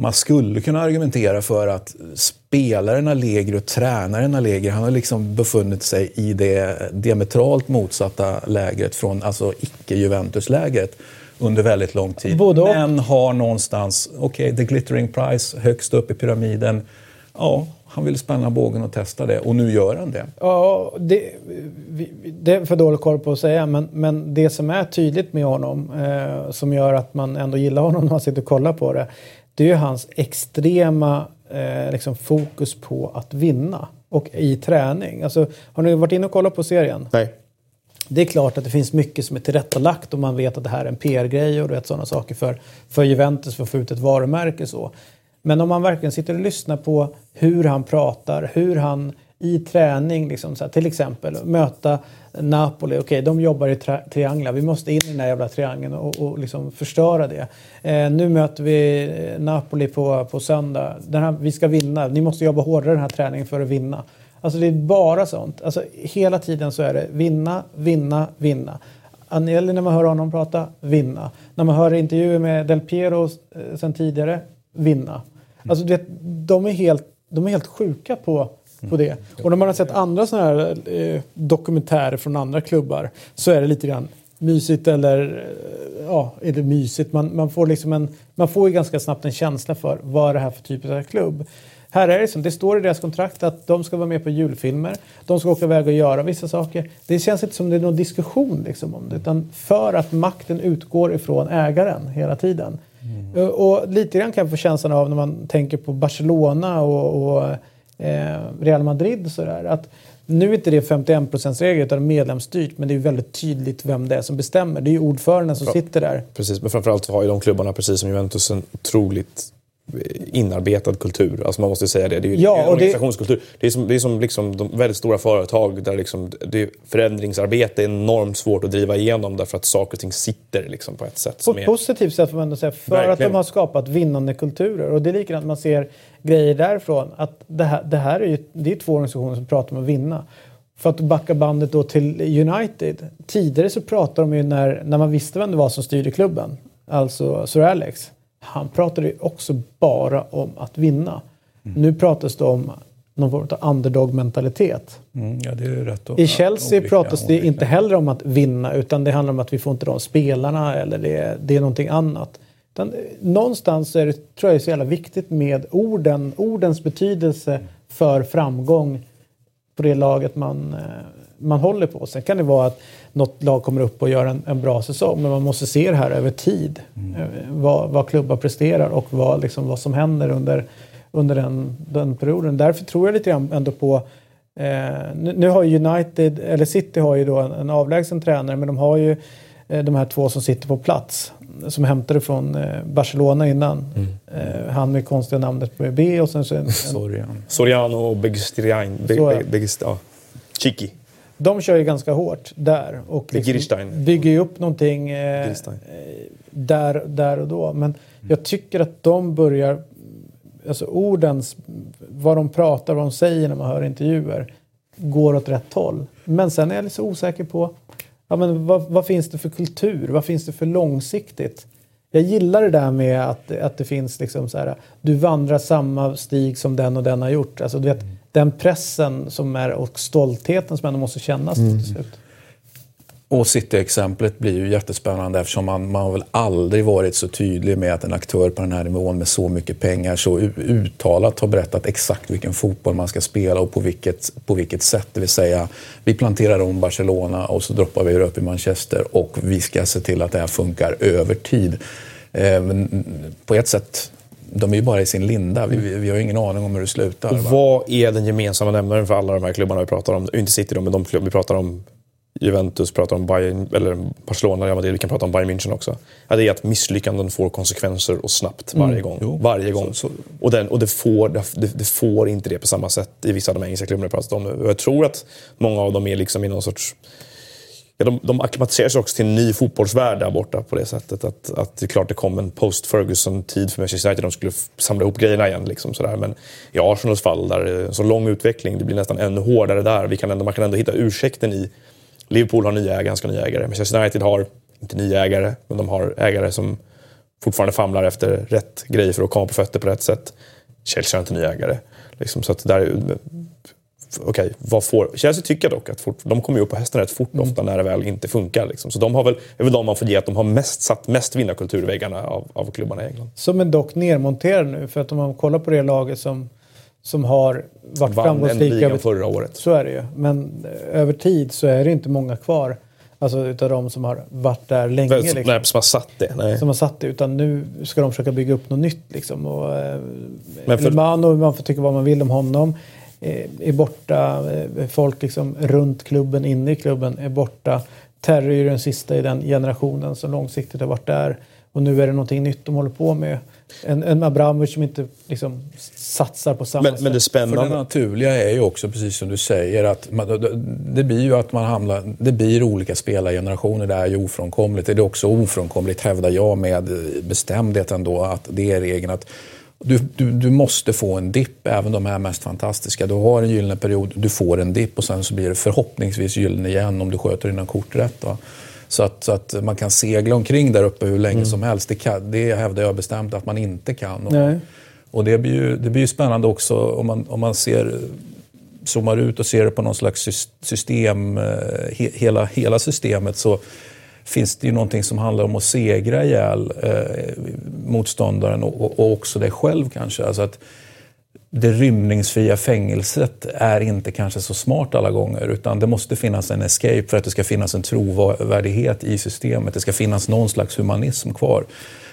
man skulle kunna argumentera för att spelaren Allegri och tränaren Allegri, han har liksom befunnit sig i det diametralt motsatta lägret från alltså icke-Juventus-lägret under väldigt lång tid. Både Men har någonstans, okej, okay, the glittering prize högst upp i pyramiden. Ja, han vill spänna bågen och testa det och nu gör han det. Ja, det, det är för dålig koll på att säga men, men det som är tydligt med honom eh, som gör att man ändå gillar honom när man sitter och kollar på det det är ju hans extrema eh, liksom fokus på att vinna och i träning. Alltså, har ni varit inne och kollat på serien? Nej. Det är klart att det finns mycket som är tillrättalagt och man vet att det här är en PR-grej och vet, sådana saker för, för Juventus för att få ut ett varumärke. Så. Men om man verkligen sitter och lyssnar på hur han pratar, hur han i träning, liksom, så här, till exempel möta Napoli, okej okay, de jobbar i trianglar, vi måste in i den här jävla triangeln och, och liksom förstöra det. Eh, nu möter vi Napoli på, på söndag, den här, vi ska vinna, ni måste jobba hårdare den här träningen för att vinna. Alltså det är bara sånt. Alltså, hela tiden så är det vinna, vinna, vinna. Agnelli när man hör honom prata, vinna. När man hör intervjuer med Del Piero eh, sen tidigare, vinna. Alltså det, de, är helt, de är helt sjuka på på det. Och när man har sett andra sådana här eh, dokumentärer från andra klubbar så är det lite grann mysigt eller eh, ja, är det mysigt? Man, man, får liksom en, man får ju ganska snabbt en känsla för vad är det här för typ av klubb. Här är det som, det står i deras kontrakt att de ska vara med på julfilmer. De ska åka iväg och göra vissa saker. Det känns inte som det är någon diskussion liksom om det. Utan för att makten utgår ifrån ägaren hela tiden. Mm. Och lite grann kan jag få känslan av när man tänker på Barcelona och, och eh, Real Madrid. Sådär, att nu är inte det 51%-regel utan medlemsstyrt men det är väldigt tydligt vem det är som bestämmer. Det är ju ordföranden som sitter där. Precis, men framförallt har ju de klubbarna precis som Juventus en otroligt inarbetad kultur. Alltså man måste säga det. Det är ju ja, en organisationskultur. Det... det är som, det är som liksom de väldigt stora företag där liksom det förändringsarbete är enormt svårt att driva igenom därför att saker och ting sitter liksom på ett sätt. På ett positivt sätt får man ändå säga. För Verkligen. att de har skapat vinnande kulturer. Och det är likadant man ser grejer därifrån. Att det här, det här är ju det är två organisationer som pratar om att vinna. För att backa bandet då till United. Tidigare så pratade de ju när, när man visste vem det var som styrde klubben. Alltså Sir Alex. Han pratade ju också bara om att vinna. Mm. Nu pratas det om någon form av underdog-mentalitet. Mm, ja, I Chelsea olika, pratas det olika. inte heller om att vinna utan det handlar om att vi får inte de spelarna eller det, det är någonting annat. Utan, någonstans är det, tror jag, är så jävla viktigt med orden, ordens betydelse för framgång på det laget man, eh, man håller på. Sen kan det vara att något lag kommer upp och gör en, en bra säsong. Men man måste se det här över tid. Mm. Vad, vad klubbar presterar och vad, liksom, vad som händer under, under den, den perioden. Därför tror jag lite grann ändå på eh, nu, nu, har United, eller City har ju då en, en avlägsen tränare men de har ju eh, de här två som sitter på plats. Som hämtade från eh, Barcelona innan. Mm. Eh, han med konstiga namnet på B och sen så en... en Soriano. Soriano och Begstrian. Be, be, be. Chiki. De kör ju ganska hårt där och liksom bygger ju upp någonting eh, där, där och då. Men jag tycker att de börjar, alltså ordens, vad de pratar, vad de säger när man hör intervjuer, går åt rätt håll. Men sen är jag lite osäker på, ja, men vad, vad finns det för kultur? Vad finns det för långsiktigt? Jag gillar det där med att, att det finns liksom så här, du vandrar samma stig som den och den har gjort. Alltså, du vet, mm den pressen som är och stoltheten som ändå måste kännas mm. till slut. Och City-exemplet blir ju jättespännande eftersom man, man har väl aldrig varit så tydlig med att en aktör på den här nivån med så mycket pengar så uttalat har berättat exakt vilken fotboll man ska spela och på vilket, på vilket sätt. Det vill säga, vi planterar om Barcelona och så droppar vi upp i Manchester och vi ska se till att det här funkar över tid. Eh, på ett sätt de är ju bara i sin linda. Vi, vi har ingen aning om hur det slutar. Och vad är den gemensamma nämnaren för alla de här klubbarna vi pratar om? Inte City då, men de klubbar vi pratar om. Juventus, pratar om Bayern, eller Barcelona, Real Madrid, vi kan prata om Bayern München också. Ja, det är att misslyckanden får konsekvenser och snabbt varje mm, gång. Jo, varje gång. Så, så. Och, den, och det, får, det, det, får inte det på samma sätt i vissa av de engelska klubbarna vi pratat om nu. Och jag tror att många av dem är liksom i någon sorts ja, de, de acklimatiserar sig också till en ny fotbollsvärld där borta på det sättet. Att, att det är klart det kom en post-Ferguson-tid för Manchester United. De skulle samla ihop grejerna igen. Liksom, sådär. Men i Arsenals fall, där det är en så lång utveckling, det blir nästan ännu hårdare där. Vi kan ändå, man kan ändå hitta ursäkten i... Liverpool har nya ägare, ganska nya ägare. Manchester United har, inte nya ägare, men de har ägare som fortfarande famlar efter rätt grejer för att komma på fötter på rätt sätt. Chelsea har inte nya ägare. Liksom, så att där, okay, vad får... Chelsea tycker dock att fort, de kommer upp på hästen rätt fort mm. ofta när det väl inte funkar. Liksom. Så de har väl, är väl de man får ge att de har mest, satt mest vinnarkultur i väggarna av, av klubbarna i England. Som är dock nermonterade nu, för att om man kollar på det laget som, som har varit framgångsrika... Vann förra året. Så är det ju. Men eh, över tid så är det inte många kvar. Alltså utav de som har varit där länge. Som, liksom. nej, som har satt det. Nej. Som har satt det. Utan nu ska de försöka bygga upp något nytt. Liksom. Och, eh, Men för... man, och man får tycka vad man vill om honom. Eh, är borta. Eh, folk liksom runt klubben, inne i klubben är borta. Terry är den sista i den generationen som långsiktigt har varit där. Och nu är det någonting nytt de håller på med. En, en Abramovic som inte liksom satsar på samma men, sätt. Men det spännande... För det naturliga är ju också, precis som du säger, att man, det blir ju att man hamnar... Det blir olika spelargenerationer, det är ju ofrånkomligt. Det är också ofrånkomligt, hävdar jag med bestämdhet ändå, att det är regeln att du, du, du, måste få en dipp, även de här mest fantastiska. Du har en gyllene period, du får en dipp och sen så blir det förhoppningsvis gyllene igen om du sköter dina kort rätt. Va? Så att, så att man kan segla omkring där uppe hur länge mm. som helst. Det, kan, det hävdar jag bestämt att man inte kan. Och, och det, blir ju, det blir ju spännande också om man, om man ser zoomar ut och ser det på någon slags system, eh, hela, hela systemet så finns det ju någonting som handlar om att segra ihjäl eh, motståndaren och, och, också dig själv kanske. Alltså att det rymningsfria fängelset är inte kanske så smart alla gånger utan det måste finnas en escape för att det ska finnas en trovärdighet i systemet. Det ska finnas någon slags humanism kvar.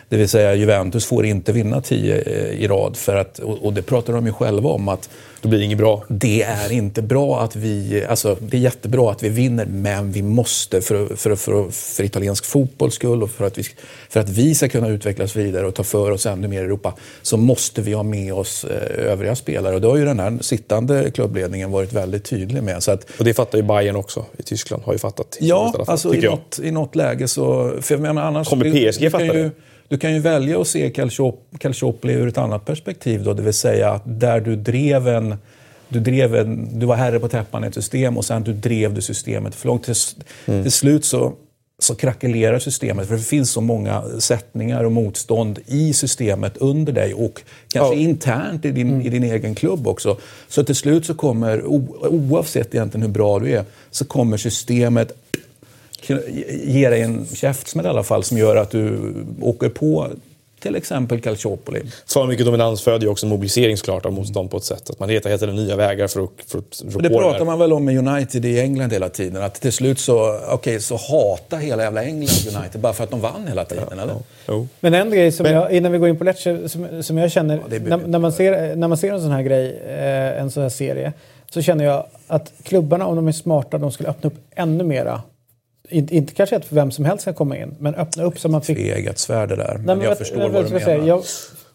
Det vill säga Juventus får inte vinna tio eh, i rad. För att, och det pratar de ju själva om att då blir det inget bra. Det är inte bra att vi... Alltså, det är jättebra att vi vinner, men vi måste för, för, för, för italiensk fotbolls skull och för att, vi, för att vi ska kunna utvecklas vidare och ta för oss ännu mer i Europa så måste vi ha med oss eh, övriga spelare. Och det har ju den här sittande klubbledningen varit väldigt tydlig med. Så att, och det fattar ju Bayern också i Tyskland. Har ju fattat. Ja, alltså i något, i något läge så... För jag menar, annars, Kommer PSG fatta det? Du kan ju välja att se Calciopoli ur ett annat perspektiv. Då, det vill säga att där du drev en... Du, drev en, du var herre på täppan i ett system och sen du drev du systemet för långt. Till, mm. till slut så, så krackelerar systemet för det finns så många sättningar och motstånd i systemet under dig och kanske ja. internt i din, mm. i din egen klubb också. Så till slut så kommer, oavsett egentligen hur bra du är, så kommer systemet ge dig en käftsmäll i alla fall som gör att du åker på till exempel Calciopoli. För mycket dominans föder ju också en mobilisering såklart av motstånd på ett sätt. Att man letar hela nya vägar för att, för att rå Det pratar man väl om med United i England hela tiden. Att till slut så, okay, så hatar hela jävla England United bara för att de vann hela tiden, ja, eller? Ja. Men en grej som Men, jag, innan vi går in på Lecce, som, som jag känner, ja, när, när, man ser, när man ser en sån här grej, eh, en sån här serie, så känner jag att klubbarna, om de är smarta, de skulle öppna upp ännu mera inte, inte kanske att vem som helst ska komma in, men öppna upp så man fick... Tvegat svärd det där. Men, men jag vet, förstår vad du menar. Säga, jag,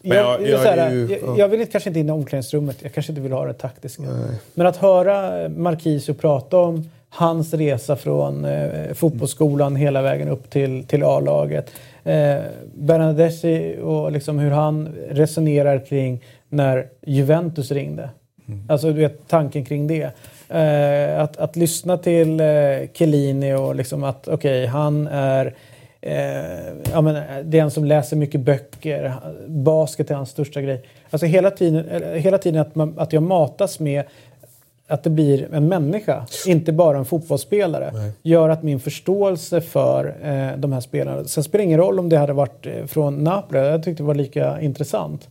jag, jag, jag, ju, jag, jag, vill kanske inte in i omklädningsrummet, jag kanske inte vill ha det taktiska. Nej. Men att höra Marquisio prata om hans resa från eh, fotbollsskolan hela vägen upp till, till A-laget. Eh, Bernadeschi och liksom hur han resonerar kring när Juventus ringde. Mm. Alltså du vet tanken kring det. Eh, att, att lyssna till eh, Chiellini och liksom att okej, okay, han är eh, ja, men, det är en som läser mycket böcker. Basket är hans största grej. Alltså hela tiden, hela tiden att, man, att jag matas med att det blir en människa, inte bara en fotbollsspelare, Nej. gör att min förståelse för eh, de här spelarna... Sen spelar det ingen roll om det hade varit eh, från Napoli, jag tyckte det var lika intressant.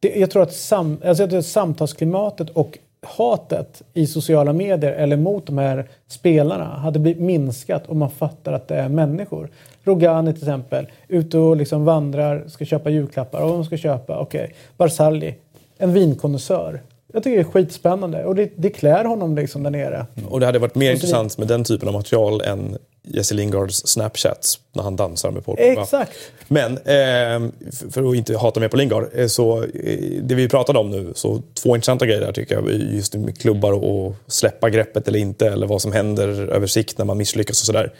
Det, jag, tror att sam, alltså jag tror att samtalsklimatet och hatet i sociala medier eller mot de här spelarna hade blivit minskat om man fattar att det är människor. Rogani till exempel, ute och liksom vandrar, ska köpa julklappar. Och de ska köpa, okej, okay. Barzali, en vinkonnässör. Jag tycker det är skitspännande och det, det klär honom liksom där nere. Och det hade varit mer intressant med den typen av material än Jesse Lingards Snapchats när han dansar med Paul. Exakt. Men, eh, för att inte hata mer på Lingard, eh, så eh, det vi pratade om nu, så två intressanta grejer där tycker jag. Just med klubbar och släppa greppet eller inte, eller vad som händer över sikt när man misslyckas och sådär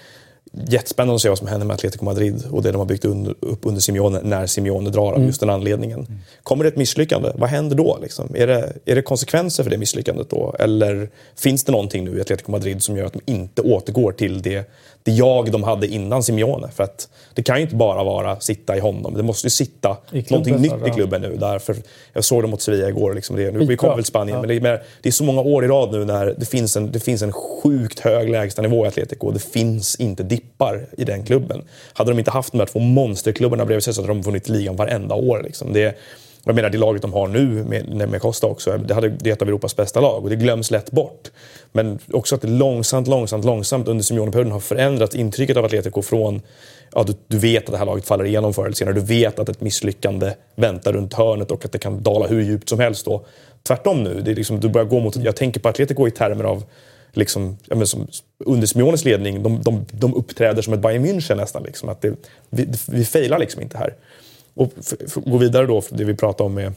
jättespännande att se vad som händer med Atletico Madrid och det de har byggt upp under Simeone när Simeone drar av mm. just den anledningen. Mm. Kommer det ett misslyckande, vad händer då? Liksom? Är, det, är det konsekvenser för det misslyckandet då? Eller finns det någonting nu i Atletico Madrid som gör att de inte återgår till det det jag de hade innan Simeone. För att det kan ju inte bara vara sitta i honom. Det måste ju sitta någonting nytt i klubben nu. Därför, jag såg det mot Sevilla igår. Liksom det, nu, vi kommer väl Spanien, ja. men, det är, det är så många år i rad nu när det finns en, det finns en sjukt hög lägstanivå i Atletico. Det finns inte dippar i den klubben. Hade de inte haft de här två monsterklubbarna bredvid sig så hade de vunnit ligan varenda år. Liksom. Det, jag menar det laget de har nu med, med Costa också, det, hade, det är ett av Europas bästa lag och det glöms lätt bort. Men också att det långsamt, långsamt, långsamt under Simeone-perioden har förändrat intrycket av Atletico från ja, du, du, vet att det här laget faller igenom förr eller senare. Du vet att ett misslyckande väntar runt hörnet och att det kan dala hur djupt som helst då. Tvärtom nu, det är liksom, du börjar gå mot, jag tänker på Atletico i termer av liksom, ja, men som, under Simeones ledning, de, de, de uppträder som ett Bayern München nästan. Liksom, att det, vi, vi failar liksom inte här. Och gå vidare då, det vi pratade om med,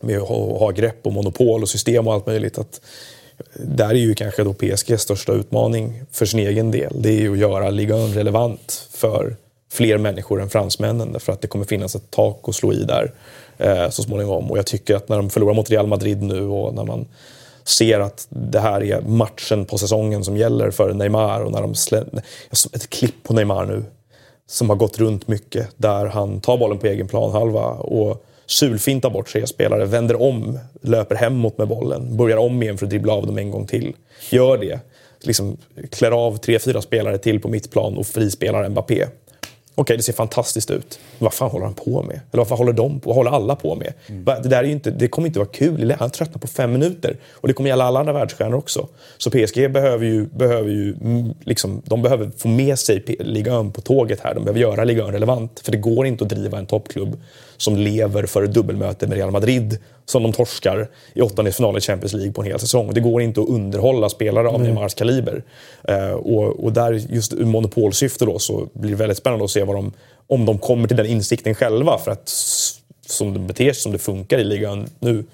med att ha grepp och monopol och system och allt möjligt. Att där är ju kanske då PSGs största utmaning för sin egen del. Det är ju att göra ligan relevant för fler människor än fransmännen. därför att det kommer finnas ett tak att slå i där eh, så småningom. Och jag tycker att när de förlorar mot Real Madrid nu och när man ser att det här är matchen på säsongen som gäller för Neymar och när de slä... Ett klipp på Neymar nu som har gått runt mycket där han tar bollen på egen planhalva och sulfintar bort tre spelare, vänder om, löper hemåt med bollen, börjar om igen för att dribbla av dem en gång till. Gör det. Liksom, klär av tre, fyra spelare till på mittplan och frispelar Mbappé okay, det ser fantastiskt ut. Vad fan håller han på med? Eller vad fan håller de på? Vad håller alla på med? Mm. Det, där är inte, det kommer inte vara kul. Han tröttnar på fem minuter. Och det kommer gälla alla andra världsstjärnor också. Så PSG behöver ju, behöver ju mm, liksom, de behöver få med sig ligan på tåget här. De behöver göra ligan relevant. För det går inte att driva en toppklubb som lever för ett dubbelmöte med Real Madrid som de torskar i åttondelsfinalen i Champions League på en hel säsong. Det går inte att underhålla spelare av Neymars kaliber. Uh, och, och där, just ur monopolsyfte då, så blir det väldigt spännande att se vad de, om de kommer till den insikten själva. För att som de beter sig, som det funkar i ligan nu,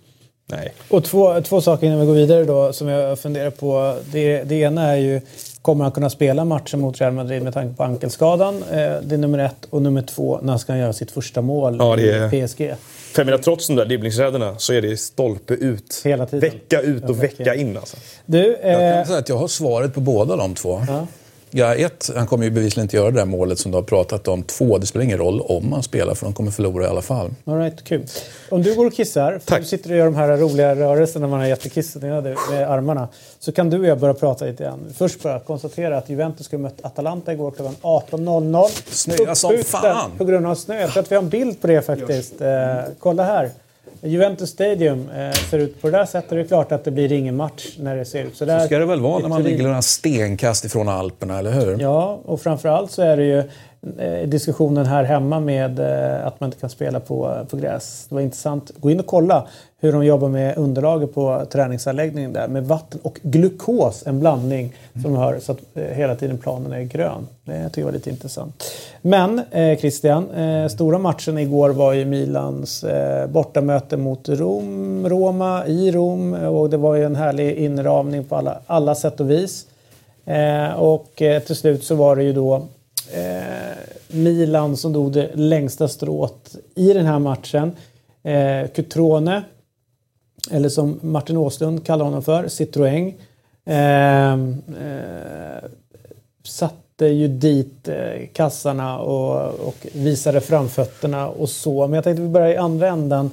nej. Och två, två saker innan vi går vidare då som jag funderar på. Det, det ena är ju Kommer han kunna spela matchen mot Real Madrid med tanke på ankelskadan? Eh, det är nummer ett. Och nummer två, när ska han göra sitt första mål ja, det är... i PSG? För jag menar, trots de där dribblingsräderna så är det stolpe ut. Hela tiden. Vecka ut och vecka in alltså. Du, eh... Jag kan säga att jag har svaret på båda de två. Ja. Ja, ett, han kommer ju bevisligen inte göra det där målet som du har pratat om. Två, det spelar ingen roll om han spelar för de kommer förlora i alla fall. All right, kul. Om du går och kissar, för Tack. du sitter och gör de här roliga rörelserna när man har jättekissnödig med armarna. Så kan du och jag börja prata lite grann. Först bara konstatera att Juventus skulle mött Atalanta igår klockan 18.00. Snöa som fan! På grund av snö. Jag tror att vi har en bild på det faktiskt. Eh, kolla här. Juventus Stadium eh, ser ut på det där sättet. Det är klart att det blir ingen match när det ser ut så där. Så ska det väl vara när man ligger några stenkast ifrån Alperna, eller hur? Ja, och framförallt så är det ju diskussionen här hemma med eh, att man inte kan spela på, på gräs. Det var intressant. Gå in och kolla hur de jobbar med underlaget på träningsanläggningen där med vatten och glukos, en blandning som hör så att eh, hela tiden planen är grön. Det tycker jag var lite intressant. Men eh, Christian, eh, stora matchen igår var ju Milans eh, bortamöte mot Rom, Roma i Rom och det var ju en härlig inramning på alla, alla sätt och vis. och till slut så var det ju då eh, Eh, Milan som dog det längsta strået i den här matchen. Eh, Cutrone, eller som Martin Åslund kallar honom för, Citroën. Eh, eh, satte ju dit eh, kassarna och, och visade framfötterna och så. Men jag tänkte vi börjar i andra ändan.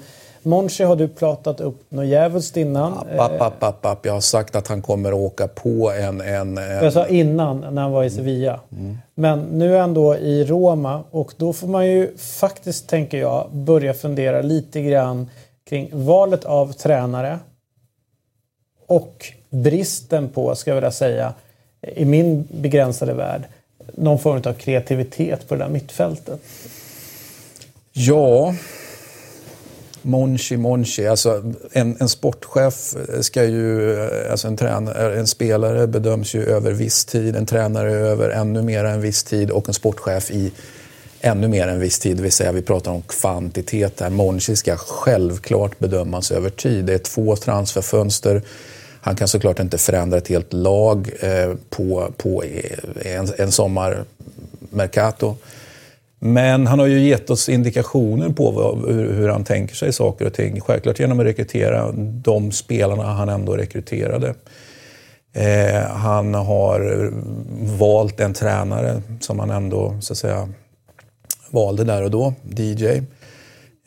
Monchi har du pratat upp något djävulskt innan. App, app, app, app, Jag har sagt att han kommer att åka på en... en, en... Jag sa innan, när han var i Sevilla. Mm. Men nu är han då i Roma och då får man ju faktiskt, tänker jag, börja fundera lite grann kring valet av tränare och bristen på, ska jag vilja säga, i min begränsade värld, någon form av kreativitet på det där mittfältet. Ja, Monchi, Monchi. Alltså en, en sportchef ska ju, alltså en, tränare, en spelare bedöms ju över viss tid, en tränare över ännu mer än viss tid och en sportchef i ännu mer än viss tid. Det vill säga vi pratar om kvantitet här. Monchi ska självklart bedömas över tid. Det är två transferfönster. Han kan såklart inte förändra ett helt lag eh, på, på eh, en, en sommar Mercato. Men han har ju gett oss indikationer på vad, hur, hur, han tänker sig saker och ting. Självklart genom att rekrytera de spelarna han ändå rekryterade. Eh, han har valt en tränare som han ändå så att säga, valde där och då, DJ.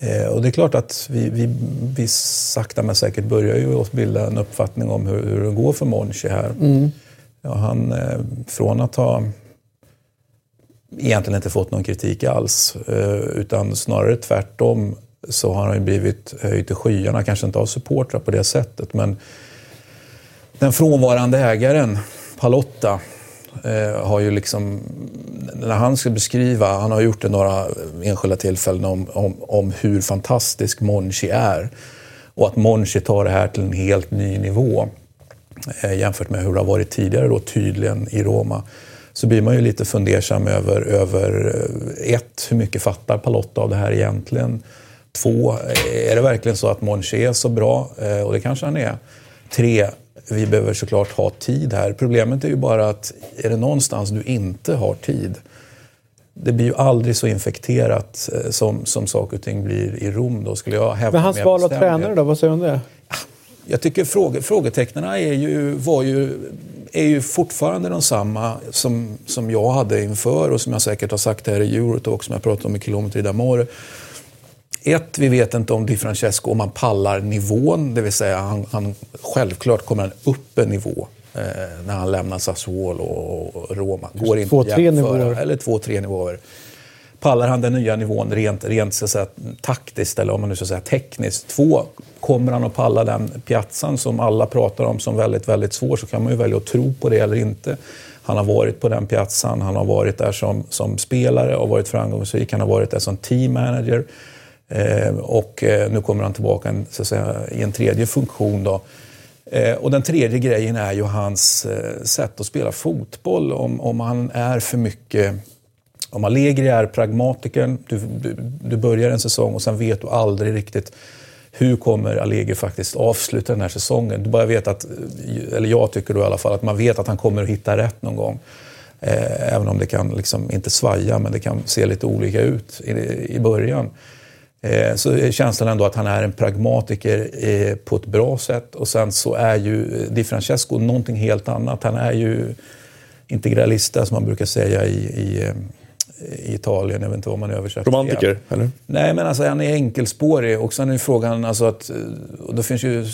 Eh, och det är klart att vi, vi, vi sakta men säkert börjar ju att bilda en uppfattning om hur, hur det går för Monchi här. Mm. Ja, han, eh, från att ha egentligen inte fått någon kritik alls. Eh, utan snarare tvärtom så har han ju blivit höjd till skyarna. Kanske inte av supportrar på det sättet men den frånvarande ägaren, Palotta, eh, har ju liksom, när han ska beskriva, han har gjort det några enskilda tillfällen om, om, om hur fantastisk Monchi är. Och att Monchi tar det här till en helt ny nivå eh, jämfört med hur det har varit tidigare då tydligen i Roma så blir man ju lite fundersam över, över eh, ett, hur mycket fattar Palotta av det här egentligen? Två, är det verkligen så att Monchi är så bra? Eh, och det kanske han är. Tre, vi behöver såklart ha tid här. Problemet är ju bara att är det någonstans du inte har tid det blir ju aldrig så infekterat eh, som, som saker och ting blir i Rom. Då skulle jag hävda Men hans val av tränare då, vad säger du om det? Jag tycker fråge, frågetecknen är ju, var ju är ju fortfarande de samma som, som jag hade inför och som jag säkert har sagt här i Eurotalk som jag pratade om i Kilometer d'Amore. Ett, vi vet inte om Di Francesco, om han pallar nivån, det vill säga han, han självklart kommer han upp en nivå eh, när han lämnar Sassuolo och Roma. Går inte två, tre nivåer. Eller två, tre nivåer pallar han den nya nivån rent, rent så att säga, taktiskt eller om man nu ska säga tekniskt? Två, kommer han att palla den piazzan som alla pratar om som väldigt, väldigt svår så kan man ju välja att tro på det eller inte. Han har varit på den piazzan, han har varit där som, som spelare och varit framgångsrik, han har varit där som team manager. Eh, och eh, nu kommer han tillbaka en, så att säga, i en tredje funktion. Då. Eh, och den tredje grejen är ju hans eh, sätt att spela fotboll. Om, om han är för mycket om Allegri är pragmatikern, du, du, du, börjar en säsong och sen vet du aldrig riktigt hur kommer Allegri faktiskt avsluta den här säsongen. Du bara vet att, eller jag tycker då i alla fall, att man vet att han kommer att hitta rätt någon gång. Eh, även om det kan liksom inte svaja, men det kan se lite olika ut i, i början. Eh, så är känslan ändå att han är en pragmatiker eh, på ett bra sätt. Och sen så är ju eh, Di Francesco någonting helt annat. Han är ju integralista som man brukar säga i, i eh, i Italien. Jag vet inte vad man översätter Romantiker, eller? Nej, men alltså, han är enkelspårig. Och sen är frågan, alltså att, och det finns ju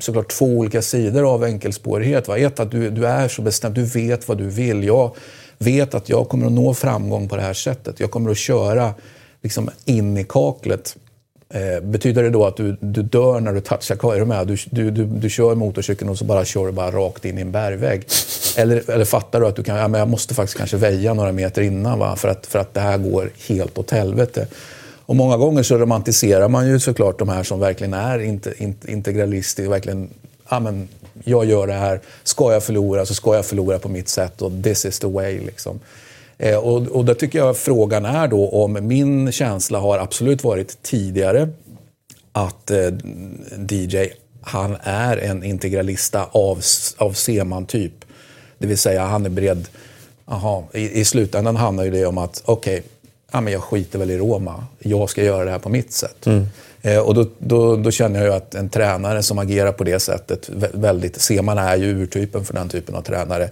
såklart två olika sidor av enkelspårighet. Va? Ett, att du, du är så bestämd, du vet vad du vill. Jag vet att jag kommer att nå framgång på det här sättet. Jag kommer att köra liksom, in i kaklet. Eh, betyder det då att du, du dör när du touchar kvar? med? Du, du, du, du kör motorcykeln och så bara kör du bara rakt in i en bergvägg. Eller, eller fattar du att du kan, ja, men jag måste faktiskt kanske väja några meter innan va? För, att, för att det här går helt åt helvete. Och många gånger så romantiserar man ju såklart de här som verkligen är integralistiska. Verkligen, ja, men jag gör det här, ska jag förlora så ska jag förlora på mitt sätt och this is the way. Liksom. Eh, och, och där tycker jag frågan är då om min känsla har absolut varit tidigare att eh, DJ, han är en integralista av, av Seman-typ. Det vill säga han är beredd, aha, i, i slutändan handlar ju det om att okej, okay, ja, men jag skiter väl i Roma. Jag ska göra det här på mitt sätt. Mm. Eh, och då, då, då, känner jag ju att en tränare som agerar på det sättet, väldigt, Seman är ju urtypen för den typen av tränare.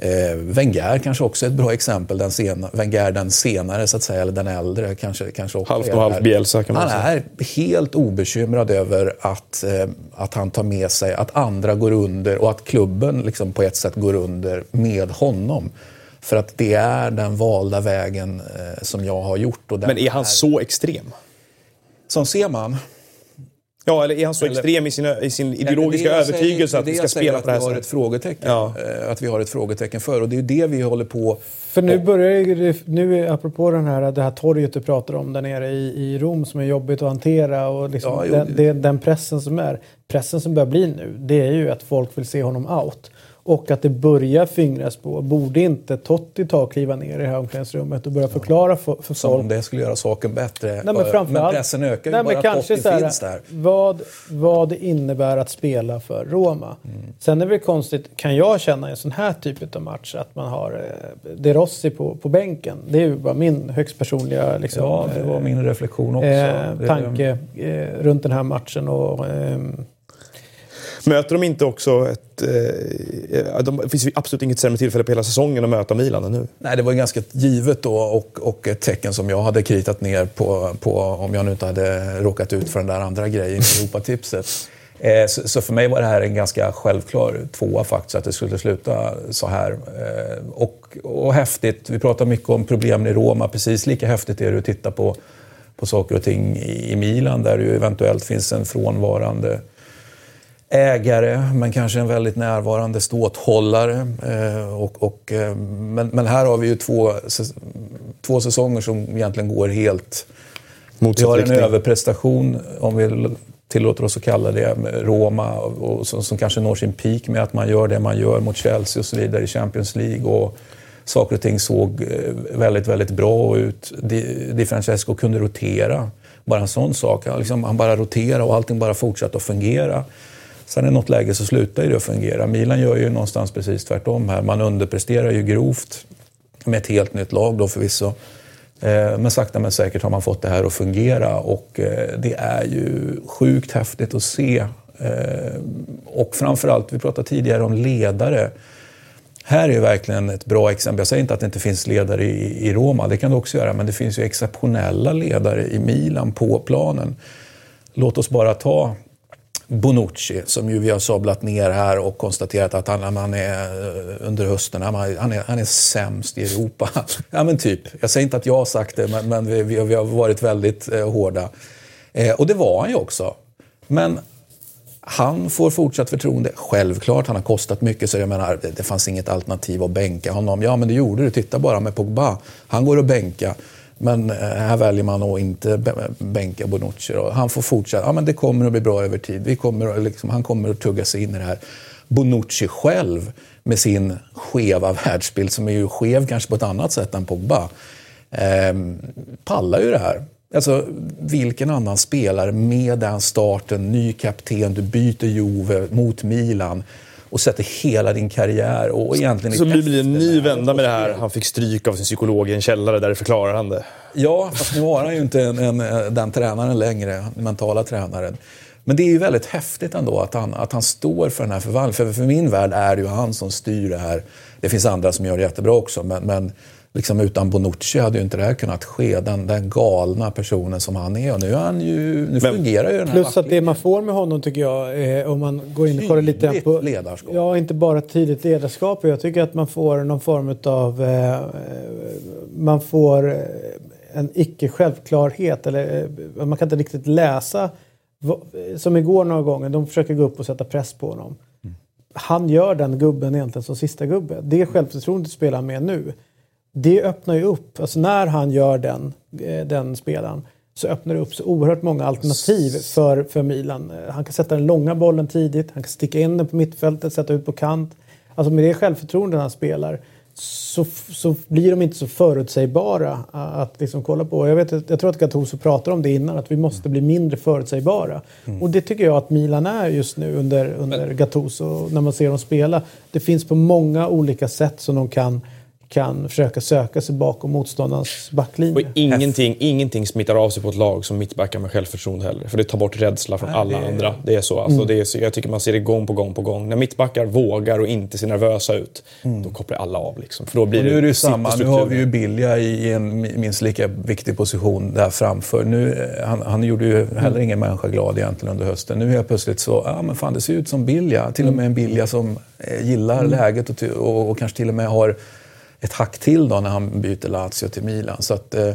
Eh, Wenger kanske också är ett bra exempel. Den sena, Wenger den senare, så att säga, eller den äldre. Kanske, kanske också halvt och halvt Bielsa kan man säga. Han är helt obekymrad över att, eh, att han tar med sig att andra går under och att klubben liksom på ett sätt går under med honom. För att det är den valda vägen eh, som jag har gjort. Men är han är... så extrem? Som ser man. Ja, eller är han så eller, extrem i sin, i sin ideologiska övertygelse att vi ska spela på det här sättet? Ett frågetecken, ja. Eh, att vi har ett frågetecken för. Och det är det vi håller på... För nu börjar det, nu apropå den här, det här torget du pratar om där nere i, i Rom som är jobbigt att hantera och liksom ja, den, den, den pressen som är. Pressen som börjar bli nu, det är ju att folk vill se honom out. Och att det börjar fingras på. Borde inte Totti ta och kliva ner i det här omklädningsrummet och börja förklara för, för Som folk? om det skulle göra saken bättre. Nej, men, men pressen ökar ju nej, bara kanske Totti här, finns där. Vad, vad det innebär att spela för Roma. Mm. Sen är det väl konstigt, kan jag känna i en sån här typ av match, att man har eh, De Rossi på, på bänken. Det är ju bara min högst personliga liksom, Ja, det var min reflektion också. Eh, tanke eh, runt den här matchen. Och, eh, Möter de inte också ett... Eh, de, det finns ju absolut inget sämre tillfälle på hela säsongen att möta Milan än nu. Nej, det var ganska givet då och, och ett tecken som jag hade kritat ner på, på om jag nu inte hade råkat ut för den där andra grejen i Europatipset. Eh, så, så, för mig var det här en ganska självklar tvåa faktiskt, att det skulle sluta så här. Eh, och, och häftigt, vi pratar mycket om problemen i Roma, precis lika häftigt är det att titta på, på saker och ting i, i Milan där det ju eventuellt finns en frånvarande ägare, men kanske en väldigt närvarande ståthållare. Eh, och, och, eh, men, men, här har vi ju två, två säsonger som egentligen går helt... Vi har en överprestation, om vi tillåter oss att kalla det, med Roma, och, som, som, kanske når sin peak med att man gör det man gör mot Chelsea och så vidare i Champions League. Och saker och ting såg eh, väldigt, väldigt bra ut. Di, Di Francesco kunde rotera. Bara en sån sak. Liksom, han bara roterade och allting bara fortsatte att fungera. Sen i något läge så slutar det att fungera. Milan gör ju någonstans precis tvärtom här. Man underpresterar ju grovt med ett helt nytt lag då förvisso. Eh, men sakta men säkert har man fått det här att fungera och eh, det är ju sjukt häftigt att se. Eh, och framförallt, vi pratade tidigare om ledare. Här är verkligen ett bra exempel. Jag säger inte att det inte finns ledare i Roma, det kan det också göra, men det finns ju exceptionella ledare i Milan på planen. Låt oss bara ta Bonucci, som ju vi har sablat ner här och konstaterat att han, han är eh, under hösten, han är, han är sämst i Europa. ja men typ, jag säger inte att jag har sagt det, men, men vi, vi, har varit väldigt eh, hårda. Eh, och det var han ju också. Men han får fortsatt förtroende. Självklart, han har kostat mycket så jag menar, det, det fanns inget alternativ att bänka honom. Ja, men det gjorde det. Titta bara med Pogba. Han går och bänka. Men eh, här väljer man att inte bänka Bonucci. Då. Han får fortsätta. Ja, men det kommer att bli bra över tid. Vi kommer, liksom, han kommer att tugga sig in i det här. Bonucci själv med sin skeva världsbild, som är ju skev kanske på ett annat sätt än Pogba, eh, pallar ju det här. Alltså, vilken annan spelare med den starten, ny kapten, du byter Juve mot Milan och sätter hela din karriär och egentligen... Så det blir en ny vända med det här. Han fick stryk av sin psykolog i en källare, där förklarar han det. Ja, fast nu har han ju inte en, en, den tränaren längre, den mentala tränaren. Men det är ju väldigt häftigt ändå att han, att han står för den här förvandlingen. För, för min värld är det ju han som styr det här. Det finns andra som gör det jättebra också, men, men liksom utan Bonucci hade ju inte det här kunnat ske. Den, den galna personen som han är. Och nu, är han ju, nu Men, fungerar ju den här Plus att det man får med honom tycker jag, eh, om man går in och kollar lite på... ledarskap. Ja, inte bara tydligt ledarskap. Jag tycker att man får någon form av... Eh, man får eh, en icke självklarhet. Eller, eh, man kan inte riktigt läsa. Som igår några gånger, de försöker gå upp och sätta press på honom. Mm. Han gör den gubben egentligen som sista gubbe. Det självförtroendet spelar med nu det öppnar ju upp, alltså när han gör den, eh, den spelaren så öppnar det upp så oerhört många alternativ för, för Milan. Eh, han kan sätta den långa bollen tidigt, han kan sticka in den på mittfältet, sätta ut på kant. Alltså med det självförtroende han spelar så, så blir de inte så förutsägbara att liksom kolla på. Jag, vet, jag tror att Gattuso pratar om det innan, att vi måste bli mindre förutsägbara. Mm. Och det tycker jag att Milan är just nu under, under Gattuso, när man ser dem spela. Det finns på många olika sätt som de kan kan försöka söka sig bakom motståndarens backlinje. Och ingenting, ingenting smittar av sig på ett lag som mittbackar med självförtroende heller. För det tar bort rädsla från Nej, alla det... andra. Det är så. Alltså, mm. det är så. Jag tycker man ser det gång på gång på gång. När mittbackar vågar och inte ser nervösa ut, mm. då kopplar alla av. Liksom. För då blir och nu är det ju samma. Nu har vi ju Bilja i en minst lika viktig position där framför. Nu, eh, han, han gjorde ju heller mm. ingen människa glad egentligen under hösten. Nu är jag plötsligt så, ja men fan det ser ut som Bilja. Till och med en Bilja som eh, gillar mm. läget och, och, och kanske till och med har ett hack till då när han byter Lazio till Milan. Så att, eh,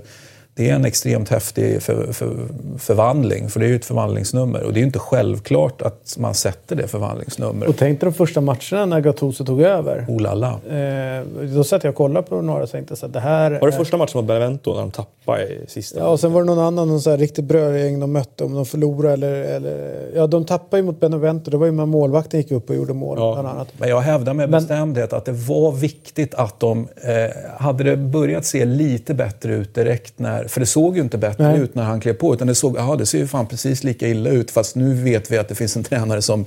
det är en extremt häftig för, för, förvandling, för det är ju ett förvandlingsnummer. Och det är ju inte självklart att man sätter det förvandlingsnumret. Och tänk dig de första matcherna när Gattuso tog över. Oh lalla. Eh, då satt jag och kollade på några och tänkte så att det här... Var det första matchen mot Benevento när de tappade i sista? Ja, och sen var det någon annan, någon så här riktigt brödgäng de mötte. Om de förlorade eller, eller... Ja, de tappade ju mot Benevento. Det var ju när målvakten gick upp och gjorde mål ja. bland annat. Men jag hävdar med bestämdhet att det var viktigt att de... Eh, hade det börjat se lite bättre ut direkt när för det såg ju inte bättre Nej. ut när han klev på. Utan det såg, aha, det ser ju fan precis lika illa ut. Fast nu vet vi att det finns en tränare som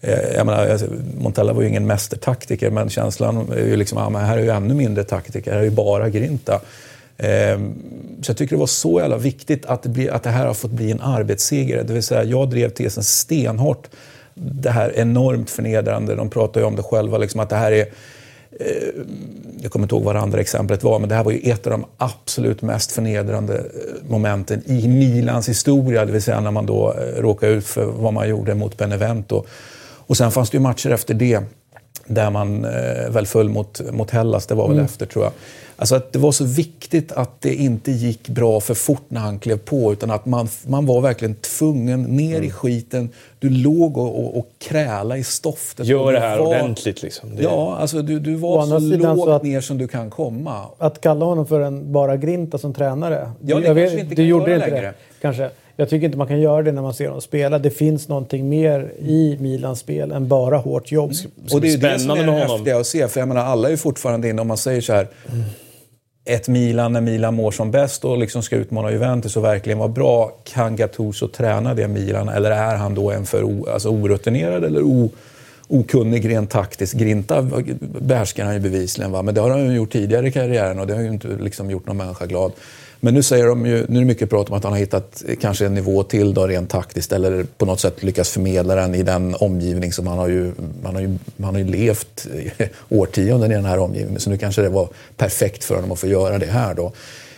eh, jag menar, alltså, Montella var ju ingen mästertaktiker, men känslan är ju liksom, ja, här är ju ännu mindre taktiker, här är ju bara Grinta. Ehm, så jag tycker det var så jävla viktigt att det, blir, att det här har fått bli en arbetsseger. Det vill säga, jag drev tesen stenhårt. Det här enormt förnedrande, de pratar ju om det själva, liksom, att det här är jag kommer inte ihåg vad det andra exemplet var, men det här var ju ett av de absolut mest förnedrande eh, momenten i Milans historia, det vill säga när man då eh, råkade ut för vad man gjorde mot Benevento. Och sen fanns det ju matcher efter det där man eh, väl föll mot, mot Hellas, det var väl mm. efter tror jag. Alltså att det var så viktigt att det inte gick bra för fort när han klev på utan att man, man var verkligen tvungen ner mm. i skiten. Du låg och, och, och kräla i stoftet. Gör det här var, ordentligt liksom. Det... Ja, alltså du, du var så lågt att, ner som du kan komma. Att kalla honom för en bara Grinta som tränare. Ja, det jag kanske vet, inte kan gjorde inte längre. Det, kanske. Jag tycker inte man kan göra det när man ser dem spela. Det finns någonting mer i Milans spel än bara hårt jobb. Mm. Och det är det som är det häftiga att se. För jag menar, alla är ju fortfarande inne, om man säger så här. Mm ett Milan när Milan mår som bäst och liksom ska utmana Juventus och verkligen vara bra. Kan Gattuso träna det Milan eller är han då en för o, alltså orutinerad eller o, okunnig rent taktiskt? Grinta behärskar han ju bevisligen, va? men det har han ju gjort tidigare i karriären och det har ju inte liksom gjort någon människa glad. Men nu säger de ju, nu är det mycket prat om att han har hittat kanske en nivå till då rent taktiskt eller på något sätt lyckats förmedla den i den omgivning som han har ju, han har ju, han har ju levt årtionden i den här omgivningen. Så nu kanske det var perfekt för honom att få göra det här då.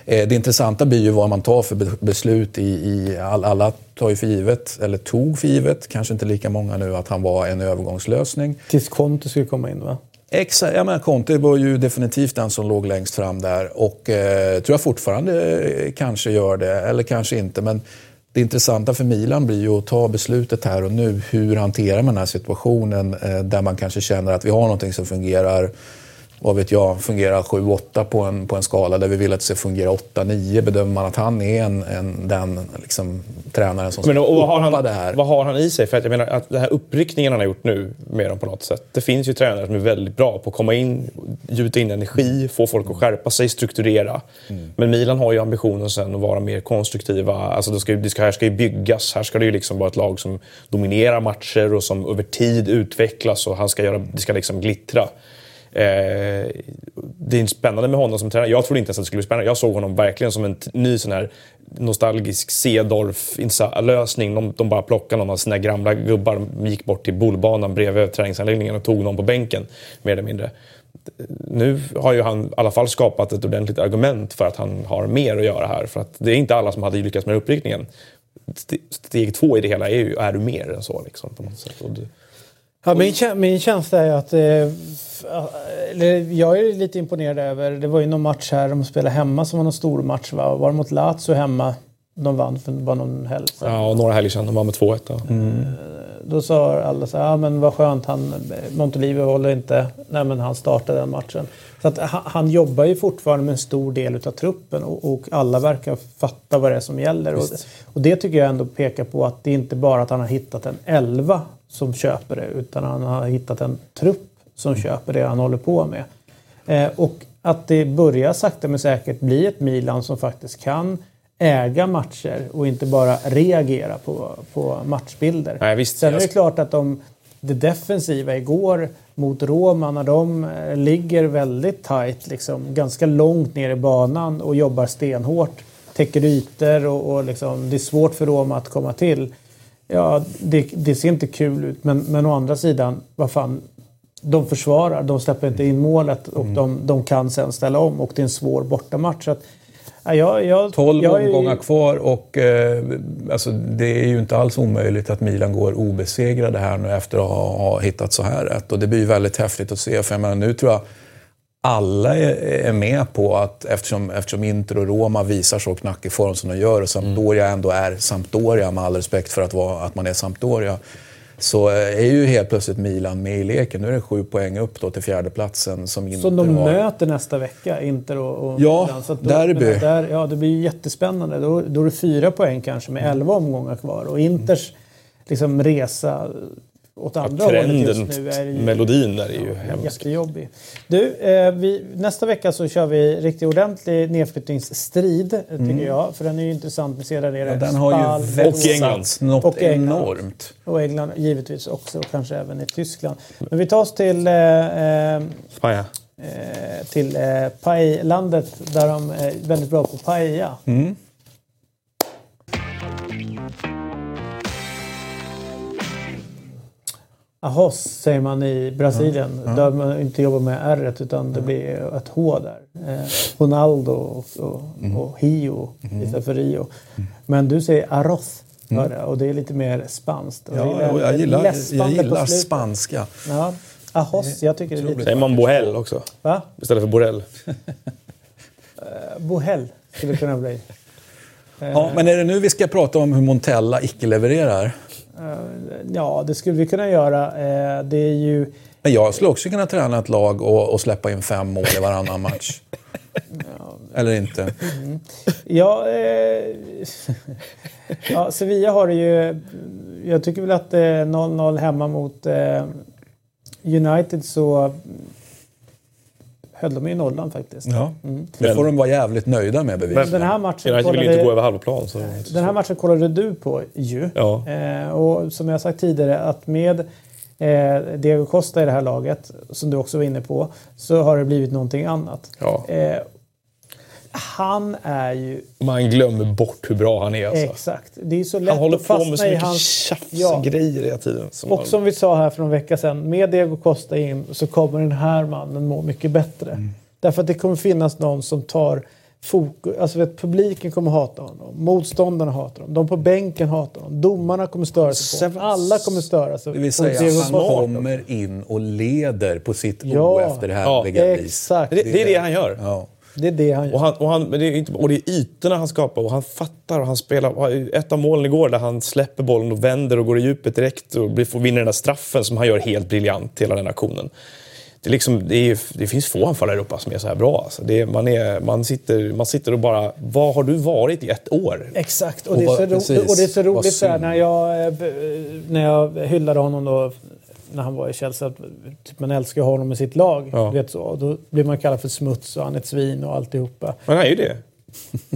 Eh, det intressanta blir ju vad man tar för beslut i, i all, alla tar ju för givet, eller tog för givet, kanske inte lika många nu, att han var en övergångslösning. Tills Conte skulle komma in va? Exakt, ja, men Conte var ju definitivt den som låg längst fram där och eh, tror jag fortfarande eh, kanske gör det, eller kanske inte. Men det intressanta för Milan blir ju att ta beslutet här och nu. Hur hanterar man den här situationen eh, där man kanske känner att vi har någonting som fungerar vad vet jag, fungerar 7-8 på en, på en skala där vi vill att det ska fungera 8-9. Bedömer man att han är en, en, den liksom, tränaren som men, och vad har han, det här? Vad har han i sig? För att jag menar att den här uppryckningen han har gjort nu med dem på något sätt. Det finns ju tränare som är väldigt bra på att komma in, gjuta in energi, få folk att skärpa sig, strukturera. Mm. Men Milan har ju ambitionen sen att vara mer konstruktiva. Alltså det ska, det ska, här ska ju byggas. Här ska det ju liksom vara ett lag som dominerar matcher och som över tid utvecklas och han ska göra, det ska liksom glittra. Eh, det är spännande med honom som tränare. Jag trodde inte ens att det skulle bli spännande. Jag såg honom verkligen som en ny sån här nostalgisk Cedorf-lösning. De, de bara plockade någon av sina gamla gubbar, gick bort till bollbanan bredvid träningsanläggningen och tog någon på bänken, mer eller mindre. Nu har ju han i alla fall skapat ett ordentligt argument för att han har mer att göra här. För att det är inte alla som hade lyckats med uppryckningen. Steg två i det hela är ju, är du mer än så liksom, på något sätt. Ja, min, min känsla är att... Eh, jag är lite imponerad över... Det var ju någon match här, de spelade hemma som var någon stor match va? Var det mot Lazio hemma? De vann för bara någon helg sedan. Ja, några helger sedan. De vann med 2-1. Mm. Då sa alla så här, ja men vad skönt, han, Montolivo håller inte... Nej men han startade den matchen. Så att han, jobbar ju fortfarande med en stor del av truppen och, och, alla verkar fatta vad det är som gäller. Och, och, det tycker jag ändå pekar på att det är inte bara att han har hittat en elva som köper det utan han har hittat en trupp som köper det han håller på med. Eh, och att det börjar sakta men säkert bli ett Milan som faktiskt kan äga matcher och inte bara reagera på, på matchbilder. Nej, visst, Sen är det klart att de, det defensiva igår mot Roma när de eh, ligger väldigt tajt, liksom, ganska långt ner i banan och jobbar stenhårt, täcker ytor och, och liksom, det är svårt för Roma att komma till. Ja, det, det, ser inte kul ut, men, men å andra sidan, vad fan, de försvarar, de släpper inte in målet och mm. de, de, kan sen ställa om och det är en svår bortamatch. Så att, ja, jag, jag, 12 jag, omgångar kvar och eh, alltså, det är ju inte alls omöjligt att Milan går obesegrade här nu efter att ha, ha hittat så här rätt. Och det blir ju väldigt häftigt att se, för jag menar, nu tror jag alla är med på att eftersom, eftersom Inter och Roma visar så knackig form som de gör och Sampdoria ändå är Sampdoria, med all respekt för att, vara, att man är Sampdoria, så är ju helt plötsligt Milan med i leken. Nu är det sju poäng upp då till fjärdeplatsen som Inter Som de har. möter nästa vecka, Inter och, och Ja, Milan. Så då, derby. Där, ja, det blir ju jättespännande. Då, då är det fyra poäng kanske med elva omgångar kvar. Och Inters liksom, resa åt andra ja, hållet just nu. Är ju, melodin där är ju ja, hemsk. Jättejobbig. Du, eh, vi, nästa vecka så kör vi riktigt ordentlig nedflyttningsstrid, tycker mm. jag. För den är ju intressant. Där nere. Ja, den har ju växlat något och England. enormt. Och England givetvis också, och kanske även i Tyskland. Men vi tar oss till... Eh, eh, Paja. Eh, till eh, Pajlandet där de är väldigt bra på paella. Mm. Ahos säger man i Brasilien. Ja. Där man inte jobbar med R utan det blir ett H där. Eh, Ronaldo och, och, mm. och Hio mm. istället för Rio. Mm. Men du säger arroz. Mm. Och det är lite mer spanskt. Ja, jag, jag gillar, jag gillar spanska. Ja. Ahos, jag tycker det är lite... Säger man Bohell också? Va? Istället för Borrell? uh, Bohell skulle kunna bli. Ja, men är det nu vi ska prata om hur Montella icke levererar? Eh, ja, det skulle vi kunna göra. Eh, det är ju... Men jag skulle också kunna träna ett lag och, och släppa in fem mål i varannan match. Eller inte? Mm. Ja, eh... ja, Sevilla har det ju... Jag tycker väl att 0-0 hemma mot eh, United så höll de i nollan faktiskt. Ja. Mm. Det får de vara jävligt nöjda med bevisligen. Den här matchen United kollade, vill inte gå över halvplan. Så den här matchen kollade du på ju. Ja. Eh, och som jag sagt tidigare att med eh, Diego Costa i det här laget, som du också var inne på, så har det blivit någonting annat. Ja. Eh, han är ju... Man glömmer bort hur bra han är. Alltså. Exakt. Det är så lätt han håller på med så mycket hans... tjafsgrejer ja. hela tiden. Som och han... som vi sa här för en vecka sedan, med Diego Costa in så kommer den här mannen må mycket bättre. Mm. Därför att det kommer finnas någon som tar fokus, alltså vet, publiken kommer hata honom. Motståndarna hatar honom. De på bänken hatar honom. Domarna kommer störa sig på honom. Alla kommer störa sig Det vill säga, han kommer in och leder på sitt ja, oefterhärliga ja, vis. Exakt. Det, det, är det han gör. Ja. Det är det han gör. Och, han, och, han, det är inte, och det är ytorna han skapar och han fattar och han spelar. Ett av målen igår där han släpper bollen och vänder och går i djupet direkt och vinner den där straffen som han gör helt briljant, hela den aktionen det, liksom, det, är, det, finns få anfallare i Europa som är så här bra. Alltså. Det, man, är, man, sitter, man sitter och bara... Vad har du varit i ett år? Exakt, och, det, är så, ro, och det är så roligt så här, när, jag, eh, när jag hyllade honom då när han var i Chelsea. Typ man älskar honom med sitt lag. Ja. Vet så. Då blir man kallad för smuts och han är ett svin och alltihopa. Men han är ju det.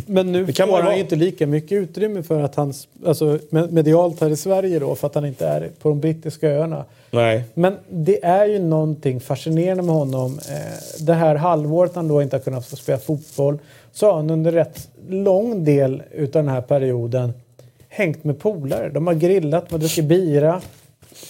Men nu får han ju inte lika mycket utrymme för att han, alltså medialt här i Sverige då, för att han inte är på de brittiska öarna. Nej. Men det är ju någonting fascinerande med honom. Eh, det här halvåret han då inte har kunnat få spela fotboll så har han under rätt lång del utav den här perioden hängt med polare. De har grillat, de har druckit bira.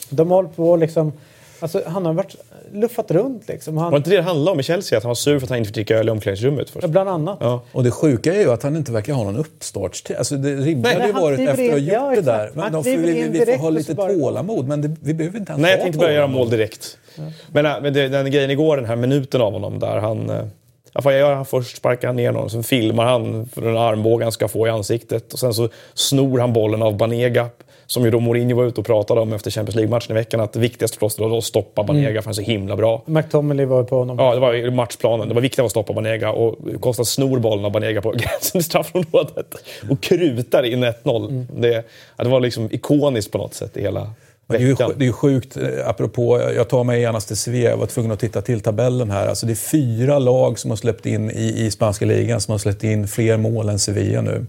De har hållit på liksom Alltså, han har varit, luffat runt liksom. Han... Var inte det det handlade om i Chelsea? Att han var sur för att han inte fick dricka öl i omklädningsrummet? Först. Ja, bland annat. Ja. Och det sjuka är ju att han inte verkar ha någon uppstartstid. Alltså det rimliga hade ju varit efter att ha gjort ja, det där. Men de, vi, vi, vi får ha lite bara... tålamod. Men det, vi behöver inte ens Nej, jag tänkte börja göra mål direkt. Ja. Men, äh, men det, den grejen igår, den här minuten av honom där han... Äh, vad gör han? Först sparkar han ner någon, sen filmar han för den armbåge han ska få i ansiktet. Och sen så snor han bollen av Banega som ju då Mourinho var ute och pratade om efter Champions League-matchen i veckan. Att det viktigaste för oss var att stoppa Banega mm. för han är så himla bra. McTominay var på honom. Ja, det var matchplanen. Det var viktigt att stoppa Banega. Och Costa snor bollen av Banega på gränsen till straffområdet. Och krutar in 1-0. Mm. Det, det var liksom ikoniskt på något sätt i hela det är, ju, det är sjukt, eh, apropå, jag tar mig gärna till Sevilla, jag var tvungen att titta till tabellen här. Alltså det är fyra lag som har släppt in i, i spanska ligan som har släppt in fler mål än Sevilla nu.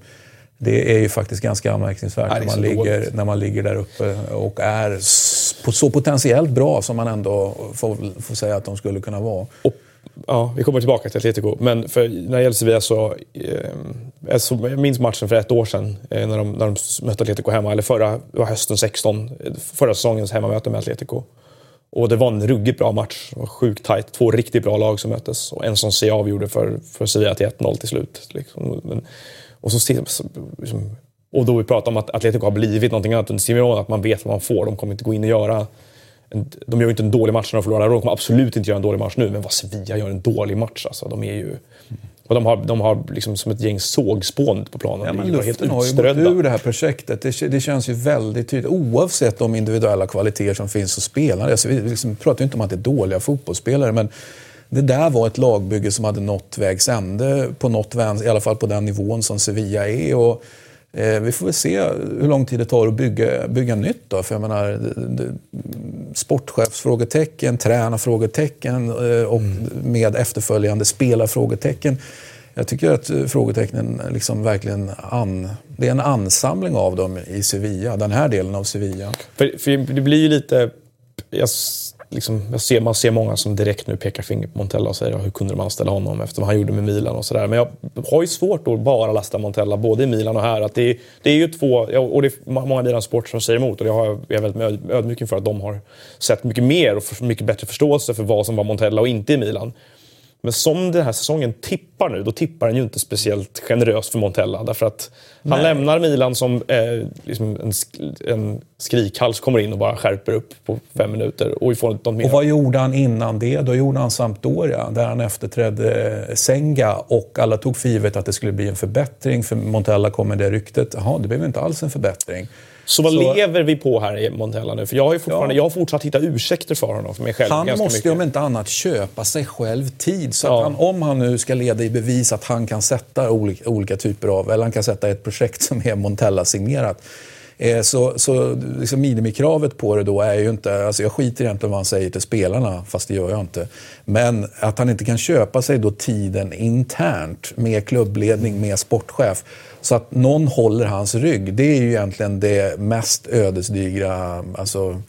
Det är ju faktiskt ganska anmärkningsvärt när, man ligger, när man ligger där uppe och är så potentiellt bra som man ändå får, får säga att de skulle kunna vara. Och, ja, vi kommer tillbaka till Atletico. Men för, när det gäller Sevilla så... Eh, jag minns matchen för ett år sedan eh, när, de, när de mötte Atletico hemma. Eller förra var hösten 16. Förra säsongens hemmamöte med Atletico. Och det var en ruggigt bra match. Det var sjukt tajt. Två riktigt bra lag som möttes. Och en som C avgjorde för, för Sevilla till 1-0 till slut. Liksom. Men, och, så, liksom, och då vi pratar om att Atletico har blivit någonting annat under Simeone, att man vet vad man får. De kommer inte gå in och göra... En, de gör ju inte en dålig match när de förlorar. De kommer absolut inte göra en dålig match nu, men vad Sevilla gör en dålig match alltså. De är ju... Och de har, de har liksom som ett gäng sågspån på planen. Ja, men luften har ju gått ur det här projektet. Det, det, känns ju väldigt tydligt. Oavsett de individuella kvaliteter som finns hos spelarna. Alltså, vi liksom pratar ju inte om att det är dåliga fotbollsspelare, men det där var ett lagbygge som hade nått vägs ände, på något i alla fall på den nivån som Sevilla är. Och, eh, vi får väl se hur lång tid det tar att bygga, bygga nytt. Då. För jag menar, sportchefsfrågetecken, tränarfrågetecken eh, och mm. med efterföljande spelarfrågetecken. Jag tycker att frågetecknen liksom verkligen an, det är en ansamling av dem i Sevilla, den här delen av Sevilla. För, för det blir ju lite... Jag liksom, jag ser, man ser många som direkt nu pekar finger på Montella och säger hur kunde de anställa honom efter vad han gjorde med Milan och sådär. Men jag har ju svårt att bara lasta Montella, både i Milan och här. Att det, är, det är ju två, och det är många Milan Sport som säger emot och det har jag, jag är väldigt ödmjuk inför att de har sett mycket mer och mycket bättre förståelse för vad som var Montella och inte i Milan. Men som den här säsongen tippar nu, då tippar den ju inte speciellt generöst för Montella. Därför att han Nej. lämnar Milan som eh, liksom en, en skrikhals, kommer in och bara skärper upp på fem minuter. Och, vi får något mer. och vad gjorde han innan det? Då gjorde han Sampdoria, där han efterträdde Senga. Och alla tog för givet att det skulle bli en förbättring, för Montella kom med det ryktet. Jaha, det blev inte alls en förbättring. Så vad så... lever vi på här i Montella nu? För jag har ju fortfarande, ja. jag har fortsatt hitta ursäkter för honom. För mig själv, han måste ju om inte annat köpa sig själv tid. Så ja. han, om han nu ska leda i bevis att han kan sätta olika, olika typer av, eller han kan sätta ett projekt som är Montella-signerat. Eh, så, så liksom minimikravet på det då är ju inte, alltså jag skiter egentligen vad han säger till spelarna, fast det gör jag inte. Men att han inte kan köpa sig då tiden internt med klubbledning, med sportchef så att någon håller hans rygg, det är ju egentligen det mest ödesdigra alltså,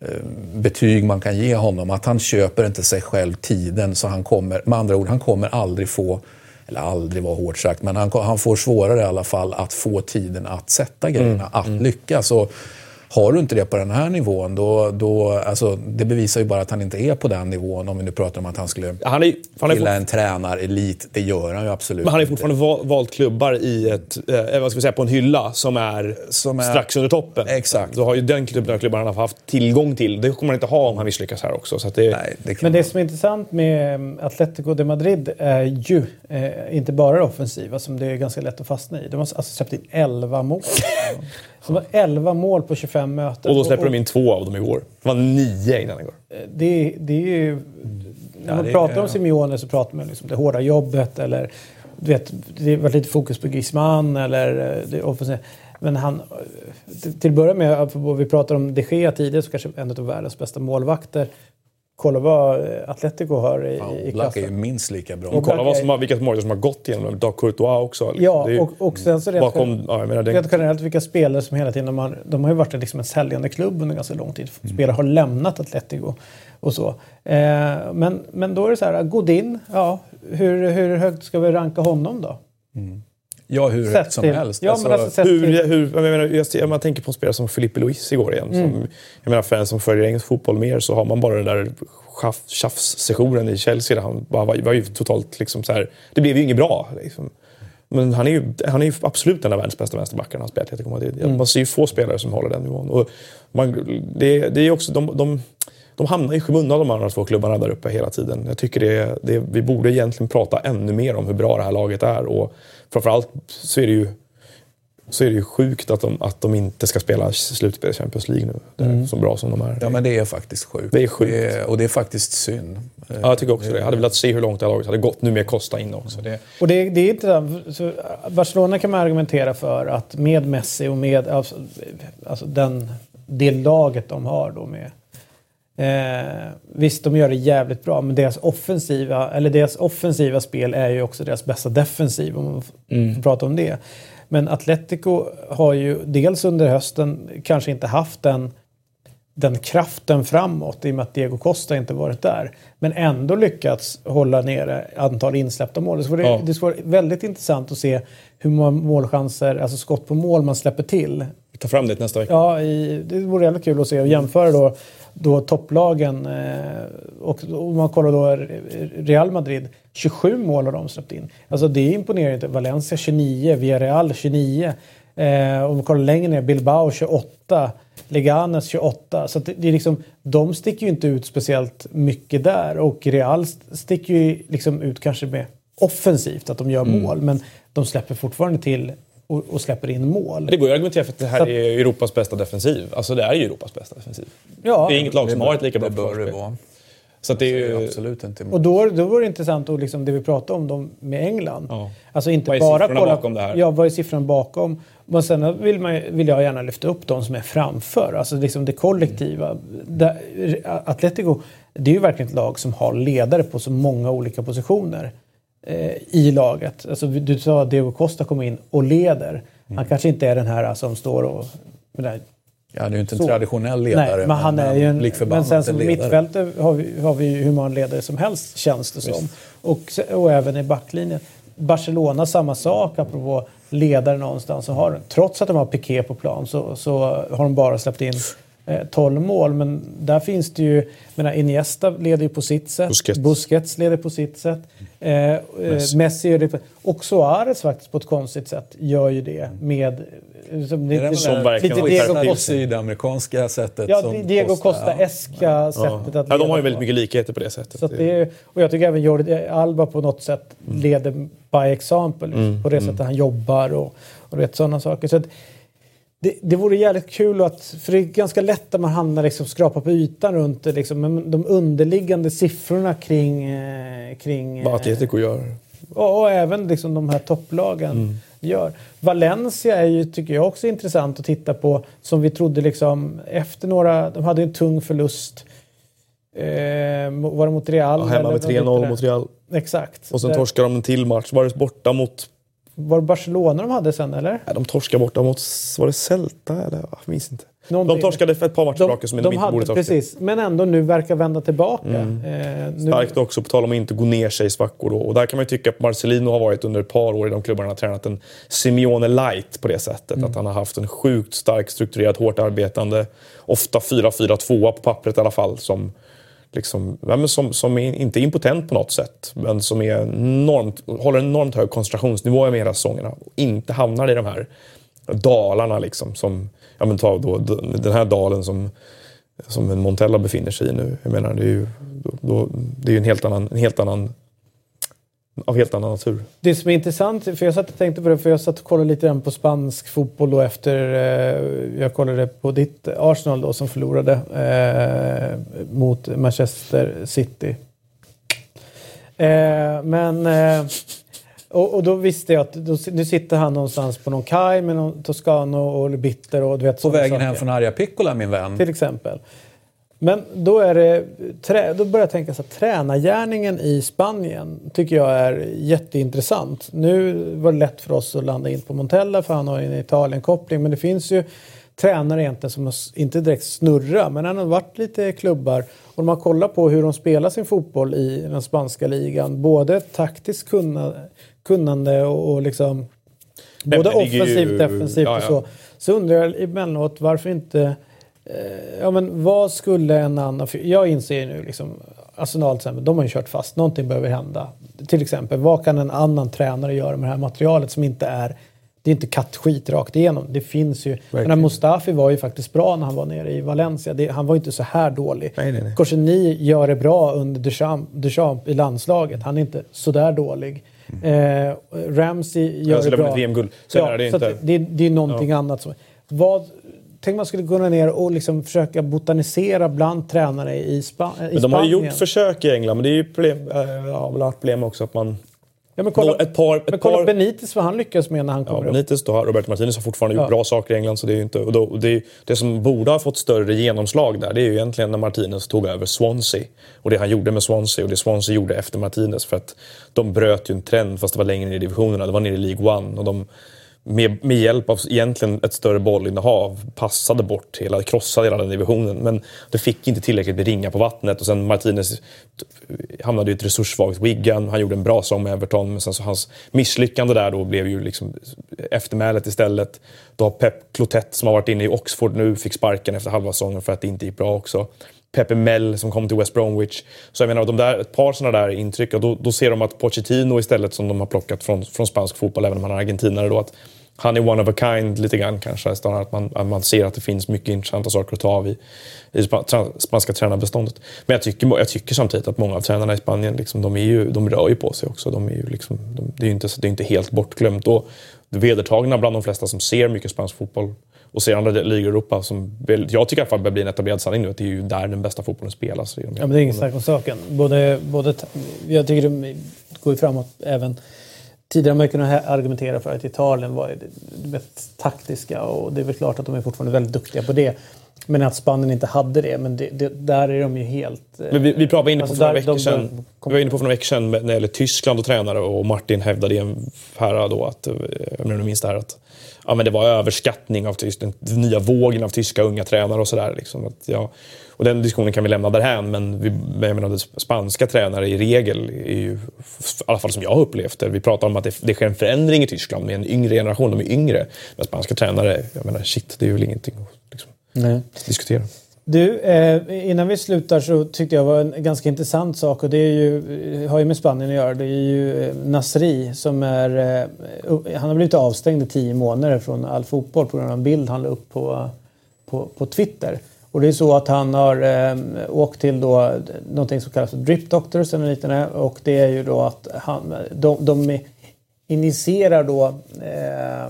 eh, betyg man kan ge honom. Att han köper inte sig själv tiden, så han kommer, med andra ord, han kommer aldrig få eller aldrig var hårt sagt, men han, han får svårare i alla fall att få tiden att sätta grejerna, mm. att mm. lyckas. Och Har du inte det på den här nivån, då, då, alltså, det bevisar ju bara att han inte är på den nivån. Om vi nu pratar om att han skulle han är, han är gilla en tränarelit. Det gör han ju absolut Men han har fortfarande inte. valt klubbar i ett, eh, vad ska vi säga, på en hylla som är, som är strax under toppen. Exakt. Då har ju den klubben av klubbar han har haft tillgång till. Det kommer han inte ha om han misslyckas här också. Så det, Nej, det Men det som är intressant med Atletico de Madrid är ju eh, inte bara det offensiva som det är ganska lätt att fastna i. De har alltså släppt in 11 mål. De har 11 mål på 25 möten. Och då släpper och, och, de in två av dem igår. Det var nio innan igår. Eh, det, det är ju... När man ja, pratar är, om Simeone så pratar man liksom det hårda jobbet eller du vet, det var lite fokus på Griezmann eller eh, det. Men han, till att börja med, vi pratade om de Gea tidigare, så kanske en av världens bästa målvakter. Kolla vad eh, Atletico har i, ja, i klassen. är minst lika bra. Och kolla vad som har, vilka målvakter som har gått igenom Dag Courtois också. Ja, och, och sen så rent, bakom, ja, menar, det... generellt vilka spelare som hela tiden har, de har ju varit liksom en säljande klubb under ganska lång tid. Mm. Spelare har lämnat Atletico och så. Eh, men, men då är det så här, Godin, ja, hur, hur högt ska vi ranka honom då? Mm. Ja, hur högt som helst. Ja, alltså, alltså, hur, hur, jag menar, just, man tänker på en spelare som Filippe Luis igår igen. Mm. Som, jag menar, för en som följer engelsk fotboll mer så har man bara den där tjafssessionen i Chelsea där han bara var, var ju totalt liksom så här, Det blev ju inget bra. Liksom. Men han är ju, han är ju absolut en av världens bästa vänsterbackar han Atletico Madrid. Mm. Man ser ju få spelare som håller den nivån. Och man, det, det är också, de, de, de hamnar i skymundan de andra två klubbarna där uppe hela tiden. Jag tycker det, det, vi borde egentligen prata ännu mer om hur bra det här laget är. Och framförallt så är det ju så är det ju sjukt att de, att de inte ska spela slutspel i Champions League nu. Det är mm. Så bra som de är. Ja, men det är faktiskt sjukt. Det är sjukt. Det är, och det är faktiskt synd. Ja, jag tycker också det. Jag hade velat se hur långt det här laget hade gått nu med Costa in också. Det... Och det, det är inte så, Barcelona kan man argumentera för att med Messi och med alltså, alltså den, det laget de har då med Eh, visst, de gör det jävligt bra, men deras offensiva, eller deras offensiva spel är ju också deras bästa defensiv, om man får mm. prata om det. Men Atletico har ju dels under hösten kanske inte haft den, den kraften framåt i och med att Diego Costa inte varit där. Men ändå lyckats hålla nere antal insläppta mål. Det skulle, ja. det skulle vara väldigt intressant att se hur många målchanser, alltså skott på mål man släpper till. Vi tar fram det nästa vecka. Ja, i, det vore jävligt kul att se och jämföra då då topplagen, eh, och om man kollar då Real Madrid, 27 mål har de släppt in. Alltså det är imponerande. Valencia 29, Villarreal 29. Eh, om man kollar längre ner, Bilbao 28, Leganes 28. Så det, är liksom, de sticker ju inte ut speciellt mycket där och Real sticker ju liksom ut kanske med offensivt, att de gör mm. mål. Men de släpper fortfarande till och, och, släpper in mål. Det går ju att argumentera för att det här att, är Europas bästa defensiv. Alltså det är ju Europas bästa defensiv. Ja, det är inget lag som har ett lika bra försvarsspel. Så det är ju... absolut inte Och då, då var det intressant att liksom det vi pratade om dem med England. Ja. Alltså inte vad är bara kolla, bakom det här? Ja, vad är siffran bakom? Men sen vill, man, vill jag gärna lyfta upp de som är framför. Alltså liksom det kollektiva. Mm. Atletico, det är ju verkligen ett lag som har ledare på så många olika positioner eh, i laget. Alltså, du sa att Diego Costa kommer in och leder. Mm. Han kanske inte är den här som står och... Där, Ja, han är ju inte en så. traditionell ledare. Nej, men han är ju en, men sen som mittfältet har vi, har vi hur många ledare som helst känns det som. Och, och även i backlinjen. Barcelona samma sak apropå ledare någonstans. Så har, trots att de har Piqué på plan så, så har de bara släppt in 12 eh, mål. Men där finns det ju, menar, Iniesta leder ju på sitt sätt. Busquets, Busquets leder på sitt sätt. Eh, eh Messi. Messi gör det på, och Suarez faktiskt på ett konstigt sätt gör ju det med som, det, det, som verkligen lite Diego Costa i det amerikanska sättet. Ja, Diego Costa-eska ja. sättet ja. att ja, De har ju väldigt mycket likheter på det sättet. Så det, och jag tycker även Jordi Alba på något sätt mm. leder by example. Mm. På det mm. sättet han jobbar och, och vet, sådana saker. Så att, det, det vore jävligt kul att, för det är ganska lätt att man hamnar liksom skrapa på ytan runt det liksom, men de underliggande siffrorna kring... Eh, kring Vad Atletico gör. Och, och, även liksom de här topplagen mm. gör. Valencia är ju, tycker jag också intressant att titta på. Som vi trodde liksom efter några, de hade en tung förlust. Eh, var det mot Real? Ja, hemma med 3-0 mot Real. Exakt. Och sen torskade de en till match. Var det borta mot var det Barcelona de hade sen eller? Nej, de torskade borta mot, var det Celta eller? Jag minns inte. Någonting. De torskade för ett par matcher raka som de, de inte borde torska. Precis, men ändå nu verkar vända tillbaka. Mm. Eh, nu... Starkt också, på tal om att inte gå ner sig i svackor. Då. Och där kan man ju tycka att Marcelino har varit under ett par år i de klubbarna har tränat en Simeone light på det sättet. Mm. Att han har haft en sjukt stark, strukturerad, hårt arbetande, ofta 4-4-2 på pappret i alla fall, som liksom, ja, som, som är inte impotent på något sätt, men som är enormt, håller en enormt hög koncentrationsnivå med hela säsongerna och inte hamnar i de här dalarna liksom. Som, ja, men ta då, den här dalen som, som en Montella befinner sig i nu. Jag menar, det är ju, då, då, det är en helt annan, en helt annan av helt annan natur. Det som är intressant, för jag satt och tänkte på det, för jag satt och kollade lite grann på spansk fotboll då efter, eh, jag kollade på ditt Arsenal då som förlorade eh, mot Manchester City. Eh, men eh, och, och, då visste jag att då, nu sitter han någonstans på någon kaj med någon Toscano och bitter och du vet På vägen saker. hem från Arja Piccola min vän. Till exempel. Men då, är det, då börjar jag tänka så att tränargärningen i Spanien tycker jag är jätteintressant. Nu var det lätt för oss att landa in på Montella för han har en Italien-koppling. Men det finns ju tränare egentligen som inte direkt snurrar men han har varit lite klubbar. Och om man kollar på hur de spelar sin fotboll i den spanska ligan. Både taktiskt kunnande och, och liksom både offensivt och defensivt ja, ja. och så. Så undrar jag emellanåt varför inte ja, men vad skulle en annan... Jag inser nu liksom Arsenal exempel, de har ju kört fast. Någonting behöver hända. Till exempel, vad kan en annan tränare göra med det här materialet som inte är... Det är inte kattskit rakt igenom. Det finns ju... Men Mustafi var ju faktiskt bra när han var nere i Valencia. Det, han var ju inte så här dålig. Korseni gör det bra under Duchamp, Duchamp i landslaget. Han är inte så där dålig. Mm. Eh, Ramsey gör det bra. VM-guld. Ja, det, det, det, det är någonting ja. annat. Som, vad, Tänk man skulle gå ner och liksom försöka botanisera bland tränare i, Spa i men De har ju gjort försök i England, men det är ju problem, äh, ja, problem också att man... Ja, men kolla, ett par, ett men kolla par... Benitez vad han lyckas med när han kommer ja, Benitez då, Robert Martinez har fortfarande ja. gjort bra saker i England. Så det, är inte, och då, det, det, som borde ha fått större genomslag där det är ju egentligen när Martinez tog över Swansea. Och det han gjorde med Swansea och det Swansea gjorde efter Martinez. För att de bröt ju en trend fast det var längre ner i divisionerna. Det var nere i League One. Och de, med, med hjälp av egentligen ett större bollinnehav passade bort hela, krossade hela den divisionen. Men det fick inte tillräckligt med ringar på vattnet och sen Martinez hamnade i ett resurssvagt Wigan. Han gjorde en bra sång med Everton men sen så hans misslyckande där då blev ju liksom eftermälet istället. Då har Pep Clotet som har varit inne i Oxford nu fick sparken efter halva säsongen för att det inte gick bra också. Pepe Mel som kom till West Bromwich. Så jag menar, de där, ett par sådana där intryck, och då, då ser de att Pochettino istället som de har plockat från, från spansk fotboll, även om han är argentinare, då, att han är one of a kind lite grann kanske. Att man, att man ser att det finns mycket intressanta saker att ta av i, i spanska tränarbeståndet. Men jag tycker, jag tycker samtidigt att många av tränarna i Spanien liksom, de, är ju, de rör ju på sig också. De är ju liksom, de, det är ju inte, det är inte helt bortglömt. Och vedertagna bland de flesta som ser mycket spansk fotboll och ser andra ligor i Europa som jag tycker i alla fall börjar bli en etablerad sanning nu att det är ju där den bästa fotbollen spelas. Ja, men det är inget snack om saken. Både, både, jag tycker det går ju framåt även Tidigare har man kunnat argumentera för att Italien var väldigt taktiska och det är väl klart att de är fortfarande väldigt duktiga på det. Men att Spanien inte hade det, men det, det, där är de ju helt... Eh, men vi, vi var inne på alltså för några veckor sedan, vi var inne på för några veckor sedan när det gäller Tyskland och tränare och Martin hävdade en här då att, eh, jag menar, minns det här, att ja, men det var överskattning av den nya vågen av tyska unga tränare och sådär. Liksom, ja, och den diskussionen kan vi lämna därhän, men vi, jag menar, spanska tränare i regel, är ju, i alla fall som jag har upplevt det, vi pratar om att det, det sker en förändring i Tyskland med en yngre generation, de är yngre. Men spanska tränare, jag menar shit, det är väl ingenting att liksom, diskutera. Du, eh, innan vi slutar så tyckte jag var en ganska intressant sak och det är ju, har ju med Spanien att göra. Det är ju eh, Nasri som är, eh, han har blivit avstängd i tio månader från all fotboll på grund av en bild han la upp på, på, på Twitter. Och det är så att han har eh, åkt till då någonting som kallas för Drip Doctors eller liknande och det är ju då att han, de, de initierar då eh, Eh,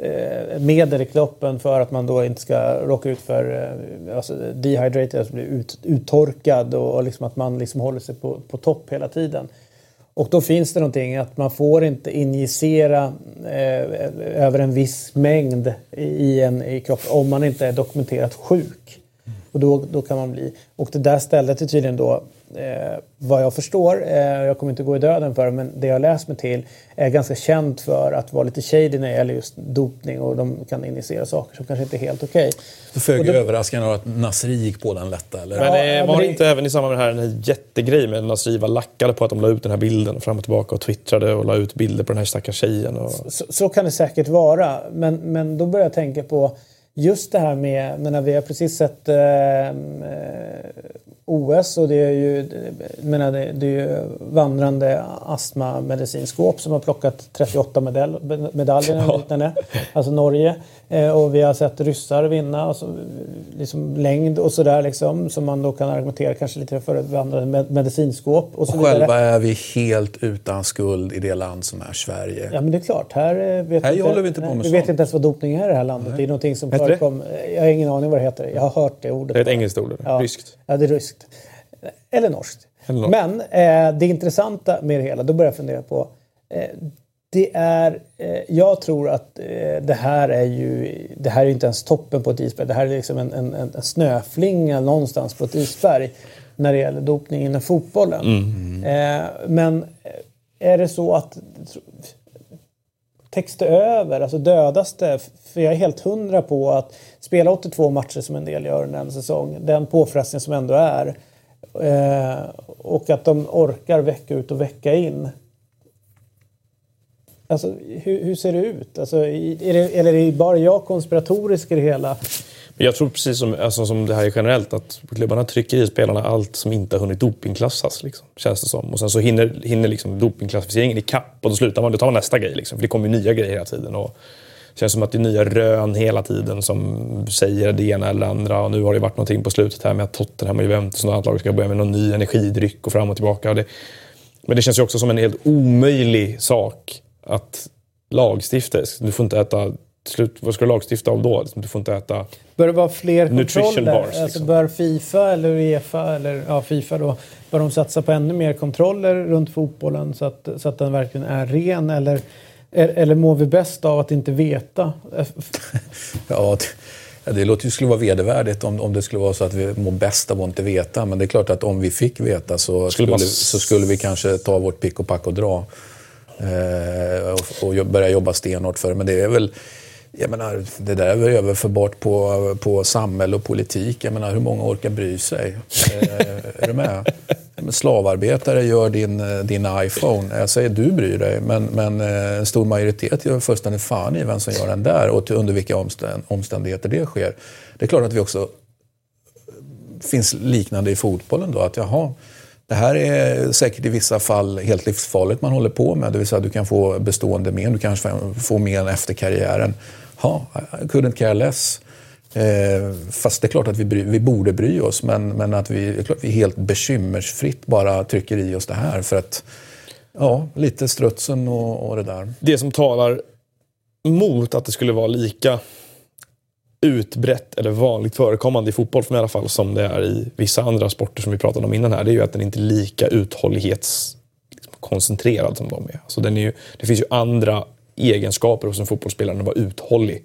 Eh, medel i kroppen för att man då inte ska råka ut för eh, alltså dehydrated, alltså bli ut, uttorkad och, och liksom att man liksom håller sig på, på topp hela tiden. Och då finns det någonting att man får inte injicera eh, över en viss mängd i, en, i kroppen om man inte är dokumenterat sjuk. Och då, då kan man bli... Och det där stället är tydligen då, eh, vad jag förstår, eh, jag kommer inte gå i döden för det, men det jag läst mig till är ganska känt för att vara lite shady när det gäller just dopning och de kan initiera saker som kanske inte är helt okej. Okay. Föga överraskande att Nasri gick på den lätta, eller? Men det var det inte även i samband med det här, den här jättegrejen med Nasri var lackade på att de la ut den här bilden fram och tillbaka och twittrade och la ut bilder på den här stackars tjejen? Och... Så, så, kan det säkert vara, men, men då börjar jag tänka på just det här med, menar, vi har precis sett eh, OS och det är ju, menar, det, det är ju vandrande astmamedicinskåp som har plockat 38 medalj, medaljer ja. liknande. Alltså Norge. Eh, och vi har sett ryssar vinna, alltså, liksom längd och sådär liksom. Som man då kan argumentera kanske lite för vandrande medicinskåp. Och, så och själva är vi helt utan skuld i det land som är Sverige. Ja men det är klart. Här, eh, vet här inte, vi inte på med Vi vet inte ens vad dopning är i det här landet. Nej. Det är någonting som förekom. Jag har ingen aning vad det heter. Jag har hört det ordet. Det är ett engelskt ord. Ja. Ryskt. Ja, det är ryskt. Eller norskt. Eller norskt. Men eh, det intressanta med det hela, då börjar jag fundera på eh, det är, eh, jag tror att eh, det här är ju, det här är inte ens toppen på ett isberg. Det här är liksom en, en, en snöflinga någonstans på ett isberg när det gäller dopning inom fotbollen. Mm. Eh, men är det så att täcks det över, alltså dödas det? För jag är helt hundra på att spela 82 matcher som en del gör under en säsong, den påfrestning som ändå är, eh, och att de orkar vecka ut och vecka in. Alltså, hur, hur ser det ut? Alltså, är det, eller är det bara jag konspiratorisk i det hela? Jag tror precis som, alltså, som det här är generellt att klubbarna trycker i spelarna allt som inte har hunnit dopingklassas. Liksom, känns det som. Och sen så hinner, hinner liksom dopingklassificeringen ikapp och då slutar man. Då tar man nästa grej. Liksom, för det kommer ju nya grejer hela tiden. Och känns som att det är nya rön hela tiden som säger det ena eller det andra. Och nu har det varit någonting på slutet här med att Tottenham och Juventus och annat lag ska börja med någon ny energidryck och fram och tillbaka. Och det, men det känns ju också som en helt omöjlig sak att lagstifta. Du får inte äta slut, vad ska du lagstifta om då? Du får inte äta Bör det vara fler kontroller? Bars, liksom. alltså bör Fifa eller Uefa, eller ja, Fifa då, bör de satsa på ännu mer kontroller runt fotbollen så att, så att den verkligen är ren? Eller, eller mår vi bäst av att inte veta? ja, det, det låter ju skulle vara vedervärdigt om, om det skulle vara så att vi mår bäst av att inte veta. Men det är klart att om vi fick veta så skulle, skulle, så skulle vi kanske ta vårt pick och pack och dra. Eh, och, och börja jobba stenhårt för det. Men det är väl jag menar, det där är väl överförbart på, på samhälle och politik. Jag menar, hur många orkar bry sig? Eh, är du med? Slavarbetare gör din, din iPhone. Jag säger du bryr dig, men, men eh, en stor majoritet gör fullständigt fan i vem som gör den där och till, under vilka omständigheter det sker. Det är klart att vi också eh, finns liknande i fotbollen då. Att jaha, det här är säkert i vissa fall helt livsfarligt man håller på med. Det vill säga du kan få bestående men, du kanske får men efter karriären ha, I couldn't care less. Eh, fast det är klart att vi, bry, vi borde bry oss, men, men att vi, klart vi helt bekymmersfritt bara trycker i oss det här. För att, ja, lite strutsen och, och det där. Det som talar mot att det skulle vara lika utbrett eller vanligt förekommande i fotboll för mig i alla fall som det är i vissa andra sporter som vi pratade om innan här. Det är ju att den inte är lika uthållighetskoncentrerad liksom som de är. Alltså den är ju, det finns ju andra egenskaper hos en fotbollsspelare än att vara uthållig.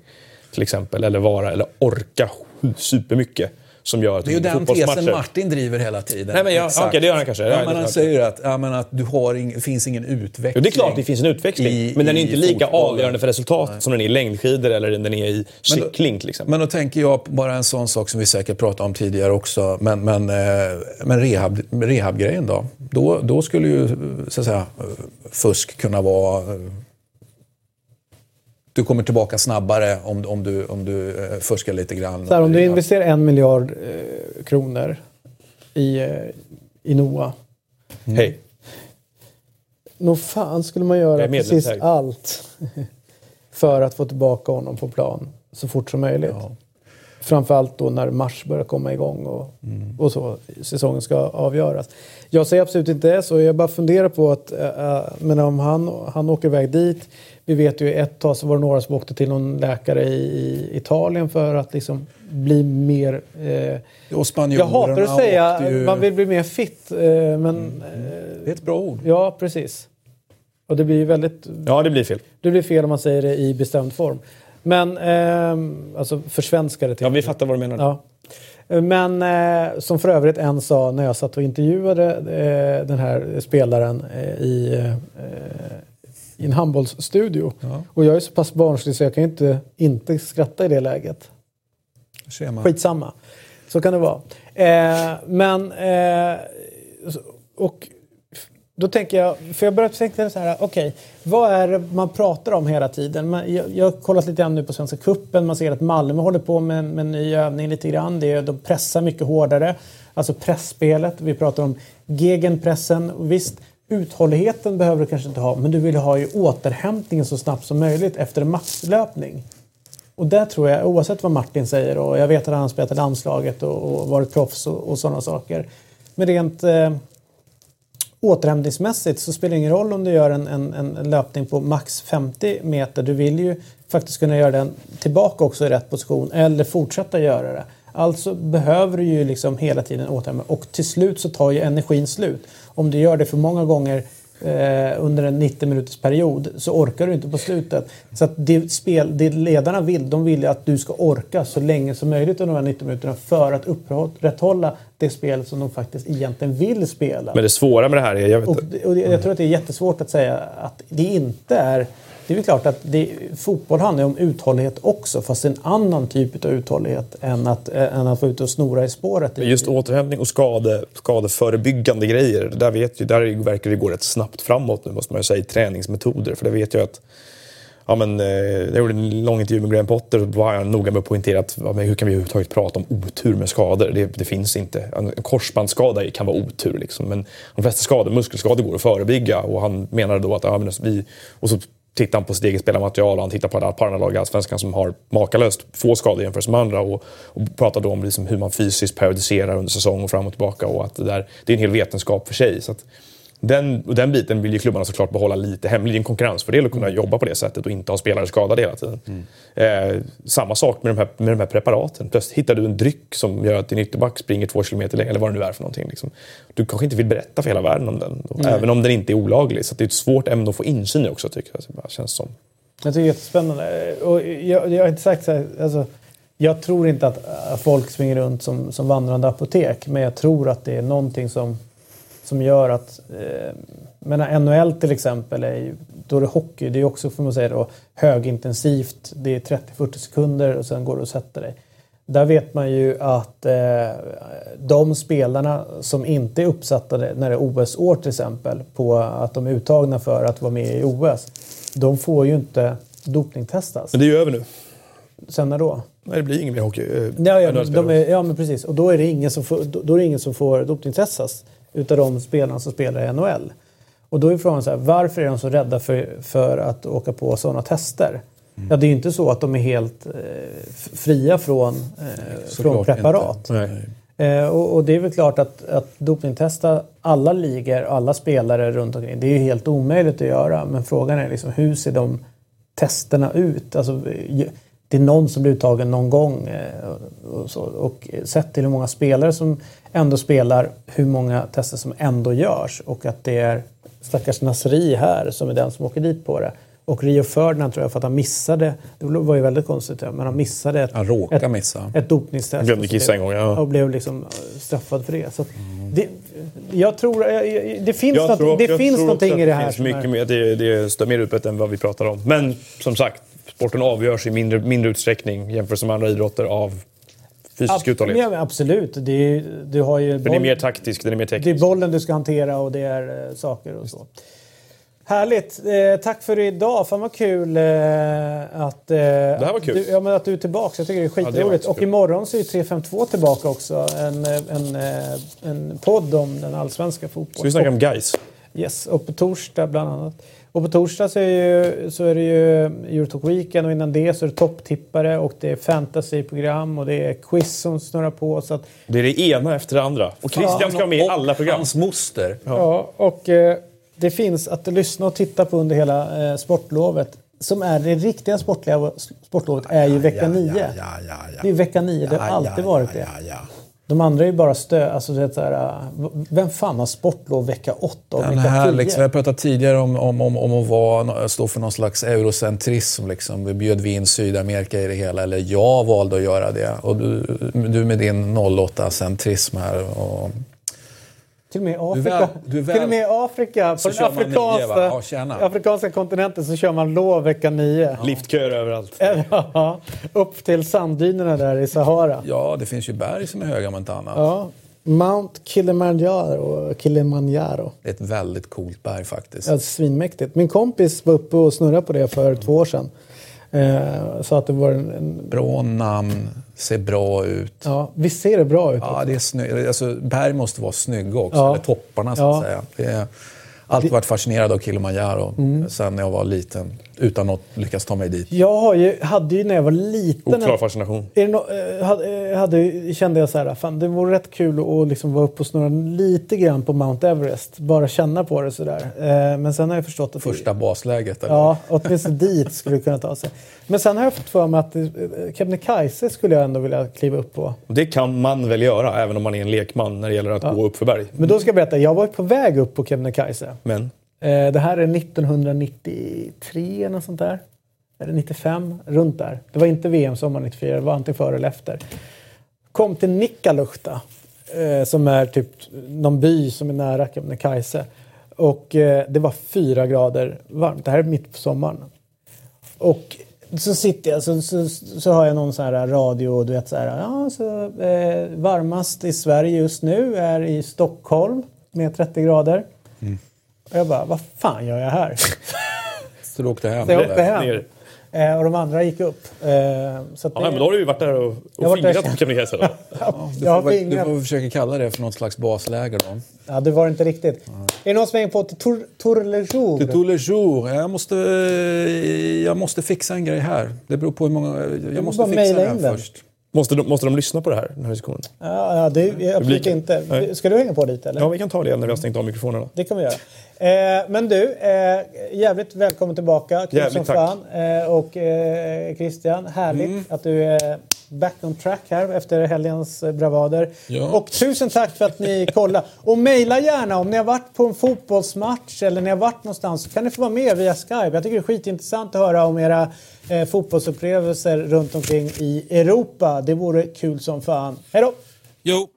Till exempel. Eller vara, eller orka supermycket. Som gör att det är ju den tesen Martin driver hela tiden. Nej, men ja, okay, det gör han kanske. Ja, men han säger att, ja, men att du har ing, finns ingen utveckling. Jo, det är klart det finns en utveckling. I, men den är inte lika fotbollen. avgörande för resultatet som den är i längdskidor eller den är i cykling till exempel. Men då tänker jag bara en sån sak som vi säkert pratade om tidigare också. Men, men, eh, men rehab, rehabgrejen då? då? Då skulle ju så att säga, fusk kunna vara du kommer tillbaka snabbare om, om du, om du eh, fuskar lite grann. Så här, om du investerar en miljard eh, kronor i, eh, i NOA. Mm. Hej. Nog fan skulle man göra precis allt för att få tillbaka honom på plan så fort som möjligt. Ja. Framförallt då när mars börjar komma igång och, mm. och så säsongen ska avgöras. Jag säger absolut inte det så. Jag bara funderar på att äh, men om han, han åker iväg dit vi vet ju ett tag så var det några som åkte till någon läkare i, i Italien för att liksom bli mer... Eh, och jag hatar att säga ju... man vill bli mer fit. Eh, men, mm. det är ett bra ord. Ja, precis. Och det blir väldigt... Ja, det blir fel. Det blir fel om man säger det i bestämd form. Men, eh, alltså försvenskade till... Ja, vi fattar vad du menar. Ja. Men eh, som för övrigt en sa när jag satt och intervjuade eh, den här spelaren eh, i, eh, i en handbollsstudio. Ja. Och jag är så pass barnslig så jag kan inte, inte skratta i det läget. Skitsamma. Så kan det vara. Eh, men... Och då tänker jag, för jag började tänka så här, okej, okay, vad är det man pratar om hela tiden? Man, jag, jag har kollat lite grann nu på Svenska Kuppen. man ser att Malmö håller på med, med en ny övning lite grann. Det är, de pressar mycket hårdare, alltså pressspelet. Vi pratar om gegenpressen. Visst, uthålligheten behöver du kanske inte ha, men du vill ha ju återhämtningen så snabbt som möjligt efter en matchlöpning. Och där tror jag, oavsett vad Martin säger, och jag vet att han har spelat i landslaget och, och varit proffs och, och sådana saker. Men rent eh, återhämtningsmässigt så spelar det ingen roll om du gör en, en, en, löpning på max 50 meter. Du vill ju faktiskt kunna göra den tillbaka också i rätt position eller fortsätta göra det. Alltså behöver du ju liksom hela tiden återhämta och till slut så tar ju energin slut. Om du gör det för många gånger eh, under en 90 minuters period så orkar du inte på slutet. Så att det, spel, det ledarna vill, de vill att du ska orka så länge som möjligt under de här 90 minuterna för att upprätthålla det spel som de faktiskt egentligen vill spela. Men det svåra med det här är... Jag, vet och, och jag tror att det är jättesvårt att säga att det inte är det är väl klart att det, fotboll handlar om uthållighet också fast en annan typ av uthållighet än att, äh, än att vara ute och snora i spåret. Just återhämtning och skade, skadeförebyggande grejer, där, vet ju, där verkar det gå rätt snabbt framåt nu måste man ju säga i träningsmetoder. För det vet jag att Ja, men, eh, jag gjorde en lång intervju med Graham Potter och då var jag noga med att poängtera att ja, hur kan vi överhuvudtaget prata om otur med skador? Det, det finns inte. En korsbandsskada kan vara otur, liksom. men de flesta skador, muskelskador går att förebygga. Och han menade då att ja, men vi, och så tittar han på sitt eget spelarmaterial och han tittar på det här lag i Allsvenskan som har makalöst få skador jämfört med andra och, och pratar då om liksom hur man fysiskt periodiserar under säsong och fram och tillbaka och att det, där, det är en hel vetenskap för sig. Så att, den, och den biten vill ju klubbarna såklart behålla lite hemlig. Det är en konkurrensfördel att kunna mm. jobba på det sättet och inte ha spelare skadade hela tiden. Mm. Eh, samma sak med de, här, med de här preparaten. Plötsligt hittar du en dryck som gör att din ytterback springer två kilometer längre, eller vad det nu är för någonting. Liksom. Du kanske inte vill berätta för hela världen om den, mm. även om den inte är olaglig. Så det är ett svårt ämne att få insyn i också, tycker jag. Det känns som. Jag tycker det är jättespännande. Och jag, jag har inte sagt så här, alltså, jag tror inte att folk springer runt som, som vandrande apotek, men jag tror att det är någonting som som gör att... Eh, men NHL till exempel, är ju, då är det hockey. Det är också får man säga då, högintensivt. Det är 30-40 sekunder och sen går du och sätter dig. Där vet man ju att eh, de spelarna som inte är uppsatta när det är OS-år till exempel på att de är uttagna för att vara med i OS. De får ju inte dopningstestas. Men det är ju över nu. Sen när då? Nej, det blir ingen mer hockey. Eh, ja, ja, de är, ja, men precis. Och då är det ingen som får, då är det ingen som får dopningstestas utav de spelarna som spelar i NHL. Och då är frågan så här, varför är de så rädda för, för att åka på sådana tester? Mm. Ja, det är ju inte så att de är helt eh, fria från, eh, från preparat. Eh, och, och, det är väl klart att, att dopingtesta alla ligor, alla spelare runt omkring, det är ju helt omöjligt att göra. Men frågan är liksom, hur ser de testerna ut? Alltså, det är någon som blir uttagen någon gång. Eh, och, så, och sett till hur många spelare som ändå spelar, hur många tester som ändå görs och att det är stackars Nasri här som är den som åker dit på det. Och Rio Ferdinand tror jag för att han missade, det var ju väldigt konstigt, men han missade ett, han råkade ett, missa. ett dopningstest. Glömde kissa en gång, ja. Och blev liksom straffad för det. Så mm. det jag tror, det finns, jag något, tror, det finns någonting i det här. Det finns mycket är... mer, det, det är mer utbrett än vad vi pratar om. Men som sagt, sporten avgörs i mindre, mindre utsträckning jämfört med andra idrotter av fysisk Ab uthållighet. Ja, absolut. Det du har ju boll, den är mer taktisk, den är mer teknisk. Det är bollen du ska hantera och det är uh, saker och så. Härligt! Eh, tack för idag. Fan vad kul eh, att, eh, var kul. Du, ja, men att du är tillbaka. Jag tycker det är skitroligt. Ja, och imorgon så är 352 tillbaka också. En, en, eh, en podd om den allsvenska fotbollen. Så vi snackar om guys. Yes, och på torsdag bland annat. Och på torsdag så är, ju, så är det ju Eurotalk Weekend och innan det så är det topptippare och det är fantasyprogram och det är quiz som snurrar på. Så att, det är det ena efter det andra. Och Christian ska vara med i alla program. hans moster. Ja, ja och eh, det finns att lyssna och titta på under hela eh, sportlovet. Som är det riktiga sportliga, sportlovet är ju vecka 9. Ja, ja, ja, det är vecka 9, det har alltid varit det. De andra är ju bara stö... Alltså, det är så här, vem fan har sportlov vecka 8 och vecka här, 10? Liksom, vi har pratat tidigare om, om, om, om att vara, stå för någon slags eurocentrism. Liksom. Vi bjöd vi in Sydamerika i det hela, eller jag valde att göra det. Och du, du med din 08-centrism här. Och till och med Afrika, väl, väl, till och med Afrika på den afrikanska, ja, afrikanska kontinenten så kör man lov vecka 9. Ja. Liftköer överallt. Ja, upp till sanddynerna där i Sahara. Ja, det finns ju berg som är höga om inte annat. Ja. Mount Kilimanjaro. Kilimanjaro. Det är ett väldigt coolt berg faktiskt. Ja, svinmäktigt. Min kompis var uppe och snurrade på det för mm. två år sedan. Eh, så att det var en, en... Bra namn, ser bra ut. Ja, visst ser det bra ut? Ja, det är snyggt. Alltså, berg måste vara snygga också, ja. eller topparna så att ja. säga. Det är alltid varit fascinerad av Kilimanjaro mm. sen jag var liten utan att lyckas ta mig dit. Jag har ju, hade ju när jag var liten... Oklar fascination. Är no, eh, hade, hade, kände jag så här, fan det vore rätt kul att liksom vara uppe och snurra lite grann på Mount Everest. Bara känna på det sådär. Eh, men sen har jag förstått att... Första basläget? Eller? Ja, åtminstone dit skulle det kunna ta sig. Men sen har jag fått för mig att eh, Kebnekaise skulle jag ändå vilja kliva upp på. Det kan man väl göra, även om man är en lekman när det gäller att ja. gå upp för berg. Men då ska jag berätta, jag var på väg upp på Kebnekaise. Men? Eh, det här är 1993 eller sånt där. Eller 95, runt där. Det var inte VM sommar 94, det var antingen före eller efter. Kom till Nikkaluhta, eh, som är typ någon by som är nära Kebnekaise. Och eh, det var fyra grader varmt. Det här är mitt på sommaren. Och så sitter jag så, så, så har jag någon så här radio, du vet så här, ja, så, eh, varmast i Sverige just nu är i Stockholm med 30 grader. Mm. Och jag bara, vad fan gör jag här? så du åkte hem? Så jag åkte hem. Eh, och de andra gick upp. Eh, så ja, det... men då har du ju varit där och, och fingrat på Kebnekaise då. ja, du, får, du får försöka kalla det för något slags basläger då. Ja, det var inte riktigt. Mm. Är det någon som är på till Tour, tour le Jour? Till Tour le Jour. Jag måste, jag måste fixa en grej här. Det beror på hur många... Jag måste fixa den först. Måste de, måste de lyssna på det här, den här diskussionen? Ja, ja det är absolut inte. Nej. Ska du hänga på dit eller? Ja, vi kan ta det när vi har stängt av mikrofonerna. Det kan vi göra. Eh, men du, eh, jävligt välkommen tillbaka. Kul jävligt som tack. fan. Eh, och eh, Christian, härligt mm. att du är back on track här efter helgens eh, bravader. Ja. Och tusen tack för att ni kollade. Och mejla gärna om ni har varit på en fotbollsmatch eller ni har varit någonstans. kan ni få vara med via Skype. Jag tycker det är skitintressant att höra om era eh, fotbollsupplevelser runt omkring i Europa. Det vore kul som fan. Hej då! Jo.